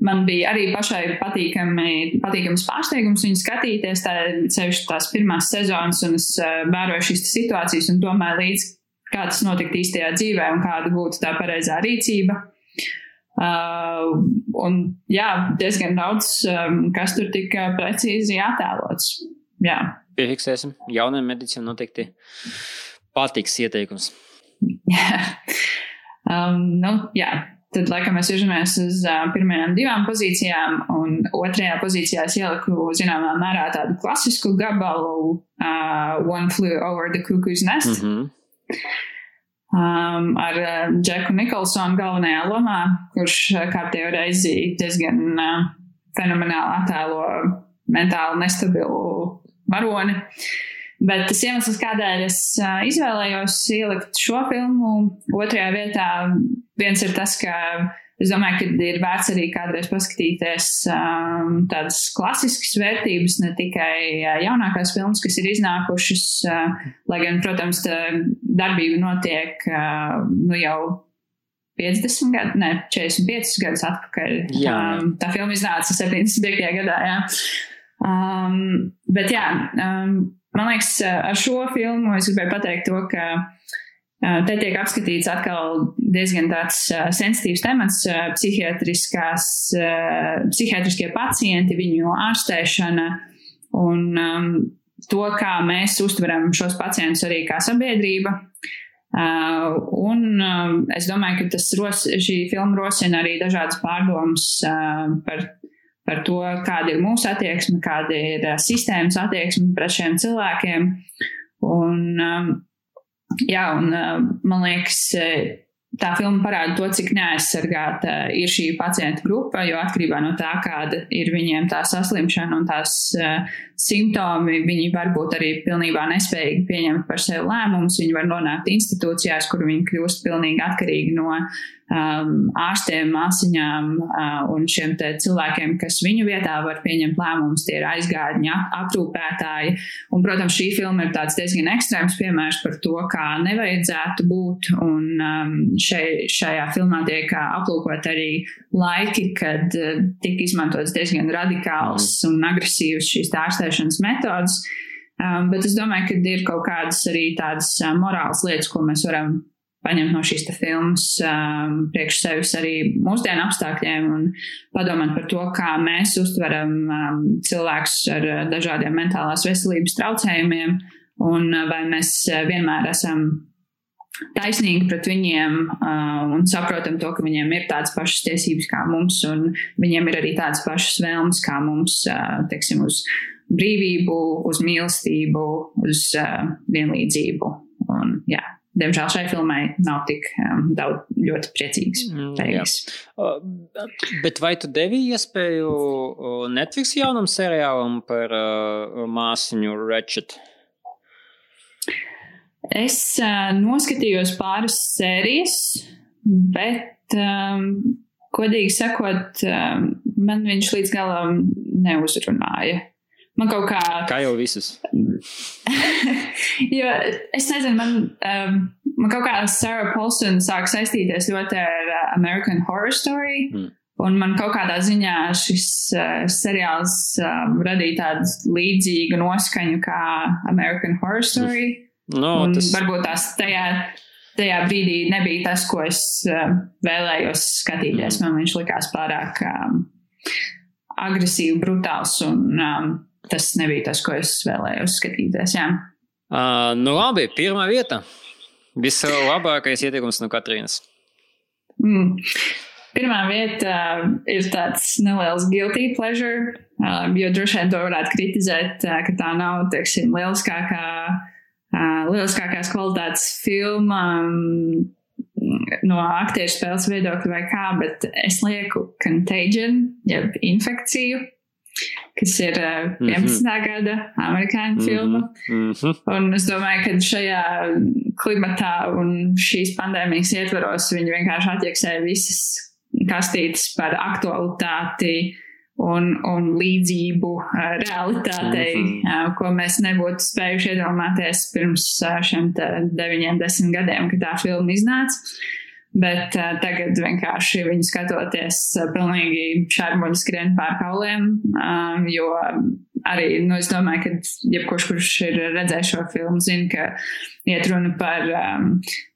man bija arī pašai patīkami, patīkams pārsteigums viņu skatīties, tā sevišķi tās pirmās sezonas, un es uh, vēroju šīs situācijas un domāju līdzi, kā tas notikt īstajā dzīvē un kāda būtu tā pareizā rīcība. Uh, un jā, diezgan daudz, um, kas tur tika precīzi attēlots. Jā. Piefiksēsim. Jaunajam medicinam noteikti patiks ieteikums. Um, nu, jā. Tad, laikam, mēs virzamies uz uh, pirmajām divām pozīcijām, un otrajā pozīcijā es ieliku, zināmā mērā, tādu klasisku gabalu, uh, One Flew Over the Cuckoo's Nest. Mm -hmm. Um, ar uh, Džeku Nikolsonu galvenajā lomā, kurš uh, kārtējo reizi diezgan uh, fenomenāli attēlo mentāli nestabilu varoni. Bet tas iemesls, kādēļ es izvēlējos ielikt šo filmu otrajā vietā, viens ir tas, ka es domāju, ka ir vērts arī kādreiz paskatīties um, tādas klasiskas vērtības, ne tikai jaunākās filmas, kas ir iznākušas, uh, lai gan, protams, darbība notiek uh, nu jau 50 gadu, ne 45 gadus atpakaļ. Jā. Um, tā filma iznāca 75. gadā, jā. Um, bet jā, um, man liekas, ar šo filmu es gribēju pateikt to, ka te tiek apskatīts atkal diezgan tāds sensitīvs temats psihiatriskie pacienti, viņu ārstēšana un um, to, kā mēs uztveram šos pacientus arī kā sabiedrība. Uh, un uh, es domāju, ka tas ros, šī filma rosina arī dažādas pārdomas uh, par par to, kāda ir mūsu attieksme, kāda ir sistēmas attieksme pret šiem cilvēkiem. Un, jā, un man liekas, tā filma parāda to, cik neaizsargāta ir šī pacienta grupa, jo atkarībā no tā, kāda ir viņiem tā saslimšana un tās simptomi, viņi var būt arī pilnībā nespējīgi pieņemt par sevi lēmumus. Viņi var nonākt institūcijās, kur viņi kļūst pilnīgi atkarīgi no um, ārstiem, māsiņām uh, un šiem cilvēkiem, kas viņu vietā var pieņemt lēmumus. Tie ir aizgādņi, aprūpētāji. Un, protams, šī filma ir tāds diezgan ekstrēms piemērs par to, kā nevajadzētu būt. Un um, šai, šajā filmā tiek aplūkot arī laiki, kad uh, tika izmantots diezgan radikāls un agresīvs šīs ārstēšanas metodas. Um, bet es domāju, ka ir kaut kādas arī tādas uh, morālas lietas, ko mēs varam paņemt no šīs filmas um, priekš sevis arī mūsdienu apstākļiem un padomāt par to, kā mēs uztveram um, cilvēkus ar uh, dažādiem mentālās veselības traucējumiem un vai mēs vienmēr esam taisnīgi pret viņiem uh, un saprotam to, ka viņiem ir tādas pašas tiesības kā mums, un viņiem ir arī tādas pašas vēlmes kā mums, uh, teiksim, uz brīvību, uz mīlestību, uz uh, vienlīdzību. Un, jā diemžēl šai filmai nav tik um, daudz ļoti priecīgas beigas. Mm, bet vai tu devi iespēju Netflix jaunam seriālam par uh, māsiņu Ratchet? Es uh, noskatījos pāris sērijas, bet, um, godīgi sakot, um, man viņš līdz galam neuzrunāja. Man kaut kā. Kā jau visus. jo es nezinu, man, um, man kaut kā Sarah Paulson sāk saistīties ļoti ar uh, American Horror Story. Mm. Un man kaut kādā ziņā šis uh, seriāls um, radīja tādu līdzīgu noskaņu kā American Horror Story. Mm. No, un tas... varbūt tās tajā, tajā brīdī nebija tas, ko es uh, vēlējos skatīties. Mm. Man viņš likās pārāk um, agresīvi, brutāls un um, tas nebija tas, ko es vēlējos skatīties. Jā. Uh, nu, labi, pirmā vieta. Vislabākais ieteikums no Katrīnas. Mm. Pirmā vieta uh, ir tāds neliels guilty pleasure, uh, jo droši vien to varētu kritizēt, uh, ka tā nav, teiksim, lieliskākā, uh, lieliskākās kvalitātes filma um, no aktieru spēles viedokļa vai kā, bet es lieku contagion, jeb infekciju kas ir uh, 11. Mm -hmm. gada amerikāņu mm -hmm. filma. Mm -hmm. Un es domāju, ka šajā klimatā un šīs pandēmijas ietvaros viņi vienkārši attieksēja visas kastītes par aktualitāti un, un līdzību uh, realitātei, mm -hmm. uh, ko mēs nebūtu spējuši iedomāties pirms uh, šiem deviņiem, desmit gadiem, kad tā filma iznāca. Bet uh, tagad vienkārši viņu skatoties, uh, pilnīgi šarmuļi skrien pār kauliem. Um, jo arī, nu, es domāju, ka jebkurš, kurš ir redzējis šo filmu, zina, ka iet runa par um,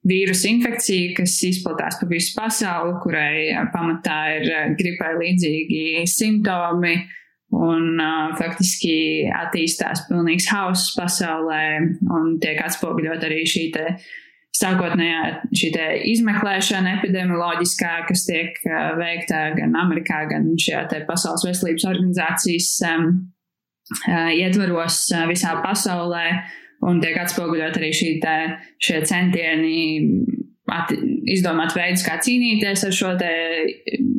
vīrusu infekciju, kas izplatās pa visu pasauli, kurai uh, pamatā ir uh, gripai līdzīgi simptomi. Un uh, faktiski attīstās pilnīgs hauss pasaulē, un tiek atspoguļot arī šī te uh, sākotnējā šī izmeklēšana epidemioloģiskā, kas tiek veikta gan Amerikā, gan šajā Pasaules veselības organizācijas um, uh, ietvaros uh, visā pasaulē, un tiek atspoguļot arī šī te, šie centieni at, izdomāt veidus, kā cīnīties ar šo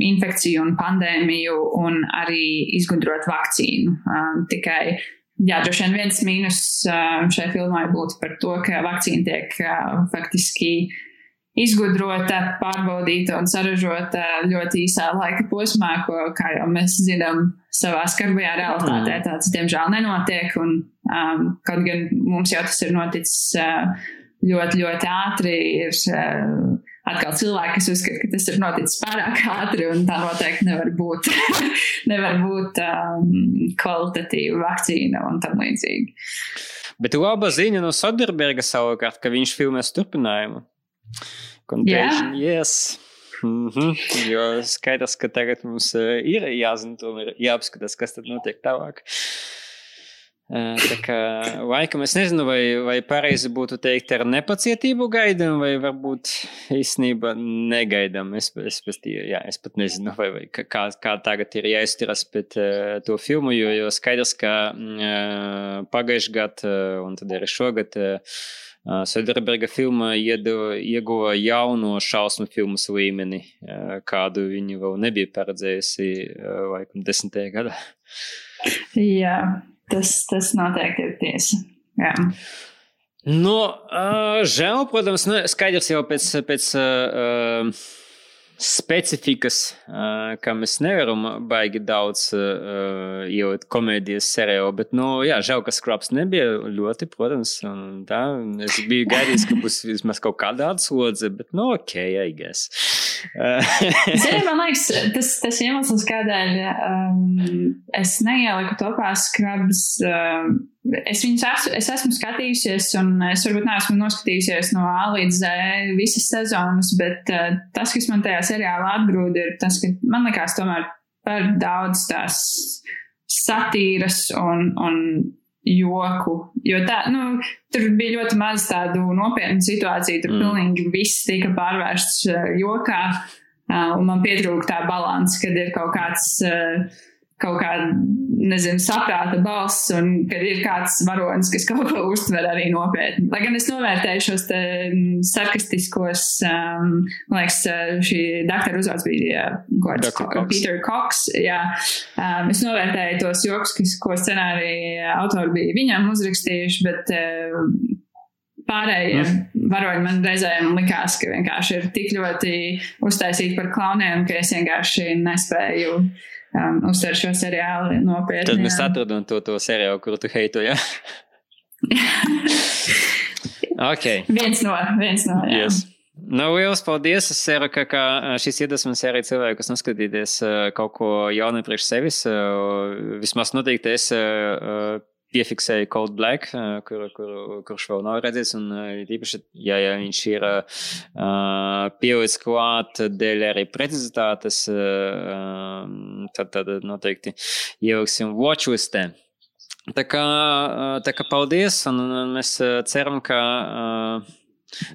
infekciju un pandēmiju, un arī izgudrot vakcīnu. Um, tikai Jā, droši vien viens mīnus šai filmai būtu par to, ka vakcīna tiek faktiski izgudrota, pārbaudīta un saražota ļoti īsā laika posmā, ko, kā jau mēs zinām, savā skarbajā realitātē mm. tāds diemžēl nenotiek. Un, um, kaut gan mums jau tas ir noticis uh, ļoti, ļoti ātri, ir uh, atkal cilvēki, kas uzskata, ka tas ir noticis pārāk ātri un tā noteikti nevar būt, nevar būt um, kvalitatīva vakcīna un tam līdzīgi. Bet laba ziņa no Soderberga savukārt, ka viņš filmēs turpinājumu. Contagion, yeah. yes. Mm -hmm. Jo skaidrs, ka tagad mums uh, ir jāzina, tomēr jāapskatās, kas tad notiek tālāk. Uh, Tā kā laikam es nezinu, vai, vai pareizi būtu teikt ar nepacietību gaidām, vai varbūt īstenībā negaidām. Es, es, es, jā, es pat nezinu, vai, vai kā, kā tagad ir jāizturas pret uh, to filmu, jo, jo skaidrs, ka uh, pagājušajā gadā un tad arī šogad uh, Soderberga filma ieguva jauno šausmu filmu līmeni, kādu viņi vēl nebija paredzējusi laikam desmitajā gadā. Jā. Tas, tas noteikti ir tiesa. Jā. Nu, žēl, protams, nu, skaidrs jau pēc, pēc uh, specifikas, uh, ka mēs nevaram baigi daudz uh, ielikt komēdijas seriālu, bet, nu, jā, žēl, ka skraps nebija ļoti, protams, un tā, es biju gaidījis, ka būs vismaz kaut kāda atslodze, bet, nu, ok, I guess. Zini, man liekas, tas, tas iemesls, kādēļ um, es neieliku topā skrabs. Um, es viņus esmu, es esmu skatījusies, un es varbūt neesmu noskatījusies no A līdz Z visas sezonas, bet uh, tas, kas man tajā seriālā atgrūda, ir tas, ka man likās tomēr par daudz tās satīras un, un joku. Jo tā, nu, tur bija ļoti maz tādu nopietnu situāciju. Tur mm. pilnīgi viss tika pārvērsts uh, jokā. Uh, un man pietrūka tā līnija, kad ir kaut kāds uh, kaut kāda, nezinu, saprāta balss, un kad ir kāds varonis, kas kaut ko uztver arī nopietni. Lai gan es novērtēju šos mm, sarkastiskos, um, man liekas, uh, šī doktora uzvārds bija Gords, Peter Cox, jā, um, es novērtēju tos joks, kas, ko scenārija autori bija viņam uzrakstījuši, bet uh, pārējie mm. varoņi man reizēm likās, ka vienkārši ir tik ļoti uztaisīti par klauniem, ka es vienkārši nespēju um, uztver šo seriālu nopietni. Tad mēs atradām to, to seriālu, kuru tu heitoji. okay. Viens no, viens no. Jā. Yes. Nu, liels paldies! Es ceru, ka, ka šis iedvesmas arī cilvēku, kas noskatīties kaut ko jaunu priekš sevis. Vismaz noteikti es piefiksēju Cold Black, kur, kur, kurš vēl nav redzējis. Un īpaši, ja, ja viņš ir uh, pielicis klāt dēļ arī precizitātes, uh, tad, tad noteikti ieliksim watchlistē. Tā kā, tā kā paldies, un mēs ceram, ka uh,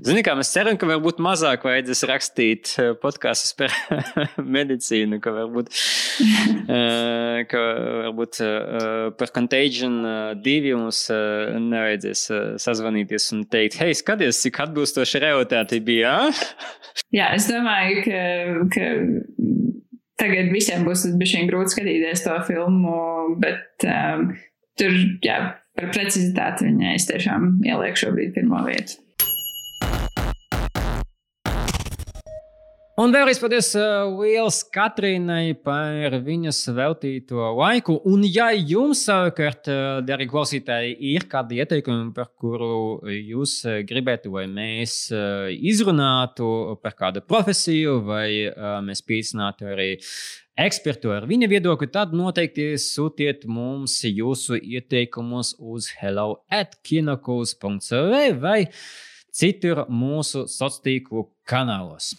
Zini, kā mēs ceram, ka varbūt mazāk vajadzēs rakstīt eh, podkāstus par medicīnu, ka varbūt, uh, ka varbūt uh, par Contagion divi mums nevajadzēs sazvanīties un teikt, hei, skaties, cik atbilstoši realitāte bija. Jā, es domāju, ka, ka tagad visiem būs bišķiņ grūti skatīties to filmu, bet um, tur, jā, par precizitāti viņai es tiešām ielieku šobrīd pirmo vietu. Un vēlreiz paldies uh, Lielas Katrīnai par viņas veltīto laiku. Un, ja jums savukārt, uh, arī klausītāji, ir kādi ieteikumi, par kuru jūs gribētu, lai mēs uh, izrunātu par kādu profesiju, vai uh, mēs pīcinātu arī ekspertu ar viņa viedokli, tad noteikti sūtiet mums jūsu ieteikumus uz hello at kinokūs.cl vai citur mūsu sociālo tīklu kanālos.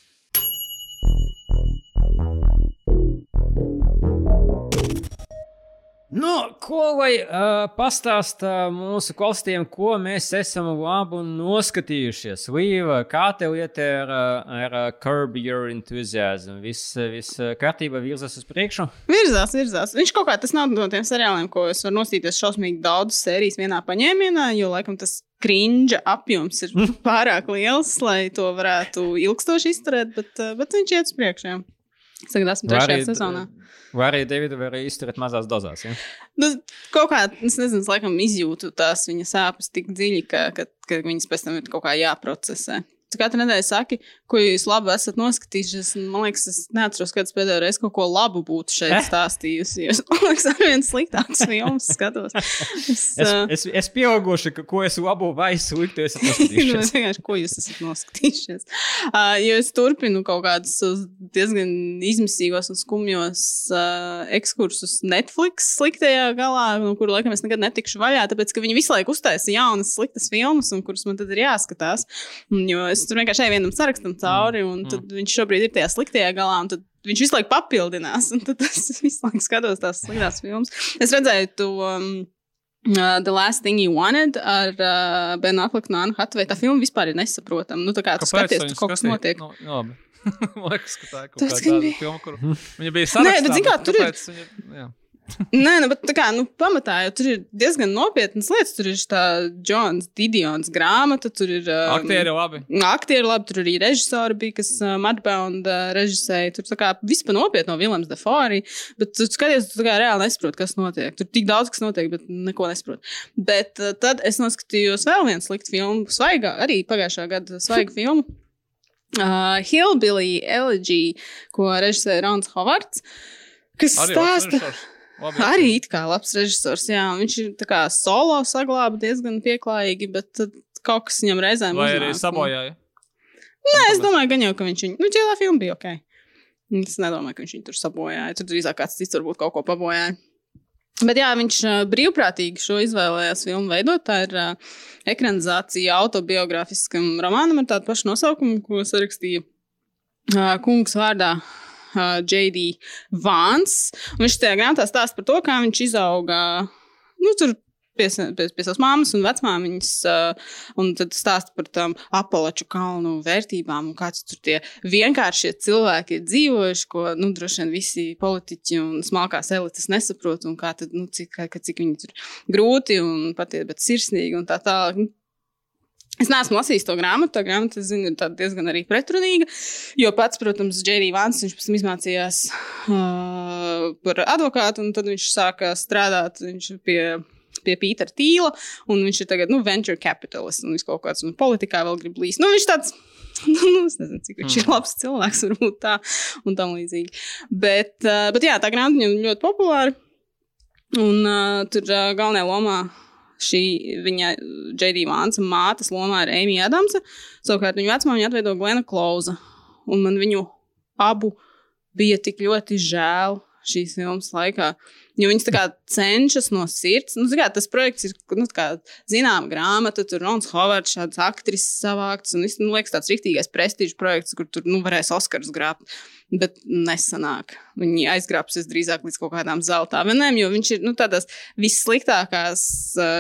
Nu, ko lai uh, pastāstā mūsu klausītājiem, ko mēs esam labi noskatījušies? Līva, kā tev iet ar, ar Curb Your Enthusiasm? Viss vis kārtībā virzās uz priekšu? Virzās, virzās. Viņš kaut kā tas nav no tiem seriāliem, ko es varu nostīties šausmīgi daudz sērijas vienā paņēmienā, jo laikam tas krinža apjoms ir pārāk liels, lai to varētu ilgstoši izturēt, bet, bet viņš iet uz priekšu. Tagad esmu trešajā sezonā. Vai arī Davida var izturēt mazās dozās? Ja? Nu, kaut kā, es nezinu, laikam izjūtu tās viņa sāpes tik dziļi, ka, ka, ka viņas pēc tam ir kaut kā jāprocesē. Katru nedēļu saki, ko jūs labi esat noskatījušies. Man liekas, es neatceros, kad es pēdējo reizi kaut ko labu būtu šeit eh? stāstījusi. Es domāju, ka viens sliktāks filmas skatos. Es, es, es, es pieauguši, ka ko es labu vai sliktu esmu noskatījušies. vienkārši, ko jūs esat noskatījušies. Uh, jo es turpinu kaut kādus diezgan izmisīgos un skumjos uh, ekskursus Netflix sliktajā galā, no kuru laikam es nekad netikšu vaļā, tāpēc, ka viņi visu laiku uztaisa jaunas sliktas filmas, un kuras man tad ir jāskatās. Jo es es tur vienkārši eju vienam sarakstam cauri, un mm. viņš šobrīd ir tajā sliktajā galā. Viņš visu laiku papildinās, un tad es visu laiku skatos tās sliktās filmas. Es redzēju to. Um, Uh, The Last Thing You Wanted ar uh, Benu Afleku un Annu Hatvei. Tā filma vispār ir nesaprotama. Nu, tā kā tu Kāpēc skaties, tur kaut kas notiek. No, no, Man liekas, ka tā ir kaut kāda bija... filma, kur viņa bija sarakstā. Nē, bet, zin kā, tur ir. Viņa. Nē, nu, bet tā kā nu, pamatā jau tur ir diezgan nopietnas lietas. Tur ir tā Džons Didions grāmata, tur ir. Um, aktieri labi. Aktieri labi, tur arī režisori bija, kas uh, Mudbound uh, režisēja. Tur kā vispār nopietni no Viljams Defori. Bet tu skaties, tu kā reāli nesaproti, kas notiek. Tur tik daudz kas notiek, bet neko nesaproti. Bet uh, tad es noskatījos vēl vienu sliktu filmu, svaigā, arī pagājušā gada svaigu filmu. Uh, Hillbilly Elegy, ko režisēja Rons Hovards. Kas arī stāsta? Labi, arī it kā labs režisors, jā, viņš ir tā kā solo saglāba diezgan pieklājīgi, bet kaut kas viņam reizēm Vai arī sabojāja? Nē, es domāju, gan jau, ka viņš viņu, nu, ķēlā filma bija ok. Es nedomāju, ka viņš viņu tur sabojāja. Tur drīzāk kāds cits varbūt kaut ko pabojāja. Bet jā, viņš brīvprātīgi šo izvēlējās filmu veidot. Tā ir uh, ekranizācija autobiogrāfiskam romānam ar tādu pašu nosaukumu, ko sarakstīja uh, kungs vārdā uh, J.D. Vāns. Viņš tajā grāmatā stāsta par to, kā viņš izauga. Nu, tur pie, pie, pie savas māmas un vecmāmiņas, uh, un tad stāsta par tām apelaču kalnu vērtībām, un kāds tur tie vienkāršie cilvēki ir dzīvojuši, ko, nu, droši vien visi politiķi un smalkās elites nesaprot, un kā tad, nu, cik, kā, cik viņi tur grūti un patiesi, bet sirsnīgi un tā tālāk. Es neesmu lasījis to grāmatu. Tā grāmata, es zinu, ir diezgan arī pretrunīga. Jo pats, protams, Džerija Vans, viņš pēc tam izmācījās uh, par advokātu, un tad viņš sāka strādāt viņš pie. Pie Pītera Tīla, un viņš ir tagad, nu, venture capitalist, un viņš kaut kāds nu, politikā vēl grib līst. Nu, viņš tāds nu, es nezinu, cik viņš mm. ir labs cilvēks, varbūt tā un tam līdzīgi. Bet, uh, bet jā, tā grāmata viņam ļoti populāra. Un uh, tur uh, galvenajā lomā šī viņa J.D. Vānsa mātes lomā ir Amy Adamsa. Savukārt viņa vecmāmiņa atveido Glena Klauza. Un man viņu abu bija tik ļoti žēl šīs filmas laikā. Jo viņas tā kā cenšas no sirds. Nu, kā, tas projekts ir nu, zināma grāmata, tur Rons Hovards, šāds aktris savākts. Un, nu, liekas, tāds rīktīgais prestižs projekts, kur tur nu, varēs Oskars grābt. Bet nesanāk. Viņi aizgrābsies drīzāk līdz kaut kādām zelta avenēm, jo viņš ir nu, tādās vissliktākās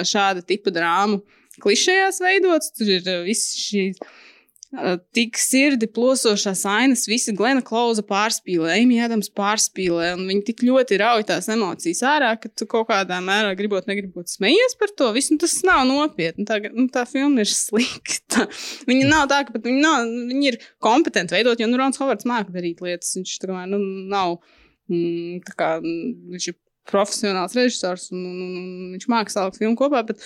šāda tipa drāmu klišejās veidots. Tur ir viss šīs tik sirdi plosošās ainas, visi Glena Klausa pārspīlē, Amy Adams pārspīlē, un viņi tik ļoti rauj tās emocijas ārā, ka tu kaut kādā mērā gribot, negribot smejies par to visu, un tas nav nopietni. Tā, nu, tā filma ir slikta. Viņa nav tā, ka viņi, nav, viņi ir kompetenti veidot, jo nu, Rons Hovards māca darīt lietas. Viņš kā nu, nav, mm, tā kā viņš ir profesionāls režisors, un, un, un, viņš salikt filmu kopā. Bet,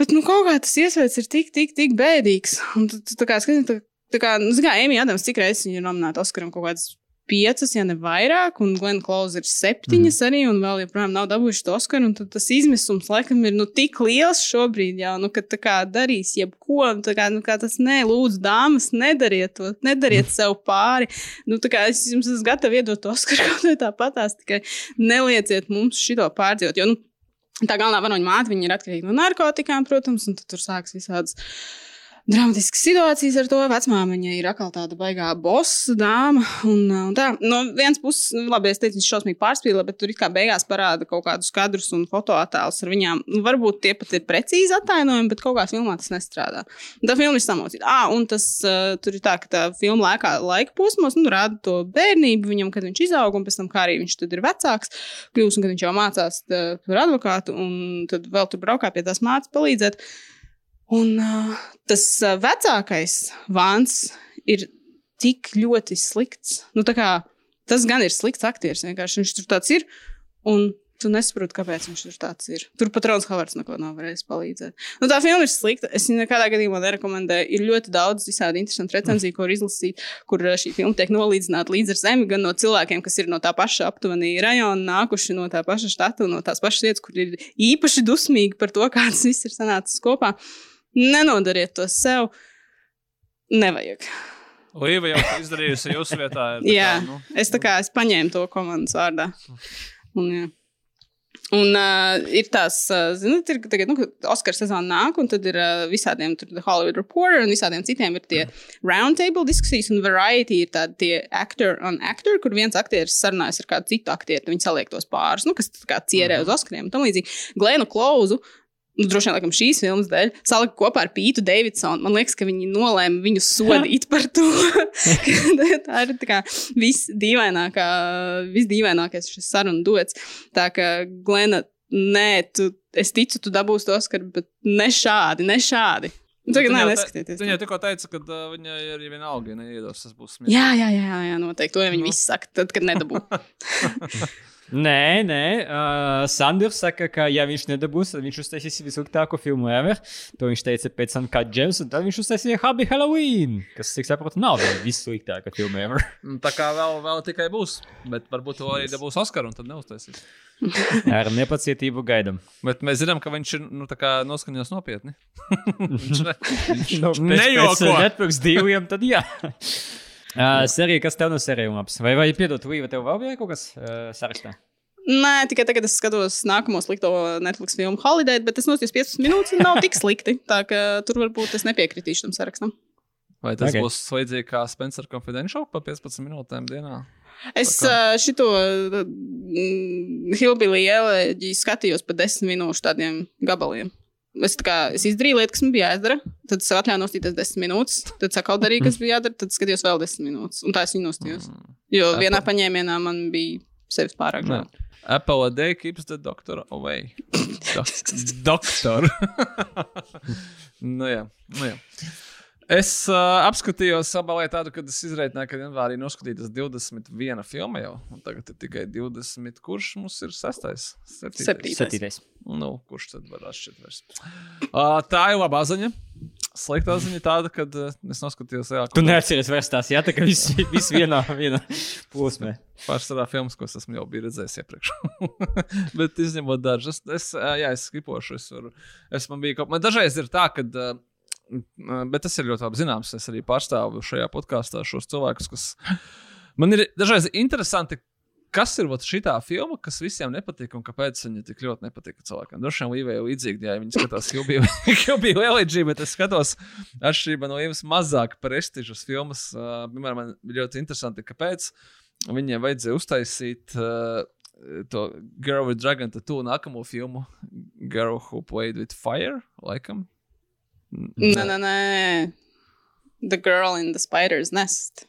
Bet nu, kaut kā tas iespējas ir tik, tik, tik bēdīgs. Un tu, tu kā skaties, tā, tā kā, nu, kā Emīļa Adams, cik reizes viņa ir nominēta Oskaram kaut kādas piecas, ja ne vairāk, un Glenn Close ir septiņas mm. arī, un vēl joprojām nav dabūjuši to Oskaru. Tad tas izmisums laikam ir nu, tik liels šobrīd, jau, nu, ka tā kā darīs jebko, un tā kā, nu, kā tas nē, lūdzu, dāmas, nedariet to, nedariet mm. sev pāri. Nu, tā kā es jums esmu gatava iedot to Oskaru kaut kā tāpatās, tikai nelieciet mums šito pārdzīvot. Jo, nu, tā galvenā varoņa māte, ir atkarīga no narkotikām, protams, un tur sāks visādas dramatiskas situācijas ar to. Vecmāmiņa ir atkal tāda baigā bosa dāma. Un, un tā, no vienas puses, nu, labi, es teicu, viņš šausmīgi pārspīlē, bet tur it kā beigās parāda kaut kādus kadrus un fotoattēlus ar viņām. Nu, varbūt tie pat ir precīzi attainojumi, bet kaut kā filmā tas nestrādā. Un tā filma ir samocīta. Ah, un tas uh, tur ir tā, ka tā filma laikā, laika posmos nu, rāda to bērnību viņam, kad viņš izaug, un pēc tam, kā arī viņš tad ir vecāks, kļūst, un kad viņš jau mācās tā, par advokātu, un tad vēl tur braukā pie tās mācības palīdzēt. Un uh, tas vecākais vāns ir tik ļoti slikts. Nu, kā, tas gan ir slikts aktieris. Viņš tur tāds ir. Un tu nesaproti, kāpēc viņš tur tāds ir. Tur pat Rons Havards neko nav varējis palīdzēt. Nu, tā filma ir slikta. Es viņu nekādā gadījumā nerekomendēju. Ir ļoti daudz visādi interesanti recenziju, ko var izlasīt, kur šī filma tiek nolīdzināta līdz ar zemi, gan no cilvēkiem, kas ir no tā paša aptuveni rajona, nākuši no tā paša štata, no tās pašas vietas, kur ir īpaši dusmīgi par to, kā tas viss ir sanācis kopā. Uh, Nenodariet to sev. Nevajag. Līva jau izdarījusi jūsu vietā. jā, kā, nu. es tā kā es paņēmu to komandas vārdā. Un, jā. Un uh, ir tās, uh, zinot, ir tagad, nu, Oskara sezona nāk, un tad ir uh, visādiem tur Hollywood Reporter un visādiem citiem ir tie roundtable diskusijas, un variety ir tādi tie actor on actor, kur viens aktieris sarunājas ar kādu citu aktieru, viņi saliek tos pārus, nu, kas kā cierē uz Oskariem un tam līdzīgi. Glēnu Klauzu nu, droši vien laikam, šīs filmas dēļ, salika kopā ar Pītu Davidsonu. Man liekas, ka viņi nolēma viņu sodīt par to. tā ir tā kā visdīvainākā, visdīvainākais šis sarunu dots. Tā kā Glena, nē, tu, es ticu, tu dabūsi to Oskaru, bet ne šādi, ne šādi. Tagad nē, neskatieties. Viņa tikko teica, ka uh, viņa ir vienalga, ja neiedos, tas būs smieklīgi. Jā, jā, jā, jā, noteikti. To jau viņi visi saka, tad, kad nedabū. Nē, nē, uh, Sanders saka, ka, ja viņš nedabūs, tad viņš uztaisīs vissliktāko filmu ever. To viņš teica pēc tam, kad Džems, un tad viņš uztaisīja Happy Halloween, kas, cik saprotu, nav vissliktākā filma ever. Tā kā vēl, vēl tikai būs, bet varbūt to arī dabūs Oskaru, un tad neuztaisīs. Ar nepacietību gaidām. Bet mēs zinām, ka viņš ir nu, noskaņots nopietni. viņš ne, nu, nejoko. Netflix diviem, tad jā. Uh, Serija, kas tev no serijas labs? Vai, vai piedod, Līva, tev vēl bija kaut kas uh, sarakstā? Nē, tikai tagad es skatos nākamo slikto Netflix filmu Holiday, bet tas notiek 15 minūtes un nav tik slikti. Tā ka tur varbūt es nepiekritīšu tam sarakstam. Vai tas okay. būs līdzīgi kā Spencer Confidential pa 15 minūtēm dienā? Es uh, šito Hilbīlī eleģiju skatījos pa 10 minūšu tādiem gabaliem. Es, kā, es izdarīju lietu, kas man bija jāizdara. Tad es atļāvu nostīties desmit minūtes. Tad atkal darīju, kas bija jādara. Tad skatījos vēl desmit minūtes. Un tā es viņu nostījos. Mm. Jo vienā paņēmienā man bija sevis pārāk grūti. Apple a day keeps the doctor away. Dok doktor. nu jā, nu jā. Es uh, apskatījos sabalē tādu, kad es izreikināju, ka janvārī noskatītas 21 filma jau. Tagad ir tikai 20. Kurš mums ir sastais? Septītais. Septītais. Nu, kurš tad var atšķirt vairs? Uh, tā ir labā ziņa. Sliktā ziņa tāda, ka uh, es noskatījos, jā, tu neatceries vairs tās, jā, tā kā viss vis vienā, vienā plūsmē. Pārsvarā filmas, ko es esmu jau redzējis iepriekš. Bet izņemot dažas, es, jā, es skipošu, es varu, es man bija kaut, man dažreiz ir tā, ka uh, Bet tas ir ļoti labi zināms. Es arī pārstāvu šajā podkāstā šos cilvēkus, kas man ir dažreiz interesanti. Kas ir šī filma, kas visiem nepatīk un kāpēc viņa tik ļoti nepatīk cilvēkiem? Droši vien Līvija ir līdzīga, ja viņi skatās Kilbiju LG, bet es skatos atšķirībā no Līvijas mazāk prestižas filmas. Piemēram, man ļoti interesanti, kāpēc viņiem vajadzēja uztaisīt uh, to Girl with Dragon Tattoo nākamo filmu Girl Who Played with Fire, laikam. Nē, nē, nē. The Girl in the Spider's Nest.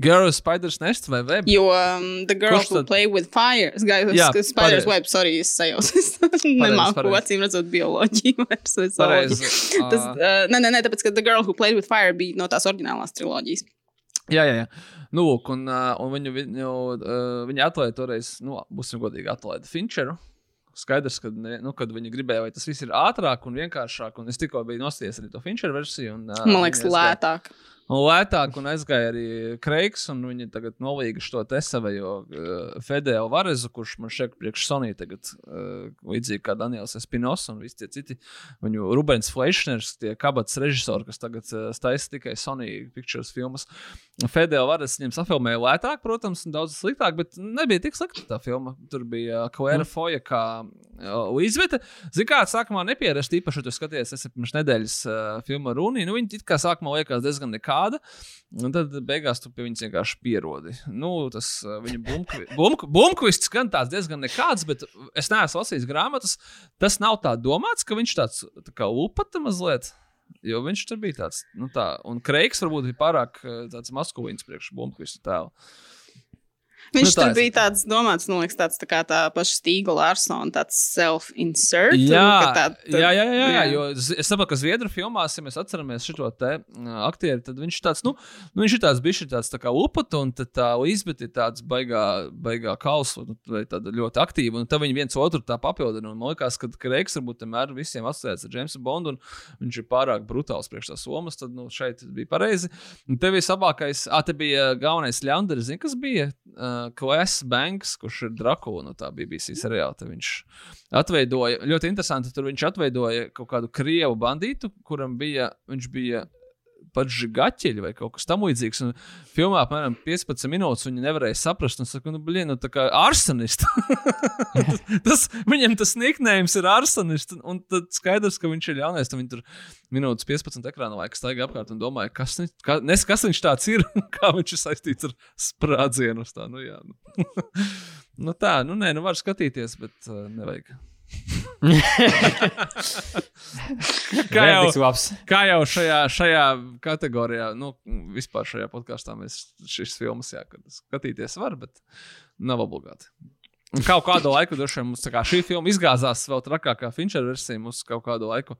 Girl in Spider's Nest vai web? Jo um, The Girl Kurš Who tad? Play with Fire. Es gāju uz Spider's Web, sorry, es sajaucu. Nemāku acīm redzot bioloģiju vairs. Tas, uh, nē, nē, nē, tāpēc, ka The Girl Who Played with Fire bija no tās oriģinālās triloģijas. Jā, jā, jā. Nu, lūk, un, uh, un viņu, viņu, uh, viņa atlaida toreiz, nu, būsim godīgi, atlaida Finčeru. Skaidrs, ka nu, viņi gribēja, lai tas viss ir ātrāk un vienkāršāk. Un es tikko biju nostājies arī to Finčera versiju. Un, Man liekas, lētāk. Un lētāk, un aizgāja arī Kreigs, un viņi tagad nolīga šo te savējo uh, Fedēlu Varezu, kurš man šeit priekš Sonija tagad, uh, līdzīgi kā Daniels Espinos un visi tie citi, viņu Rubens Fleishners, tie kabats režisori, kas tagad uh, staisa tikai Sony Pictures filmas. Fedēlu Varezu viņiem safilmēja lētāk, protams, un daudz sliktāk, bet nebija tik slikta tā filma. Tur bija Klaira mm. Foja kā uh, Līdzvete. Zini, kā sākumā nepierast, īpaši, tu skaties, es pirms nedēļas uh, filmu Runī, nu viņi it kā sākumā liekas diezgan nekā tāda. Un tad beigās tu pie viņas vienkārši pierodi. Nu, tas viņa bumkvists gan tāds diezgan nekāds, bet es neesmu lasījis grāmatas. Tas nav tā domāts, ka viņš tāds tā kā upata mazliet. Jo viņš tur bija tāds, nu tā, un Kreigs varbūt bija pārāk tāds maskulīns priekš bumkvista tēla. Viņš nu, tur bija tāds domāts, nu, liekas, tāds tā kā tā paša Stīga Larsona, tāds self-insert. Jā, tā, tur... jā, jā, jā, jā, jo es saprotu, ka Zviedru filmās, ja mēs atceramies šo te aktieri, tad viņš tāds, nu, nu viņš ir tāds bišķi tāds tā kā upata, un tad tā Līsbet ir tāds baigā, baigā kausa, nu, vai tāda ļoti aktīva, un tad viņi viens otru tā papildina, un man liekas, ka Kreiks varbūt vienmēr visiem asociēts ar Jamesu Bondu, un viņš ir pārāk brutāls priekš tās somas, tad, nu, šeit bija pareizi. Un tev bija labākais, ah, te bija galvenais ļaundaris, zini, kas bija? Uh, Klais Banks, kurš ir Drakula no tā BBC seriāla. Viņš atveidoja, ļoti interesanti, tur viņš atveidoja kaut kādu krievu bandītu, kuram bija, viņš bija pats žagaķeļi vai kaut kas tamlīdzīgs. Un filmā apmēram 15 minūtes viņi nevarēja saprast, un saka, nu, blīn, nu, tā kā arsonists. tas, tas, viņam tas niknējums ir arsonists, un tad skaidrs, ka viņš ir ļaunais. Tad viņi tur minūtes 15 ekrāna laikā staigā apkārt un domāja, kas, ne, ka, nes, kas viņš tāds ir un kā viņš ir saistīts ar sprādzienu. Tā, nu, jā, nu. nu tā, nu nē, nu var skatīties, bet uh, nevajag kā, jau, kā jau šajā, šajā kategorijā, nu, vispār šajā podkāstā mēs šīs filmas skatīties var, bet nav obligāti. Kaut kādu laiku, droši vien, mums šī filma izgāzās vēl trakāk kā Finčera versija. Mums kaut kādu laiku,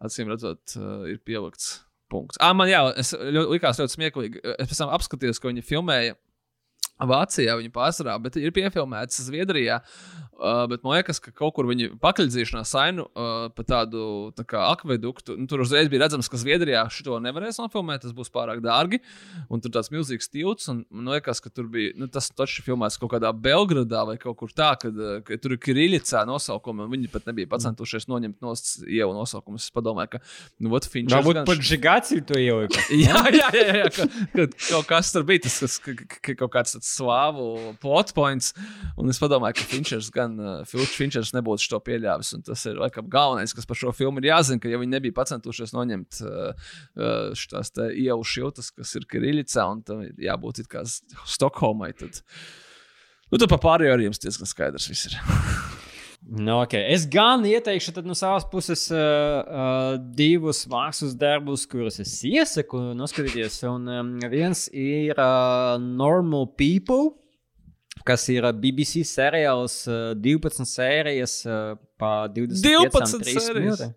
acīm redzot, uh, ir pielikts punkts. Ah, man jā, es likās ļoti smieklīgi. Es pēc tam apskatījos, ko viņi filmēja Vācijā viņa pārsvarā, bet ir piefilmēts Zviedrijā. Uh, bet man liekas, ka kaut kur viņi pakļūdzīšanās sainu uh, pa tādu tā kā akveduktu. Nu, tur uzreiz bija redzams, ka Zviedrijā šo nevarēs nofilmēt, tas būs pārāk dārgi. Un tur tāds milzīgs tilts. Man liekas, ka tur bija nu, tas taču filmēts kaut kādā Belgradā vai kaut kur tā, kad, uh, ka tur ir Kiriļicā nosaukumi. Viņi pat nebija pacentušies noņemt no ievu nosaukumus. Es padomāju, ka nu, ot, Finčers. Varbūt gan... pat žigāciju to ielikt. jā, jā, jā, jā, jā ka, ka kaut kas tur bija, tas ka, ka, ka, kaut kāds slāvu plot points. Un es padomāju, ka Finčers gan uh, Finčers nebūtu to pieļāvis. Tas ir laikam galvenais, kas par šo filmu ir jāzina, ka ja viņi nebija pacentušies noņemt šīs ielu šiltas, kas ir Kiriļicā, un tam jābūt kā Stokholmai, tad, nu, tad pa pārējo arī jums diezgan skaidrs viss ir. Nu, okay. Es gan ieteikšu no savas puses uh, uh, divus mākslas darbus, kurus es iesaku noskatīties. Un um, viens ir uh, Normal People kas ir BBC seriāls, 12 sērijas pa 25 minūtēm.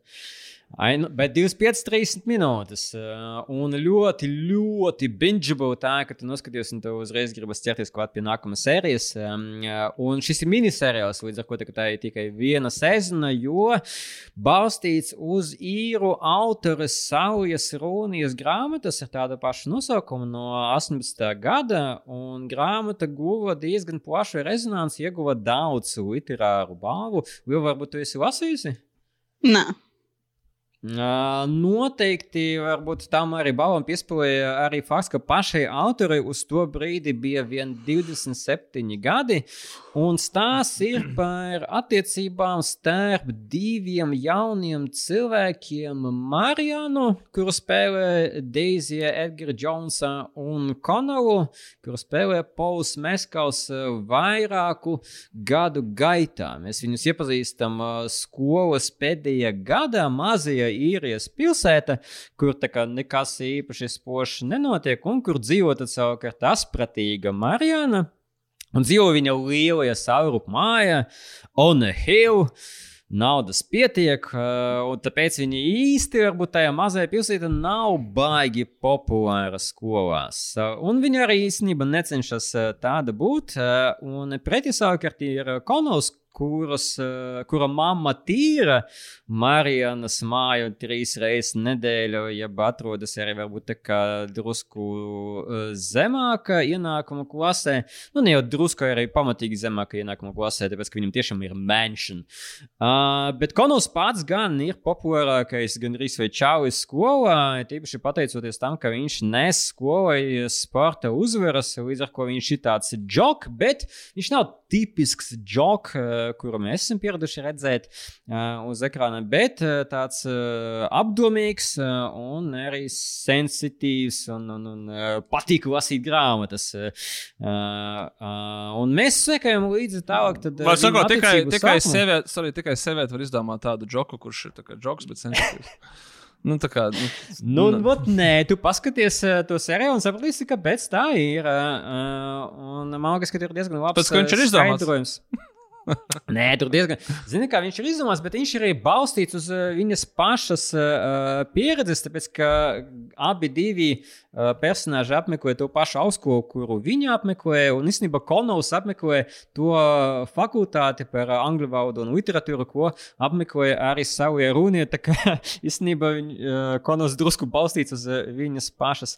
Ai, nu, bet 25, 30 minūtes. Uh, un ļoti, ļoti bingeable tā, ka tu noskaties, un tev uzreiz gribas ķerties klāt pie nākamās sērijas. Uh, un šis ir minisērijāls, līdz ar to tā ir tikai viena sezona, jo balstīts uz īru autores Saujas Rūnijas grāmatas ar tādu pašu nosaukumu no 18. gada. Un grāmata guva diezgan plašu rezonanci, ieguva daudz literāru balvu. Vai varbūt tu esi lasījusi? Nē. Noteikti varbūt tam arī balvam piespēlēja arī fakts, ka pašai autorai uz to brīdi bija vien 27 gadi, un stāsts ir par attiecībām starp diviem jauniem cilvēkiem - Marijanu, kuru spēlē Deizija Edgara Jonesa, un Konalu, kuru spēlē Pauls Meskals vairāku gadu gaitā. Mēs viņus iepazīstam skolas pēdējā gadā mazajā īrijas pilsēta, kur nekas īpaši spožs nenotiek, un kur dzīvo savukārt aspratīga Marijana. Un dzīvo viņa lielajā saurupu mājā, on a hill. Naudas pietiek, un tāpēc viņi īsti, varbūt tajā mazajā pilsētā, nav baigi populāra skolās. Un viņi arī īstenībā necenšas tāda būt. Un pretī savukārt ir Konovs, kuras, uh, kura mamma tīra Marijanas māju trīs reizes nedēļu, jeb atrodas arī varbūt tā kā drusku uh, zemāka ienākuma klasē. Nu, ne jau drusku arī pamatīgi zemāka ienākuma klasē, tāpēc, ka viņam tiešām ir mansion. Uh, bet Konos pats gan ir populārākais, gan arī vai čaujas skolā, tīpaši pateicoties tam, ka viņš nes skolai sporta uzvaras, līdz ar ko viņš ir tāds joks, bet viņš nav tipisks joks, kuru mēs esam pieraduši redzēt uz ekrāna, bet tāds apdomīgs un arī sensitīvs un, un, un patīk lasīt grāmatas. Un mēs sekojam līdzi tālāk. Var sakot, tikai, tikai, sieviet, sorry, tikai sieviete var izdomāt tādu joku, kurš ir tā joks, bet sensitīvs. Nu, tā kā. Nu, nu, nu. Vat, nē, tu paskaties uh, to sēriju un sapratīsi, kāpēc tā ir. Uh, un man liekas, ka tur ir diezgan labs. Pēc, viņš ir izdomājis. Nē, tur diezgan. Zini, kā viņš ir izdomāts, bet viņš ir arī balstīts uz uh, viņas pašas uh, pieredzes, tāpēc ka abi divi uh, personāļi apmeklē to pašu augstskolu, kuru viņa apmeklē. Un īstenībā Konovs apmeklē to fakultāti par angļu valodu un literatūru, ko apmeklē arī savu runu. Tā kā īstenībā uh, Konovs drusku balstīts uz uh, viņas pašas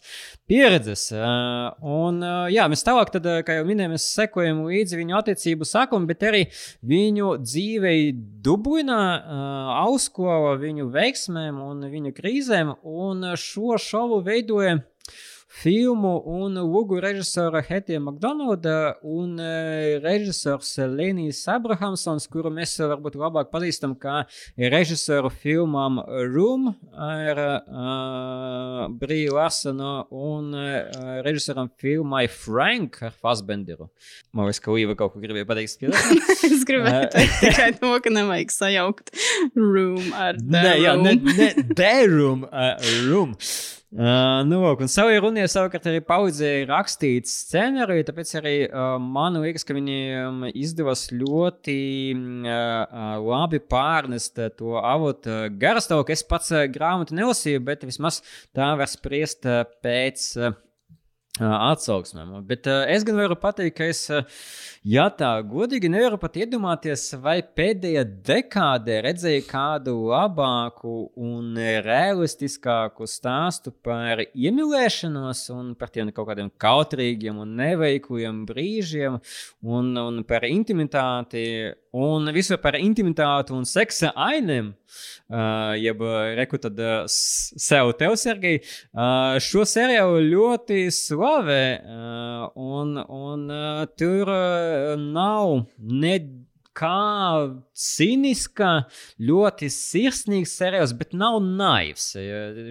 pieredzes. Uh, un, uh, jā, mēs tālāk, tad, kā jau minēju, mēs sekojam līdzi viņu attiecību sākumam, bet arī viņu dzīvei Dublinā, uh, Auskola, viņu veiksmēm un viņu krīzēm. Un šo šovu veidoja filmu un logu režisora Hetija Makdonalda un uh, režisors Lenijs Abrahamsons, kuru mēs varbūt labāk pazīstam kā režisoru filmām Room ar uh, Brīju Larsonu un uh, režisoram filmai Frank ar Fassbenderu. Man liekas, ka Līva kaut ko gribēja pateikt. es gribēju teikt tikai to, ka nevajag sajaukt Room ar The ne, Room. Jā, ne, ne, The Room. Uh, room. Uh, nu, un savai runai savukārt arī paudzēja rakstīt scenāriju, tāpēc arī uh, man liekas, ka viņiem izdevās ļoti uh, labi pārnest to avotu garastāvokli. Es pats grāmatu nelasīju, bet vismaz tā var spriest pēc. Uh, atsauksmēm. Bet uh, es gan varu pateikt, ka es, uh, ja tā godīgi nevaru pat iedomāties, vai pēdējā dekādē redzēju kādu labāku un realistiskāku stāstu par iemīlēšanos un par tiem kaut kādiem kautrīgiem un neveikliem brīžiem un, un par intimitāti un visu par intimitāti un seksa ainēm. Uh, jeb reku tad uh, sev tev, Sergei. Uh, šo seriālu ļoti slavē, uh, un, un uh, tur uh, nav ne kā cīniska, ļoti sirsnīgs seriāls, bet nav naivs.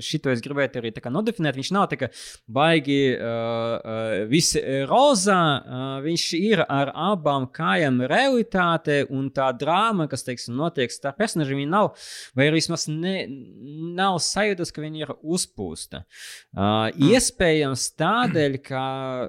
Šito es gribētu arī nodefinēt. Viņš nav tā kā baigi uh, visi rozā. Uh, viņš ir ar abām kājām realitāte un tā drāma, kas, teiksim, notiek starp personāžiem, nav, vai vismaz ne, nav sajūtas, ka viņa ir uzpūsta. Uh, iespējams tādēļ, ka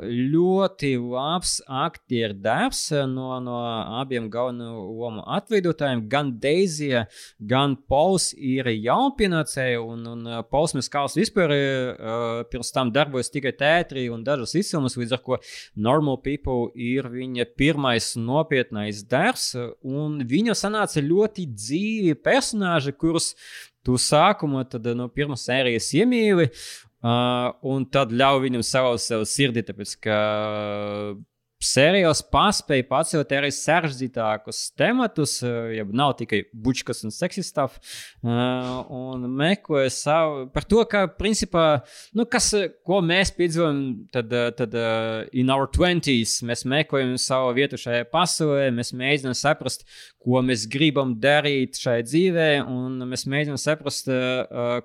ļoti labs aktieru darbs no, no abiem galvenajiem lomu atveidotājiem. Gan Deizija, gan Pols ir jaunpienācēji, un, un uh, Pols Miskals vispār uh, pirms tam darbojas tikai teātrī un dažas izcilmas, līdz ar ko Normal People ir viņa pirmais nopietnais darbs, un viņa sanāca ļoti dzīvi personāži, kurus tu sākumā tad, no pirmās sērijas iemīli, uh, un tad ļauj viņam savus sev sirdi, tāpēc ka Sērijos paspēja pacelt arī sarežģītākus tematus, eh, ja nav tikai bučkas un seksistāf, eh, un meklē savu par to, ka, principā, nu, kas, ko mēs piedzīvojam, tad, eh, tad in our 20s mēs meklējam savu vietu šajā pasaulē, mēs mēģinām saprast, ko mēs gribam darīt šajā dzīvē, un mēs mēģinām saprast,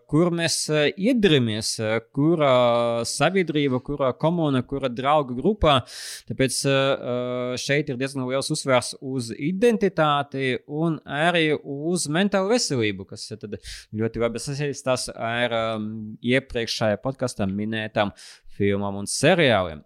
kur mēs iedramies, kurā sabiedrība, kurā komuna, kurā draugu grupā. Tāpēc šeit ir diezgan liels uzsvers uz identitāti un arī uz mentālu veselību, kas ļoti labi sasaistās ar iepriekšējā podkāstā minētām filmām un seriāliem.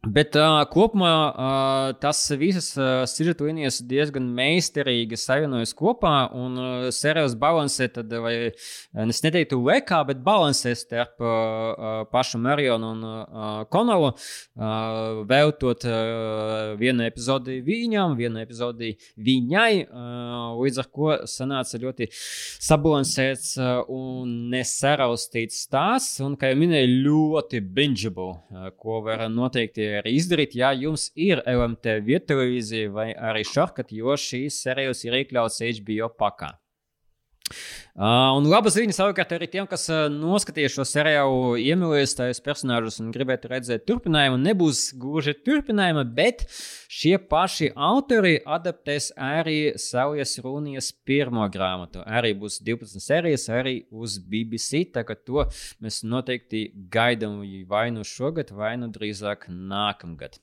Bet uh, kopumā uh, tas visas uh, sižeta līnijas diezgan meistarīgi savienojas kopā, un uh, seriāls balansē, tad, vai es neteiktu lekā, bet balansē starp uh, pašu Marionu un uh, Konovu, uh, veltot uh, vienu epizodi viņam, vienu epizodi viņai, uh, līdz ar ko sanāca ļoti sabalansēts uh, un nesaraustīts stāsts, un, kā jau minēju, ļoti bingeable, uh, ko var noteikti arī izdarīt, ja jums ir LMT viettelevīzija vai arī šarkat, jo šīs serijas ir iekļauts HBO pakā. Uh, un labas ziņas savukārt arī tiem, kas uh, noskatījās šo seriālu, iemīlējis tajos personāžus un gribētu redzēt turpinājumu. Nebūs gluži turpinājuma, bet šie paši autori adaptēs arī Saujas Rūnijas pirmo grāmatu. Arī būs 12 sērijas, arī uz BBC. Tā kā to mēs noteikti gaidām vai nu šogad, vai nu drīzāk nākamgad.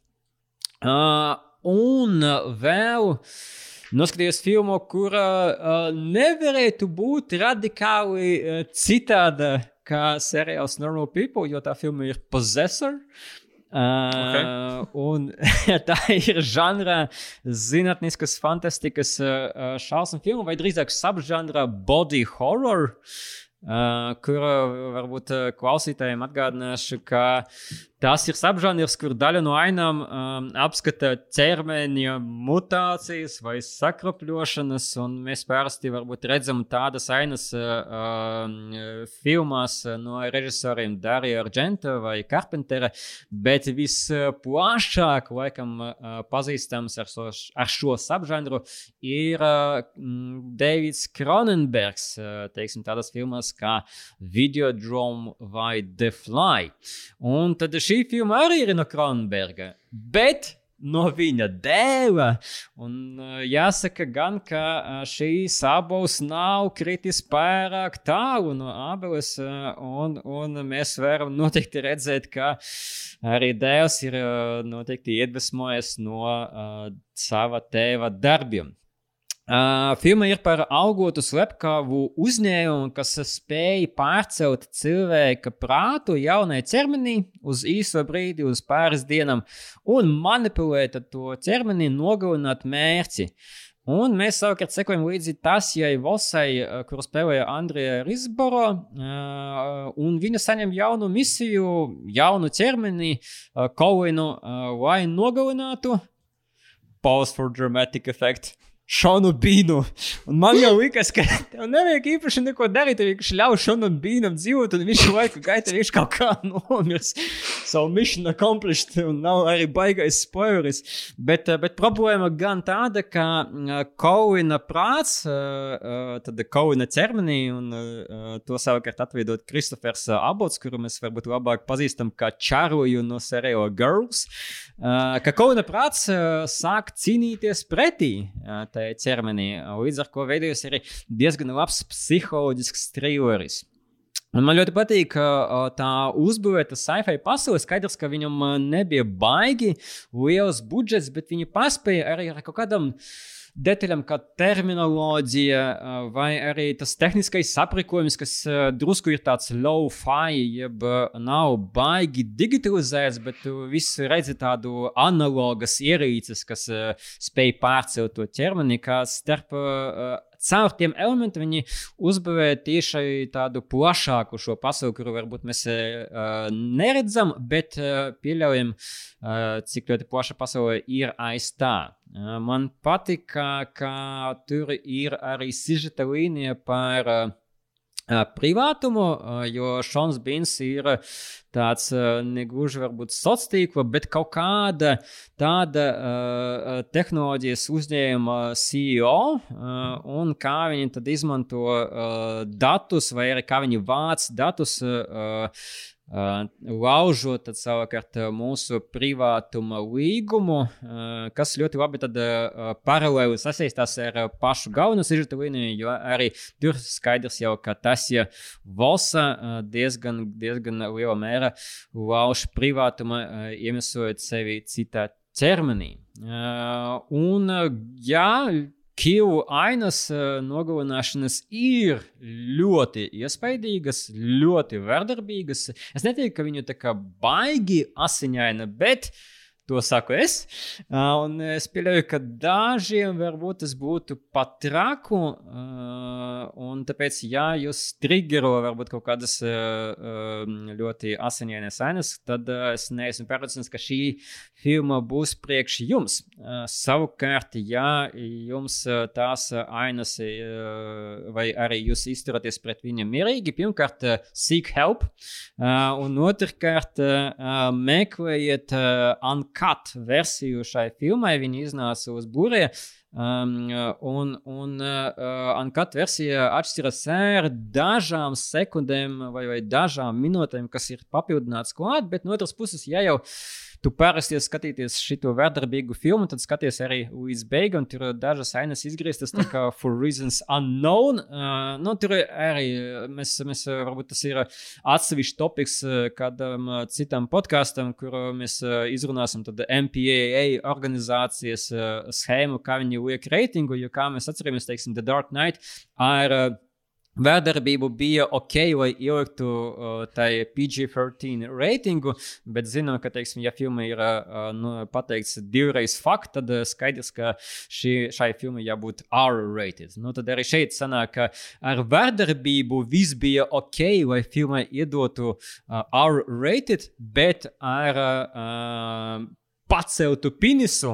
Uh, un vēl. Noskatījos filmu, kura uh, nevarētu būt radikāli uh, citāda kā seriāls Normal People, jo tā filma ir Possessor. Uh, okay. un tā ir žanra zinātniskas fantastikas uh, šausmu filma, vai drīzāk subžanra body horror. Uh, kur varbūt klausītājiem atgādināšu, ka Tas ir subžanrs, kur daļa no ainām um, apskata ķermeņa mutācijas vai sakropļošanas, un mēs parasti redzam tādas ainas uh, uh, filmās no režisoriem Darija Argenta vai Carpentera, bet visplašāk, laikam, uh, pazīstams ar, so, ar šo subžanru ir uh, Davids Cronenbergs, uh, teiksim, tādas filmas kā Videodrome vai The Fly. Un tad šī filma arī ir no Kronberga, bet no viņa dēla. Un uh, jāsaka, gan, ka uh, šīs abas nav kritis pārāk tālu no abeles, uh, un, un mēs varam noteikti redzēt, ka arī dēls ir noteikti iedvesmojies no uh, sava tēva darbiem. Uh, filma ir par augotu slepkavu uzņēmumu, kas spēj pārcelt cilvēka prātu jaunai ķermenī uz īso brīdi, uz pāris dienām, un manipulēt to ķermeni, nogalināt mērķi. Un mēs savukārt sekojam līdzi Tasijai Vosai, kuru spēlēja Andrija Risboro, un viņa saņem jaunu misiju, jaunu ķermeni, Kovinu, uh, lai nogalinātu. Pause for dramatic effect. Šonu Bīnu. Un man jau liekas, ka tev nevajag īpaši neko darīt. Tev vienkārši ļauj Šonam Bīnam dzīvot, un viņš laiku gaitā viņš kaut kā nomirs. Savu mission accomplished, un nav arī baigais spoileris. Bet, eh, bet problēma gan tāda, ka eh, Kauna prāts, eh, tad Kauna ķermenī, un to savukārt atveidot Kristofers Abots, kuru mēs varbūt labāk pazīstam kā Čaroju no seriāla Girls, ka Kauna prāts sāk cīnīties pretī tajā ķermenī. Līdz ar to veidojas arī diezgan labs psiholoģisks trilleris. Un man ļoti patīk tā uzbūvēta sci-fi pasaule. Skaidrs, ka viņam nebija baigi liels budžets, bet viņi paspēja arī ar kaut kādam uh, detaļām, kā terminoloģija, vai arī tas tehniskais aprīkojums, kas drusku ir tāds low-fi, jeb nav baigi digitalizēts, bet tu visu redzi tādu analogas ierīces, kas spēj pārcelt to ķermeni, kā starp caur tiem elementiem viņi uzbūvē tieši tādu plašāku šo pasauli, kuru varbūt mēs uh, neredzam, bet uh, pieļaujam, uh, cik ļoti plaša pasaule ir aiz tā. Uh, man patīk, ka, ka tur ir arī sižeta līnija par uh, privātumu, jo Šons Bins ir tāds negluži varbūt sociāls tīkla, bet kaut kāda tāda uh, tehnoloģijas uzņēmuma CEO uh, un kā viņi tad izmanto uh, datus vai arī kā viņi vāc datus. Uh, laužot savukārt mūsu privātuma līgumu, kas ļoti labi paralēli sasaistās ar pašu galveno sižeta līniju, jo arī tur skaidrs jau, ka tas ja valsa diezgan, diezgan lielā mērā lauž privātuma, iemesojot sevi citā ķermenī. Un, jā, Kivu ainas uh, nogalināšanas ir ļoti iespaidīgas, ļoti vardarbīgas. Es neteiktu, ka viņu tā kā baigi asiņaina, bet To saku es. Uh, un es pieļauju, ka dažiem varbūt tas būtu pat traku. Uh, un tāpēc, ja jūs triggero varbūt kaut kādas uh, ļoti asiņainas ainas, tad uh, es neesmu pārliecināts, ka šī filma būs priekš jums. Uh, savukārt, ja jums uh, tās ainas, uh, vai arī jūs izturaties pret viņiem mierīgi, pirmkārt, uh, seek help. Uh, un otrkārt, uh, meklējiet uh, uncut versiju šai filmai. Viņa iznāca uz burē. Um, un un uh, uncut versija atšķiras ar dažām sekundēm vai, vai dažām minūtēm, kas ir papildināts klāt, bet no otras puses, ja jau tu parasti skatīties šo vardarbīgu filmu, tad skaties arī līdz beigām. Tur dažas ainas izgrieztas, tā kā for reasons unknown. Uh, nu, tur arī mēs, mēs, varbūt tas ir atsevišķs topiks kādam citam podkāstam, kur mēs izrunāsim MPAA organizācijas schēmu, kā viņi liek reitingu, jo kā mēs atceramies, teiksim, The Dark Knight ar Vēdarbību bija ok, lai ieliktu uh, tai PG-13 reitingu, bet zinām, ka, teiksim, ja filma ir uh, nu, pateikts divreiz fakt, tad uh, skaidrs, ka šī, šai filmai jābūt R-rated. Nu, tad arī šeit sanāk, ka ar vēdarbību viss bija ok, lai filmai iedotu uh, R-rated, bet ar uh, paceltu penisu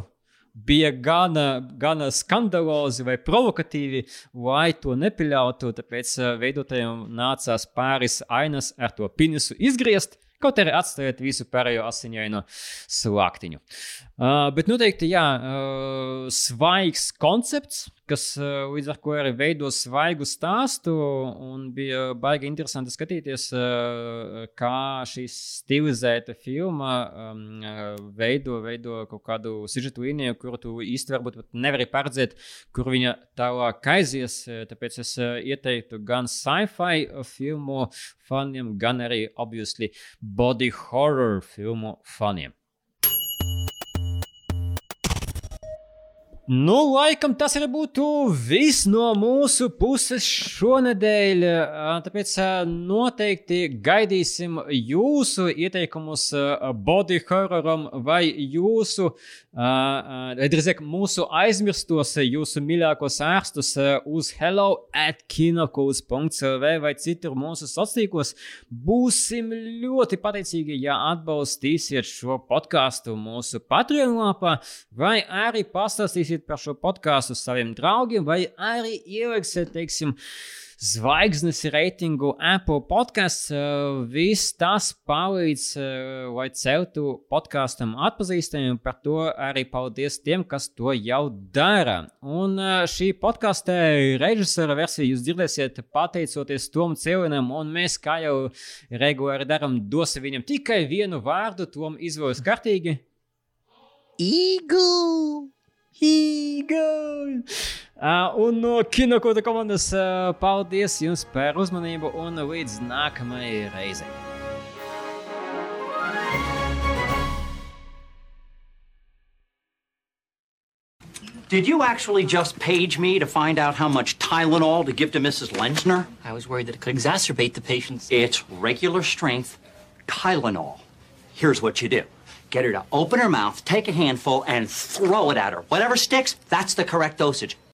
bija gana, gana skandalozi vai provokatīvi, lai to nepieļautu. Tāpēc eh, veidotājiem nācās pāris ainas ar to pinisu izgriezt. Kaut arī atstājot visu pārējo asiņaino slāktiņu. Uh, bet noteikti, jā, uh, svaigs koncepts, kas uh, līdz ar to arī veido svaigu stāstu. Bija baigi interesanti skatīties, uh, kā šī stilizēta filma um, veido, veido kaut kādu sižetu līniju, kuru tu īsti varbūt nevari paredzēt, kur viņa tālāk aizies. Tāpēc es ieteiktu gan sci-fi filmu faniem, gan arī, obviously, body horror filmu faniem. Nu, laikam tas arī būtu viss no mūsu puses šonadēļ. Tāpēc noteikti gaidīsim jūsu ieteikumus body horroram vai jūsu, drīzāk mūsu aizmirstos, jūsu mīļākos ārstus uz hello at kinokuls.cl vai citur mūsu sociālos. Būsim ļoti pateicīgi, ja atbalstīsiet šo podkāstu mūsu Patreon lapā vai arī pastāstīsiet pastāstīsiet par šo podkāstu saviem draugiem, vai arī ieliksiet, teiksim, zvaigznes reitingu Apple podkāsts. Uh, viss tas palīdz, uh, lai celtu podkāstam atpazīstamību. Par to arī paldies tiem, kas to jau dara. Un uh, šī podkāsta režisora versiju jūs dzirdēsiet pateicoties Tomam Cēlinam, un mēs, kā jau regulāri darām, dosim viņam tikai vienu vārdu. Tom izvēlas kārtīgi. Eagle! Eagle! Uh, un no Kinokota komandas uh, paldies jums par uzmanību un līdz nākamajai reizei! Did you actually just page me to find out how much Tylenol to give to Mrs. Lensner? I was worried that it could exacerbate the patient's. It's regular strength Tylenol. Here's what you do get her to open her mouth, take a handful, and throw it at her. Whatever sticks, that's the correct dosage.